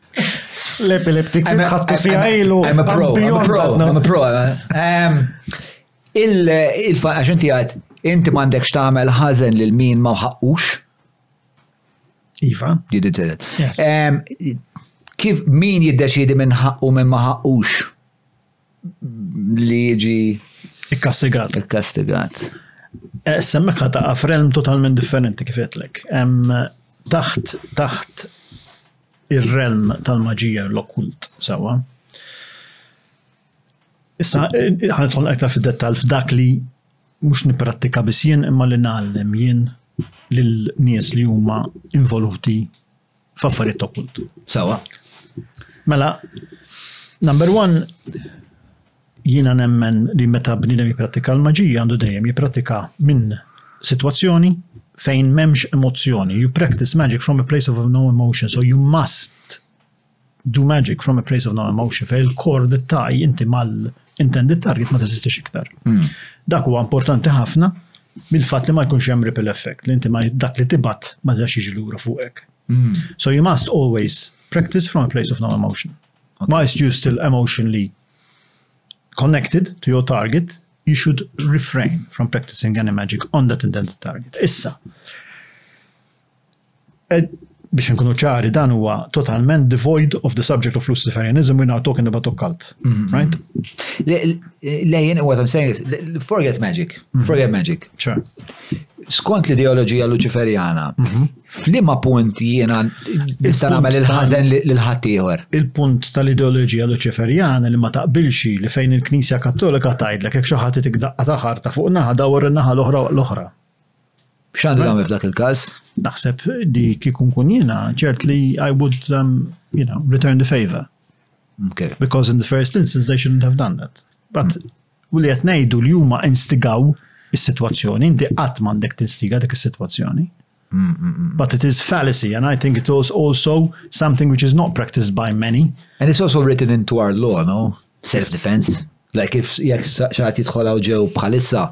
L-epileptic fit ħattu fija ilu. I'm a pro, I'm a pro, I'm a pro. Il-fa, għax inti għad, inti mandek xtamel ħazen lil min ma ħaqqux. Iva. You did it. Kif min jiddeċidi minn ħaqqu minn ma ħaqqux? li jiġi ikkastigat. Ikkastigat. Eh, semmek ħata għafrelm totalment differenti kifetlek. Taħt, taħt ir-relm tal-maġija l-okkult, sawa. Issa, eh, ħanitħol aktar fid-dettal f'dak li mux niprattika bis jien imma li nallem jien lil nies li huma involuti f'affarijiet ta' kult. Sawa. Mela, number one, jiena nemmen li meta bniedem jipprattika l-maġija għandu dejjem jipprattika minn sitwazzjoni fejn m'hemmx emozzjoni. You practice magic from a place of no emotion, so you must Do magic from a place of no emotion, fej il-kor li taj inti mal intended target ma teżistix iktar. Hmm. Dak huwa importanti ħafna mill-fatt li ma jkunx hemm ripple effect, li inti ma dak li tibat ma dax jiġi lura fuqek. Hmm. So you must always practice from a place of no emotion. Okay. Whilst you still emotionally connected to your target, you should refrain from practicing any magic on that intended target. Issa, Biex inkunu ċari, dan huwa totalment devoid of the subject of Luciferianism, we're not talking about occult. Mhm. Right? Lejn, what I'm saying is, forget magic, mhm. forget magic. Skont l-ideologija Luciferjana, mhm. flima punt jiena nista' nagħmel il-ħażen lil ħaddieħor. Il-punt tal-ideoloġija Luċiferjana li ma taqbilxi li fejn il-Knisja Kattolika tgħidlek hekk xi ħadd itik daqqa ta' ħarta fuq naħa dawar in-naħa l-oħra l-oħra. X'għandu nagħmel f'dak il-każ? Naħseb li kieku nkun jiena ċert li I would um, you know, return the favor. Okay. Because in the first instance they shouldn't have done that. But mm. u li qed ngħidu li huma instigaw is-sitwazzjoni, inti qatt m'għandek tinstiga dik is-sitwazzjoni. Mm, mm, But it is fallacy, and I think it is also something which is not practiced by many. And it's also written into our law, no? Self-defense. Like if jek xaħat jitħolaw ġew bħalissa,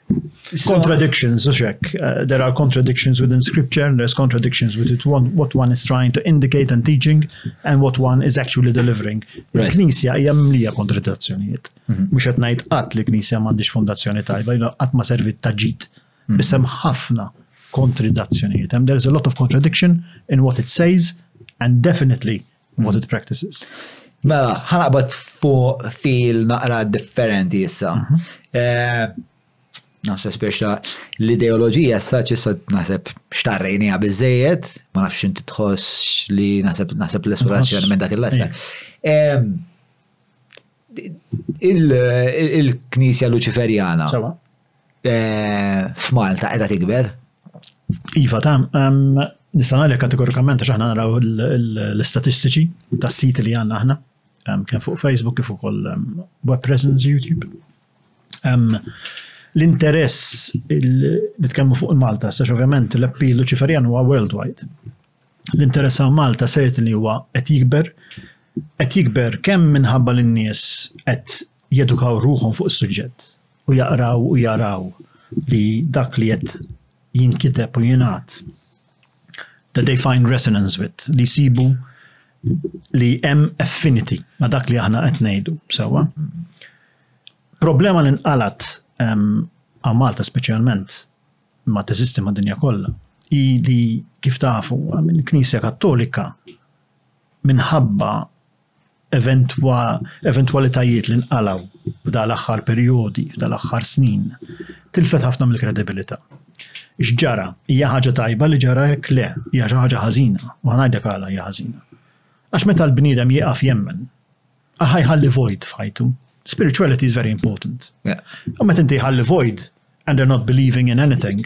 Contradictions, u xek. Uh, there are contradictions within scripture, and there's contradictions with it one, what one is trying to indicate and teaching, and what one is actually delivering. Il-Knisja hija mimlija kontradizzjonijiet. Mhm. Mhux qed ngħid qatt li Knisja m'għandix fondazzjoni tajba, qatt ma servit ta' ġid. Mhm. Issa ħafna kontradizzjonijiet. And there's a lot of contradiction in what it says, and definitely voted practices. Mela, ħanaqbad fuq fil naqra differenti issa. Mhm. Eh, naħseb speċa l-ideologija saċ issa naħseb xtarrejnija bizzejet, ma nafx inti tħoss li naħseb naħseb l-esplorazzjoni minn dak il-lassa. Eh, Il-Knisja Luċiferjana. eh, f'Malta qiegħda tikber. Iva, ta' nista' ngħidlek kategorikament għax aħna naraw l-istatistiċi tas-siti li għandna aħna, kemm fuq Facebook kif ukoll web presence YouTube. L-interess li tkellmu fuq Malta, sax ovvjament l-appil Luċiferjan huwa worldwide. L-interess għal Malta sejt li huwa qed jikber, qed jikber kemm minħabba l-nies qed jedukaw ruħhom fuq is-suġġett u jaqraw u jaraw li dak li qed jinkiteb u jingħad that they find resonance with, li jsibu li hemm affinity ma' dak li aħna qed ngħidu sewwa. Problema li nqalat għal Malta speċjalment ma teżisti ma' dinja kollha hi li kif tafu il-Knisja Kattolika minħabba eventwalitajiet li nqalgħu f'dan l-aħħar perjodi, f'dan l-aħħar snin, tilfet ħafna mill-kredibilità. X'ġara? Hija ħaġa tajba li ġara hekk? Le, hija xi ħaġa ħażina, u ħa ngħidlek għala hija ħażina. Għax meta l-bniedem jieqaf jemmen, aħa jħalli void f'ħajtu. Spirituality is very important. U meta inti jħalli void and they're not believing in anything,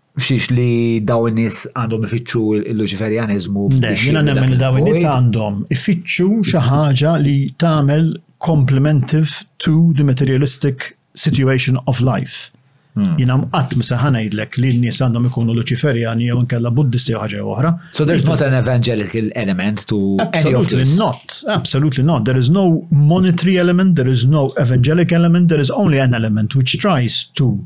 Xiex li daw in-nies għandhom ifittxu l-Luċiferjaniżmu biex jiena nemmen daw in-nies għandhom ifittxu xi ħaġa li tagħmel complementive to the materialistic situation of life. Hmm. Jina mqatt misa ħanajdlek li n-nies għandhom ikunu Luċiferjani jew nkella Buddisti jew ħaġa oħra. So there's not an evangelical element to Absolutely not. Absolutely not. There is no monetary element, there is no evangelic element, there is only an element which tries to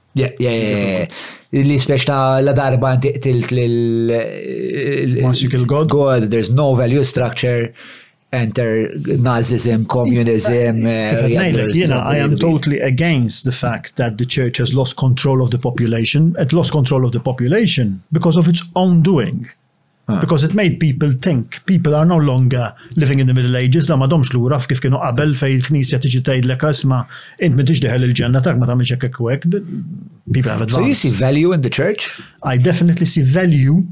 Yeah, yeah, yeah. Li spiex ta' la darba tilt lil. Once you kill God? God, there's no value structure enter Nazism, communism. Uh, I am totally against the fact that the church has lost control of the population. It lost control of the population because of its own doing. Ah. Because it made people think. People are no longer living in the Middle Ages, la madomx lura kif kienu qabel fej il-knisja tiġi tgħidlek isma' int ma tiġ il-ġenna tak ma tagħmilx hekk hekk. People have advanced. So you see value in the church? I definitely see value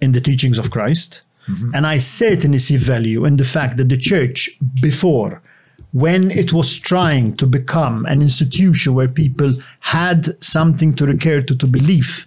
in the teachings of Christ. Mm-hmm. And I certainly see value in the fact that the church, before, when it was trying to become an institution where people had something to recur to to believe,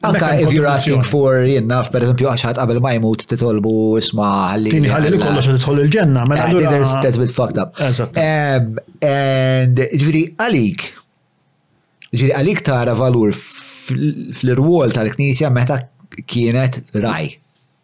Anka if you're asking for jinnaf, per eżempju, għaxħat qabel ma jmut titolbu isma għalli. Tini għalli li kollox għalli tħol il-ġenna, mela għalli. There's that's bit fucked up. And ġviri għalik, ġviri għalik tara valur fl-irwol tal-knisja meta kienet raj.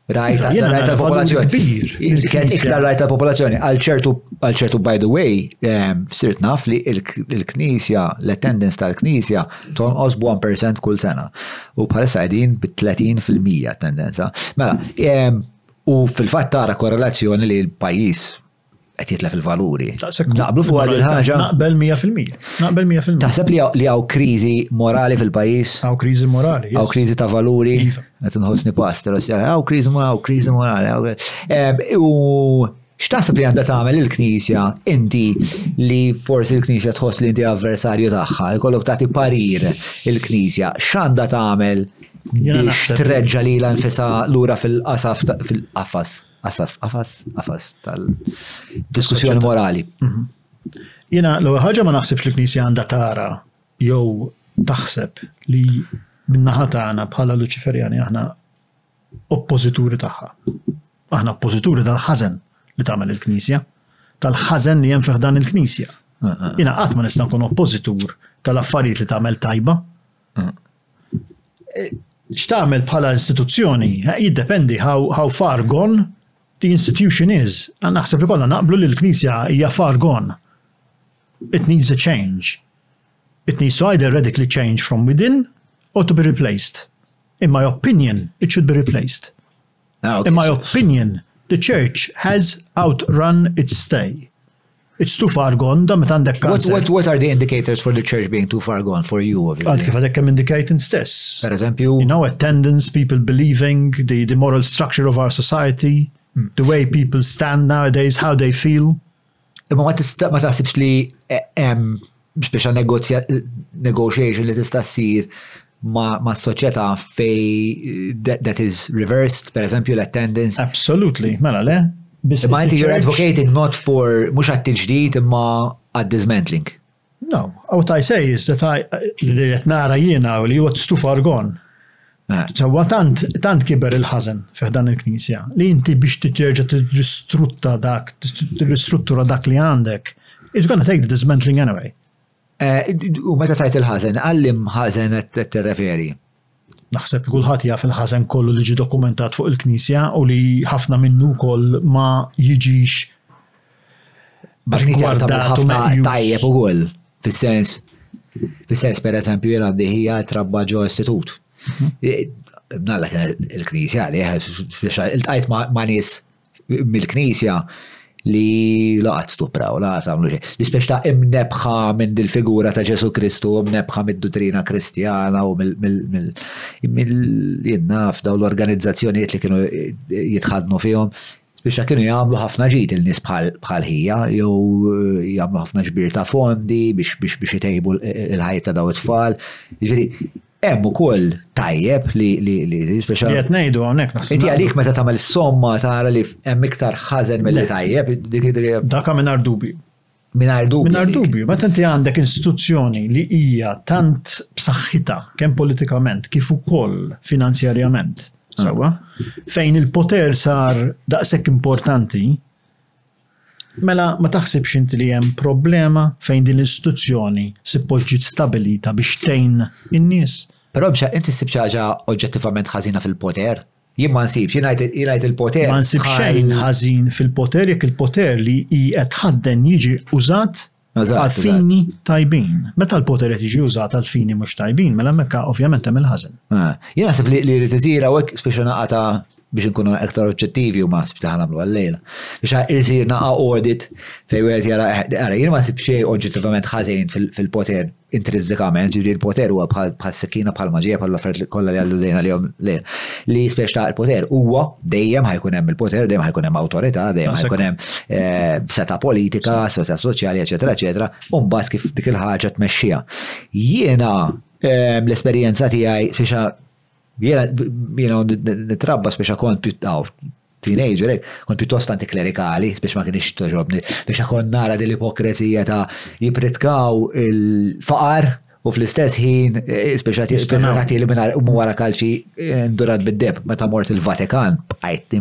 Rajt rajt popolazzjoni Kbir. Kienet iktar rajt popolazzjoni għal ċertu għal ċertu by the way ehm, sirt naf li l-Knisja, l-attendance tal-Knisja tonqos b'1% kull sena. U bħalissa qegħdin bi 30 fil-mija tendenza. Mela, ehm, u fil-fatt tara korrelazzjoni li l-pajjiż qed jitlef il-valuri. Naqblu fuq għal ħaġa. Naqbel 100%. Naqbel 100%. Taħseb li hawn kriżi morali fil-pajjiż? Hawn kriżi morali. Hawn kriżi ta' valuri. Iva. Qed inħossni pastor, hawn kriżi morali, hawn kriżi morali. Eh, u x'taħseb li għandha tagħmel il-Knisja inti li forsi l-Knisja tħoss li inti avversarju tagħha, jkollok tagħti parir il-Knisja, x'għandha tagħmel biex treġġa li l-anfisa lura fil-qasaf fil-qafas? Asaf, qafas, qafas tal-diskussjoni morali. Mhm. Jena, l ħaġa ma naħsibx li knisja għandha tara jew taħseb li minnaħa tagħna bħala Luċiferjani aħna oppożituri tagħha. Aħna oppożituri tal-ħażen li tagħmel il-Knisja, tal-ħażen li hemm fih dan il-Knisja. Jena qatt ma nista' nkun oppożitur tal-affarijiet li tagħmel tajba, X'tagħmel bħala istituzzjoni eh, jiddependi how, how far gone the institution is. Naħseb li kollha naqblu li l-Knisja hija far gone. It needs a change. It needs to either radically change from within or to be replaced. In my opinion, it should be replaced. Ah, okay, In my so opinion, the church has outrun its stay. It's too far gone, da metan dek what, what, what are the indicators for the church being too far gone for you? Għad kif għadek kem indicating stess. Per esempio? You know, attendance, people believing, the, the moral structure of our society. Hmm. the way people stand nowadays, how they feel. Ma ma tista' ma taħsibx li hemm eh, speċa negotiation li tista' ssir ma' soċjetà fej that is reversed, per eżempju l-attendance. Absolutely, mela le. Ma inti you're advocating not for mhux għat-tiġdid imma għad-dismantling. No, what I say is that I li qed nara jiena u li what stufa argon. Ġewwa tant, tant kiber il-ħażen fi ħdan il-Knisja li inti biex terġa' tirristrutta dak, tirristruttura dak li għandek, it's gonna take the dismantling anyway. Eh, u meta tajt il-ħażen, għallim ħażen qed tirreferi? Naħseb li kulħadd jaf il-ħażen kollu li ġi dokumentat fuq il-Knisja u li ħafna minnu wkoll ma jiġix B'nisem ta' ħafna tajjeb ukoll, fis-sens fis-sens pereżempju jien għandi ħija trabba ġo istitut. Mhm. Nalla il-Knisja li il-tajt ma' nies mill-Knisja li laqat stupraw, laqat għamlu xejn. L-ispeċ ta' imnebħa minn dil-figura ta' Ġesu Kristu, imnebħa mid-duttrina kristjana u mill-jinnaf daw l-organizzazzjonijiet li kienu jitħadnu fihom, Spiċċa kienu jagħmlu ħafna ġid il nies bħal ħija jew jagħmlu ħafna ġbir ta' fondi biex biex biex itejbu l-ħajja ta' daw it-tfal. Jiġifieri hemm ukoll tajjeb li li li speċjal. Qed ngħidu hawnhekk naħseb. Inti għalik meta tagħmel somma tara li hemm iktar ħażen milli tajjeb. Dak mingħajr dubi. Minar dubju. Minar dubju, meta inti għandek istituzzjoni li hija tant b'saħħitha kemm politikament kif ukoll finanzjarjament, ah. sewwa, fejn il-poter sar daqshekk importanti, mela ma taħsibx inti li hemm problema fejn din l-istituzzjoni sippoġġiet stabilita biex tgħin in-nies. Però biex inti ssib ħaġa oġġettivament ħażina fil-poter, Jien ma nsibx, jien ngħid il-poter. Ma nsib xejn ħażin fil-poter jekk il-poter li qed tħadden jiġi użat għal fini tajbin. Meta l-poter qed jiġi użat għal fini mhux tajbin, mela mekka ovvjament hemm il-ħażen. Ah, jien naħseb li jrid isir hawnhekk speċi naqata biex nkunu aktar oġġettivi u ma nsibx li ħanamlu għallejla. Biex isir naqa' audit fejn wieħed jara eh, jien ma nsib xejn oġġettivament ħażin fil-poter intrinsikament, jiġifieri l-poter huwa bħas-sikkina bħal maġija bħal l-offert kollha li alludejna lihom le. Li jispeċta il-poter huwa dejjem ħajkun hemm il-poter, dejjem ħajkun hemm awtorità, dejjem ħajkun hemm eh, seta' politika, seta' soċjali, eċetera, eċetera, u mbagħad kif dik il-ħaġa tmexxija. Jiena eh, l-esperjenza tiegħi fixa Jena, jena nitrabba speċa kont pittaw, teenager, eh, kont piuttost antiklerikali, biex ma kienx toġobni, biex kont nara din l-ipokrezija ta' jipritkaw il-faqar u fl-istess ħin, eh, speċa tistenati li minna u wara kalċi eh, ndurat bid-deb, meta mort il-Vatikan, bqajt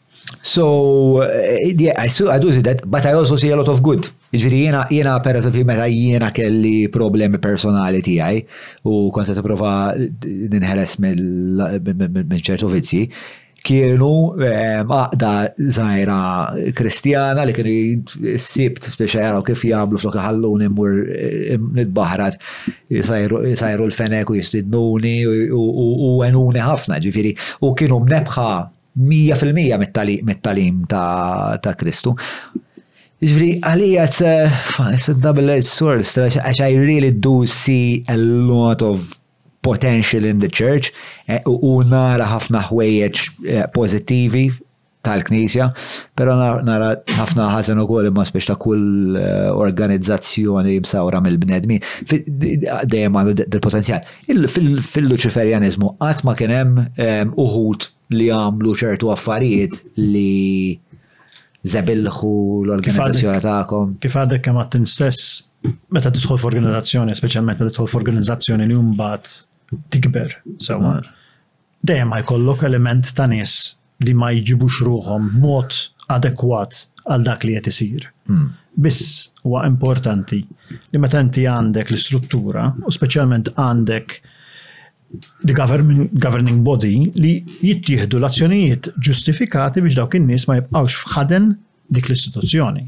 So, eh, yeah, I, I do see that, but I also see a lot of good. Ġviri, jena, jena per eżempju, meta jena kelli problemi personali tijaj u konta t-prova ninħeles minn ċertu vizzi, kienu eh, għaqda zaħira kristjana li kienu s-sibt biex jaraw kif jgħamlu flok ħalluni mur eh, nid-bahrat sajru l-fenek u jistidnuni u għenuni ħafna ġifiri u kienu mnebħa mija fil-mija mit-talim ta' Kristu. Ġviri, għalija, it's a, it's a double-edged sword, għax I really do see a lot of potential in the church eh, u nara ħafna ħwejjeġ eh, pozittivi tal-Knisja, pero nara ħafna ħazen u koll imma spiex ta' kull eh, organizzazzjoni msawra mill-bnedmi, dejjem għandu dil-potenzjal. Fil-Luċiferjaniżmu qatt ma kien hemm uħud li għamlu ċertu affarijiet li zebilħu l-organizzazzjoni tagħkom. Kif għadek kemm għad tinsess meta tidħol f'organizzazzjoni, speċjalment meta tidħol f'organizzazzjoni li mbagħad tikber sewwa. Dejjem ħajkollok element ta' nies li ma jġibux ruħhom b'mod adekwat għal dak li qed isir. Biss huwa importanti li meta inti għandek l-istruttura u speċjalment għandek the governing body li jittieħdu l-azzjonijiet ġustifikati biex dawk in-nies ma jibqgħux f'ħaden dik l-istituzzjoni.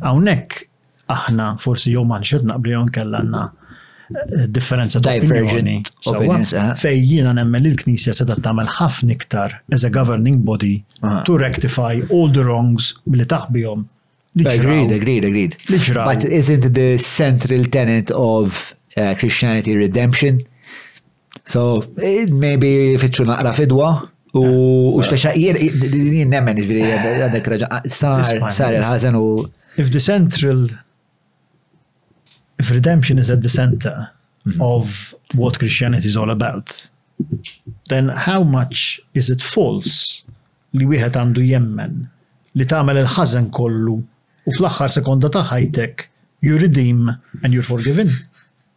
Hawnhekk aħna forsi jew ma nxed naqblu jew nkella għandna eh, differenza ta' opinjoni. Eh? Fej jiena nemmen li l-Knisja se tagħmel ħafna iktar as a governing body to rectify all the wrongs li taħbihom. Agreed, agreed, agreed. But isn't the central tenet of uh, Christianity redemption? So, eh, maybe fitxu naqra fidwa, u eh. speċa jien nemmen ġviri għadek raġa, ah, sar, sar il-ħazen u. If the central, if redemption is at the center mhm. of what Christianity is all about, then how much is it false li wieħed għandu jemmen li tagħmel il-ħażen kollu u fl-aħħar sekonda ta' ħajtek you redeem and you're forgiven.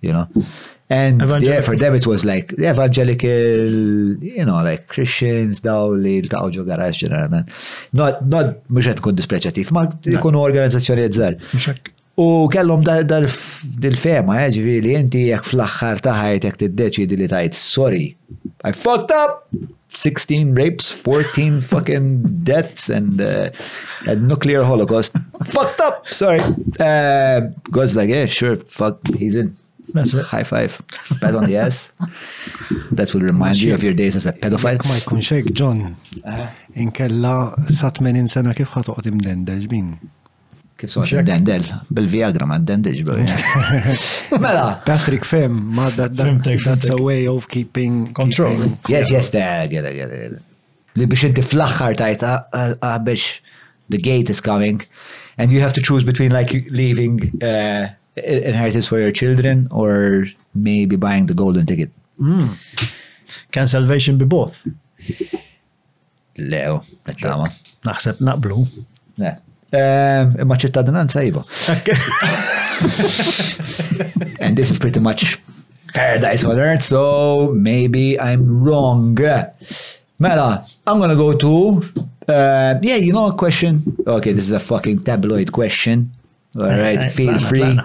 you know. And the air for them it was like evangelical, you know, like Christians daw li l-taqaw ġo garax ġeneralment. Not, not, mux għed kun dispreċatif, ma jkunu organizzazzjoni għedżar. U kellhom dil-fema, eh, ġivili, inti jek fl-axħar taħajtek t-deċidi li tajt, sorry, I fucked up, 16 rapes, 14 fucking deaths and uh, a nuclear holocaust. Fucked up! Sorry. Uh, God's like, yeah, sure, fuck, he's in. That's it. High five. Pat on the ass. That will remind you of your days as a pedophile. Ma jkun xejk, John. Uh-huh. Inkella sa' 80 sena kif ħatoqgħod imdendel ġmin. Kif soċi dendel, bil-Viagra ma dendel ġbel. Mela. Patrick Fem, ma that's a way of keeping control. Yes, yes, ta' għera, għera. Li biex inti fl-axħar tajt, ah, ah, ah, biex the gate is coming, and you have to choose between like leaving uh, inheritance for your children or maybe buying the golden ticket. Mm. Can salvation be both? Lew, nittama. Naħseb naqblu. Le. Ehm, imma ċittadinanza jibu. And this is pretty much paradise on earth, so maybe I'm wrong. Mela, I'm gonna go to, uh, yeah, you know a question? Okay, this is a fucking tabloid question. All right, eh, eh, feel free.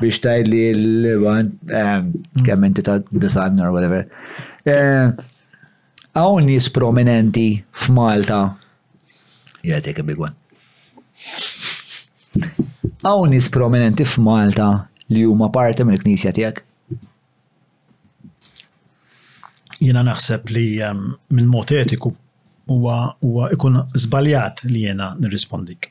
Biex tajt li l-one, um, mm. kemm inti ta' designer or whatever. Uh, Hawn nies prominenti f'Malta. Yeah, take a big one. Hawn nies prominenti f'Malta li huma parti mill-Knisja tiegħek? Jiena naħseb li ehm, mill-mod etiku huwa ikun żbaljat li jiena nirrispondik.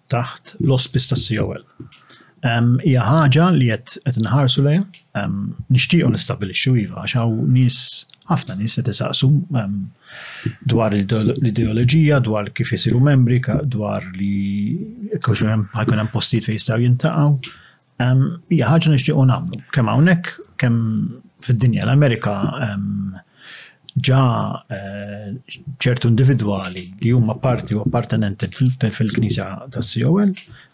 taħt l-auspice tas-COL. Hija ħaġa li qed qed inħarsu lejha, nixtiequ nistabbilixxu iva għax hawn nies ħafna nies qed isaqsu dwar l-ideoloġija, dwar kif isiru membri, dwar li jkun hemm postijiet fejn jistgħu jintaqgħu. Hija ħaġa nixtiequ nagħmlu. Kemm hawnhekk, kemm fid-dinja l-Amerika ġa eh, ċertu individwali li huma parti u appartenenti fil-Knisja tas-COL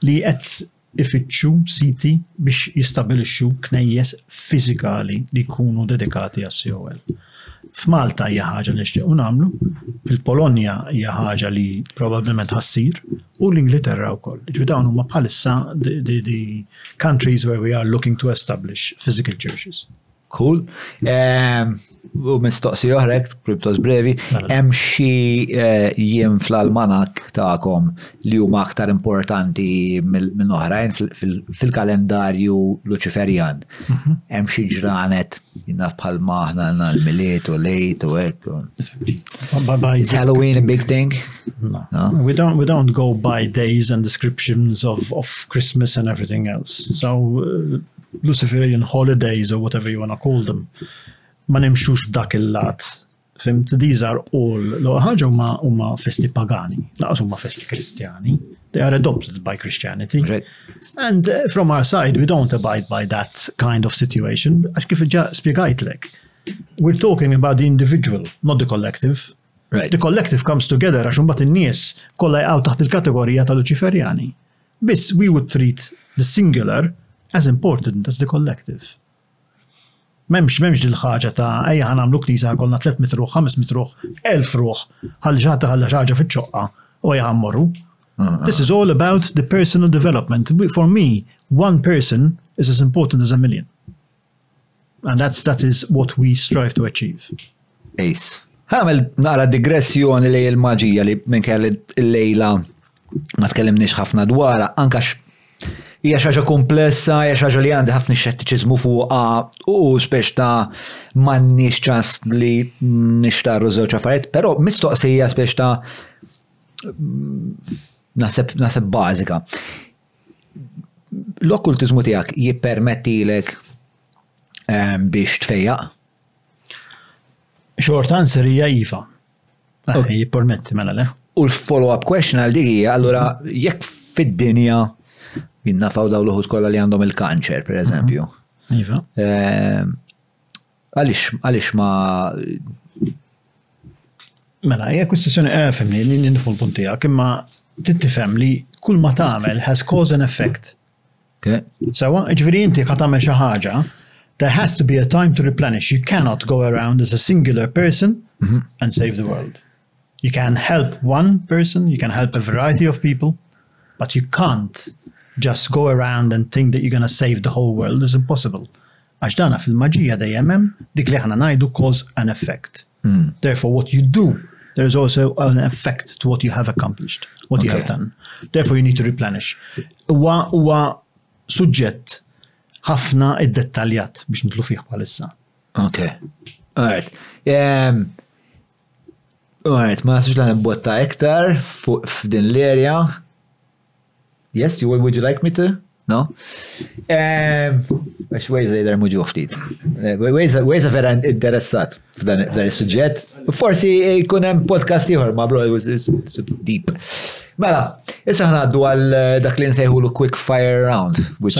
li qed ifittxu siti biex jistabilixxu knejjes fiżikali li jkunu dedikati għas-COL. F'Malta hija ħaġa li nixtiequ nagħmlu, fil-Polonja hija ħaġa li probabbilment ħassir U l-Ingliterra wkoll. Ġifieri dawn huma bħalissa the countries where we are looking to establish physical churches. Cool. Ehm, u mistoqsi oħrek, kriptos brevi, mela. hemm xi eh, jiem fl-almanak tagħkom li huma aktar importanti minn oħrajn fil-kalendarju Luċiferjan. Mhm. Hemm xi ġranet Jina bħal maħna għanna l-miliet u lejt u ek. Is Halloween a big thing? No. no. We, don't, we don't go by days and descriptions of, of Christmas and everything else. So, uh, Luciferian holidays or whatever you want to call them, ma nimxux b'dak il-lat Fimt these are all l-ewwel ħaġa huma huma festi pagani, laqas huma festi Kristjani. They are adopted by Christianity. Right. And uh, from our side we don't abide by that kind of situation għax kif ġa spjegajtlek. We're talking about the individual, not the collective. Right. The collective comes together għax imbagħad in-nies kollha jaqgħu taħt il-kategorija tal-Luċiferjani. Biss we would treat the singular as important as the collective. M'hemmx, m'hemmx din l-ħaġa ta' ejja ħa nagħmlu knisja ħa jkollna tliet mitt ruħ, ħames mitt ruħ, elf ruħ, ħalli xi ħadd iħallas xi ħaġa fiċ-ċoqqa u ejja ħa mmorru. This is all about the personal development. For me, one person is as important as a million. And that's, that is what we strive to achieve. Ace. Ħamel naqra digressjoni lej il-maġija li minn kelli l-lejla ma tkellimniex ħafna dwarha, anka hija xaġa komplessa, hija xaġa li għandi ħafna xettiċiżmu fuqha u spex ta' m'għandniex ċans li nixtarru żewġ affarijiet, però mistoqsija spex ta' naħseb naħseb bażika. L-okkultiżmu tiegħek jippermettilek ehm, biex tfejjaq Short answer hija iva. Ah, jippermetti mela le. U l-follow-up question għal dik hija allura jekk fid-dinja jinnafaw daw l-uħud kollha li għandhom il-kanċer, per eżempju. Mhm. Iva. Ehm, għaliex ma. Mela, hija kwistjoni eh, fimni li nifhmu l-punt tiegħek, imma tittifhem li kull ma tagħmel has cause and effect. Sawa, ġviri inti qed tagħmel xi there has to be a time to replenish. You cannot go around as a singular person mhm. and save the world. You can help one person, you can help a variety of people, but you can't just go around and think that you're going to save the whole world is impossible. Għax dana fil-maġija dejjem hemm dik li aħna ngħidu cause and effect. Mm. Therefore what you do there is also an effect to what you have accomplished, what okay. you have done. Therefore you need to replenish. Huwa huwa suġġett ħafna id-dettaljat biex nitlu fih bħalissa. Ok. Alright. Um, Alright, ma nasibx l botta iktar f'din l-erja. Yes, you, would you like me to? No? Għax Waze jider muġuħ ftit. Waze vera interessat f'dan il-sujġet. Forsi jkun hemm podcast ieħor ma' bro, deep. Mela, issa ħna għaddu għal eh, dak li nsejħu l-quick fire round, which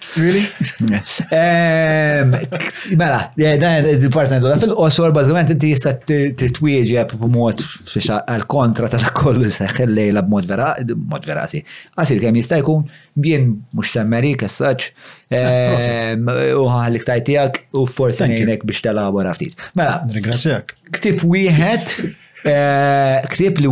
Really? Mela, eh, dan il-parti għandu fil-qosor, bazzikament inti jissa tritwieġeb b'mod għal-kontra ta' kollu seħħ il-lejla b'mod vera, b'mod vera si. Għasir kem jista' jkun, bien mux semmeri kessaċ, eh, u għalik tajtijak u forse nejnek biex tal-għabor ftit. Mela, ringrazzjak. Ktib wieħed, eh, ktib li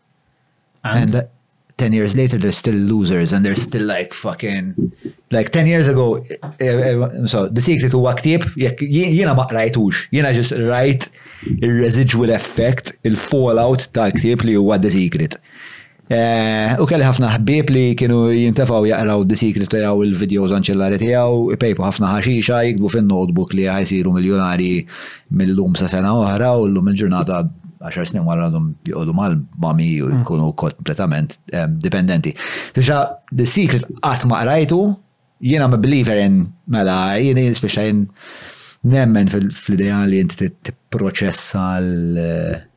And, and 10 years later they're still losers and they're still like fucking like 10 years ago eh, eh, eh, so the secret huwa ktieb jekk jiena ma qrajtux jiena just rajt il-residual effect il-fallout tal-ktieb li huwa the secret Eh, u kelli ħafna ħbieb li kienu jintefaw jaqraw The Secret jaqraw il-videos anċellari tiegħu, pejpu ħafna ħaxixa, jikbu fin-notebook li ħajsiru miljonari Mil-lum sa sena oħra u l-lum il-ġurnata 10 snin wara għadhom joqogħdu mal-mami u mm. jkunu kompletament ehm, dipendenti. Diġà the secret qatt ma qrajtu, jiena ma believer in mela jiena speċa jien nemmen fil-idea li inti tipproċessa l-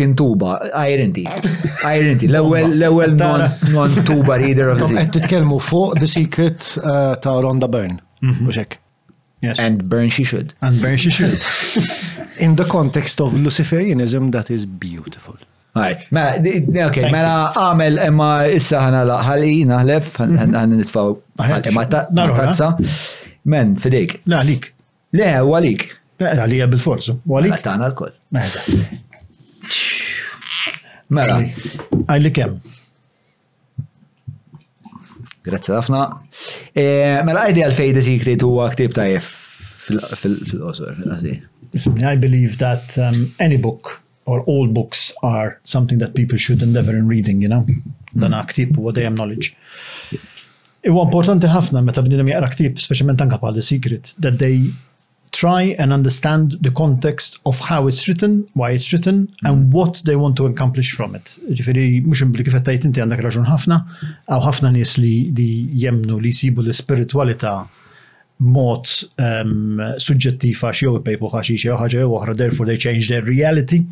Kien tuba, għajr inti. Għajr inti, l-ewel non tuba reader of the sea. Għed titkelmu fuq The Secret uh, ta' Ronda Byrne, mhm. u xek. Yes. And burn she should. And burn she should. In the context of Luciferianism, that is beautiful. Right. Mela, ok, mela għamel imma issa ħana laħħali naħlef, ħan mhm. nitfaw imma tazza. Men, fidejk. Naħlik. Le, u għalik. Mela, għalija bil-fors. U għalik. Mela, tagħna l-koll. Mela. mela. Għalli kemm? Grazzi ħafna. E, mela, għajdi għal fejdi sikri tu għaktib tajf fil-qosor, fil-qasir. I believe that um, any book or all books are something that people should endeavor in reading, you know? Dan mm. ktib huwa dejjem knowledge. Huwa importanti ħafna meta bnidem jaqra ktib, speċjalment anka bħal The Secret, that they try and understand the context of how it's written, why it's written, and mm. what they want to accomplish from it. Ġifiri, mux imbli kif għettajt inti għandek raġun ħafna, għaw ħafna nis li, li jemnu li jisibu l-spiritualita b'mod suġġettiv għax jew ipejpu ħaxix jew ħaġa jew oħra therefore they change their reality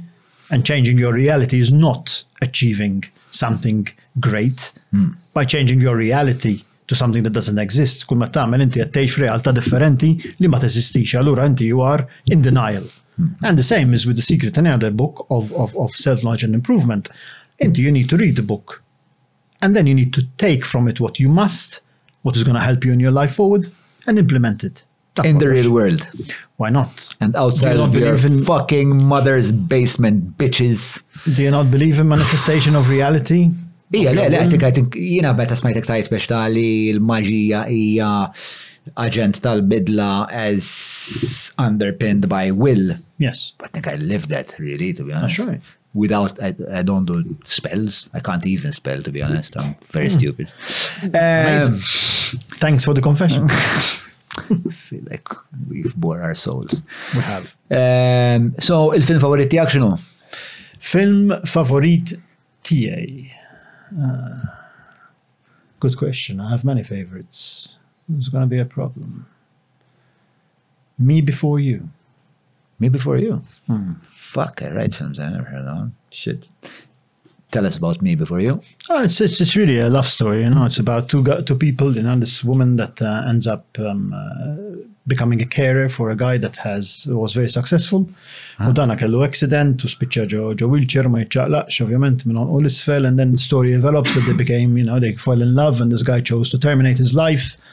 and changing your reality is not achieving something great hmm. by changing your reality to something that doesn't exist. Kull ma tagħmel inti qed tgħix f'realtà differenti li ma teżistix, allura inti you are in denial. Hmm. And the same is with the secret and other book of, of, of self-knowledge and improvement. Inti you need to read the book and then you need to take from it what you must, what is gonna help you in your life forward, and implement it. Dak In the kollox. real world. Why not? And Do outside you not of your believe in- fucking mother's basement, bitches. Do you not believe in manifestation of reality? Ija, le, le, għatik għatik, jina beta smajtek tajt biex ta' li l-maġija hija agent tal-bidla as underpinned by will. Yes. But I think I lived that really, to be honest. That's right. Without, I, I don't do spells. I can't even spell, to be honest. I'm very mm. stupid. Um, Thanks for the confession. I feel like we've bore our souls. We have. Um, so, il-film favorit tijak xinu? Film favorit tijaj. Uh, good question. I have many favorites. There's going to be a problem. Me Before You. Me Before You? Hmm. Fuck, I write films I never heard of. Shit tell us about me before you. Oh, it's, it's, it's really a love story, you know. It's about two two people, you know, this woman that uh, ends up um, uh, becoming a carer for a guy that has was very successful. Then ah. U dan kellu accident speak spiċċa ġo ġo wheelchair ma jiċċaqlaqx ovvjament minn all this fell, and then the story develops that they became, you know, they fell in love and this guy chose to terminate his life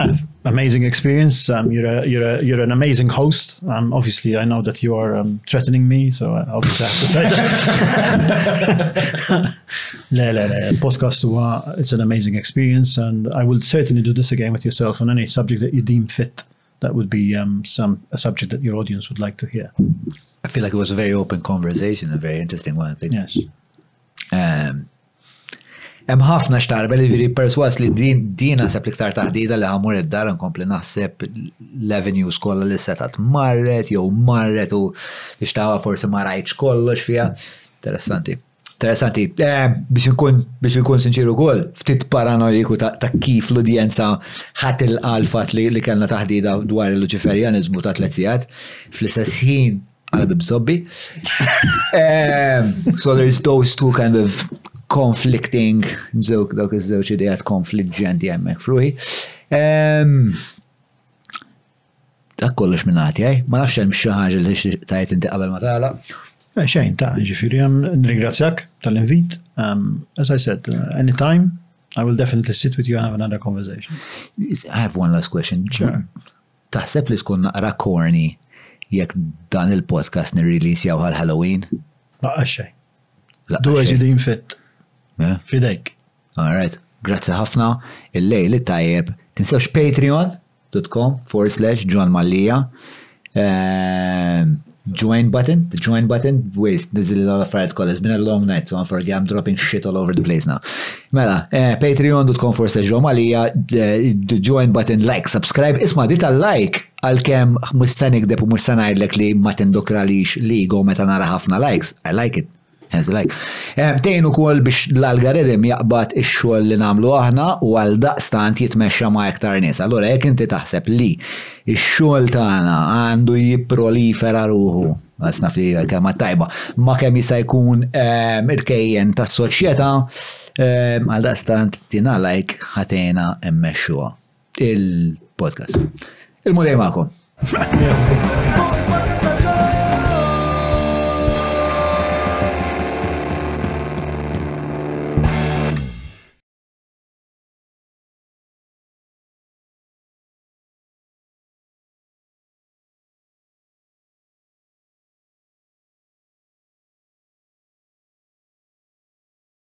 Uh, amazing experience. Um, you're, a, you're, a, you're an amazing host. Um, obviously, I know that you are um, threatening me, so uh, I obviously have to say that. le, le, le. Podcast, it's an amazing experience, and I will certainly do this again with yourself on any subject that you deem fit. that would be um, some a subject that your audience would like to hear. I feel like it was a very open conversation, a very interesting one. I think. Yes. Um, Hemm ħafna x'tarbel, jiġifieri persważ li din din naħseb l-iktar taħdida li ħamur id-dar nkompli naħseb l-avenues kollha li setgħet marret jew marret u biex tawa forsi ma rajtx kollox fiha. Interessanti. Interessanti, eh, biex nkun biex nkun sinċiru kol, ftit paranoiku ta', ta kif l-udjenza ħat il-qalfat li, li kellna taħdida dwar il-Luċiferjanizmu ta' tletzijat, fl-istess ħin Għalbi b'sobbi. So there's those two kind of conflicting, zewk dawk iż-żewġ idejat konfliġġenti hemmhekk fruħi. Dak kollox minn għati, eh? ma nafx hemm xi ħaġa li tajt inti qabel ma tagħla. Eh, xejn ta' ġifieri hemm ringrazzjak tal-invit. As I said, uh, anytime I will definitely sit with you and have another conversation. I have one last question. Sure. Taħseb li tkun naqra corny jekk dan il-podcast nirreleasjaw għal Halloween? Laqqas xejn. Do as you deem fit. Fidejk. All right. Grazzi ħafna. Il-lejl it-tajjeb. Tinsewx patreon.com forward slash John Mallia. Ehm, Join button? Join button? Waste, nizzili l affarijiet kollha. It's been a long night, so unfortunately I'm dropping shit all over the place now. Mela, eh, patreon.com for slash romalija, eh, join button, like, subscribe, isma di tal-like għal-kem mussan ikdeb u mussan għajdlek li ma tindokralix li go meta nara ħafna likes. I like it. Tgħin ukoll biex l-algorithm jaqbad ix-xogħol li nagħmlu aħna u għaldaqstant jitmexxa ma' iktar nies. Allura jekk inti taħseb li x-xogħol tagħna għandu jipprolifera ruħu, għax naf li hija kelma tajba, ma' kemm jista' jkun irkejjen tas-soċjetà, għaldaqstant tina like ħa tgħinna mmexxuha. il-podcast. Il-mulej ma'kom.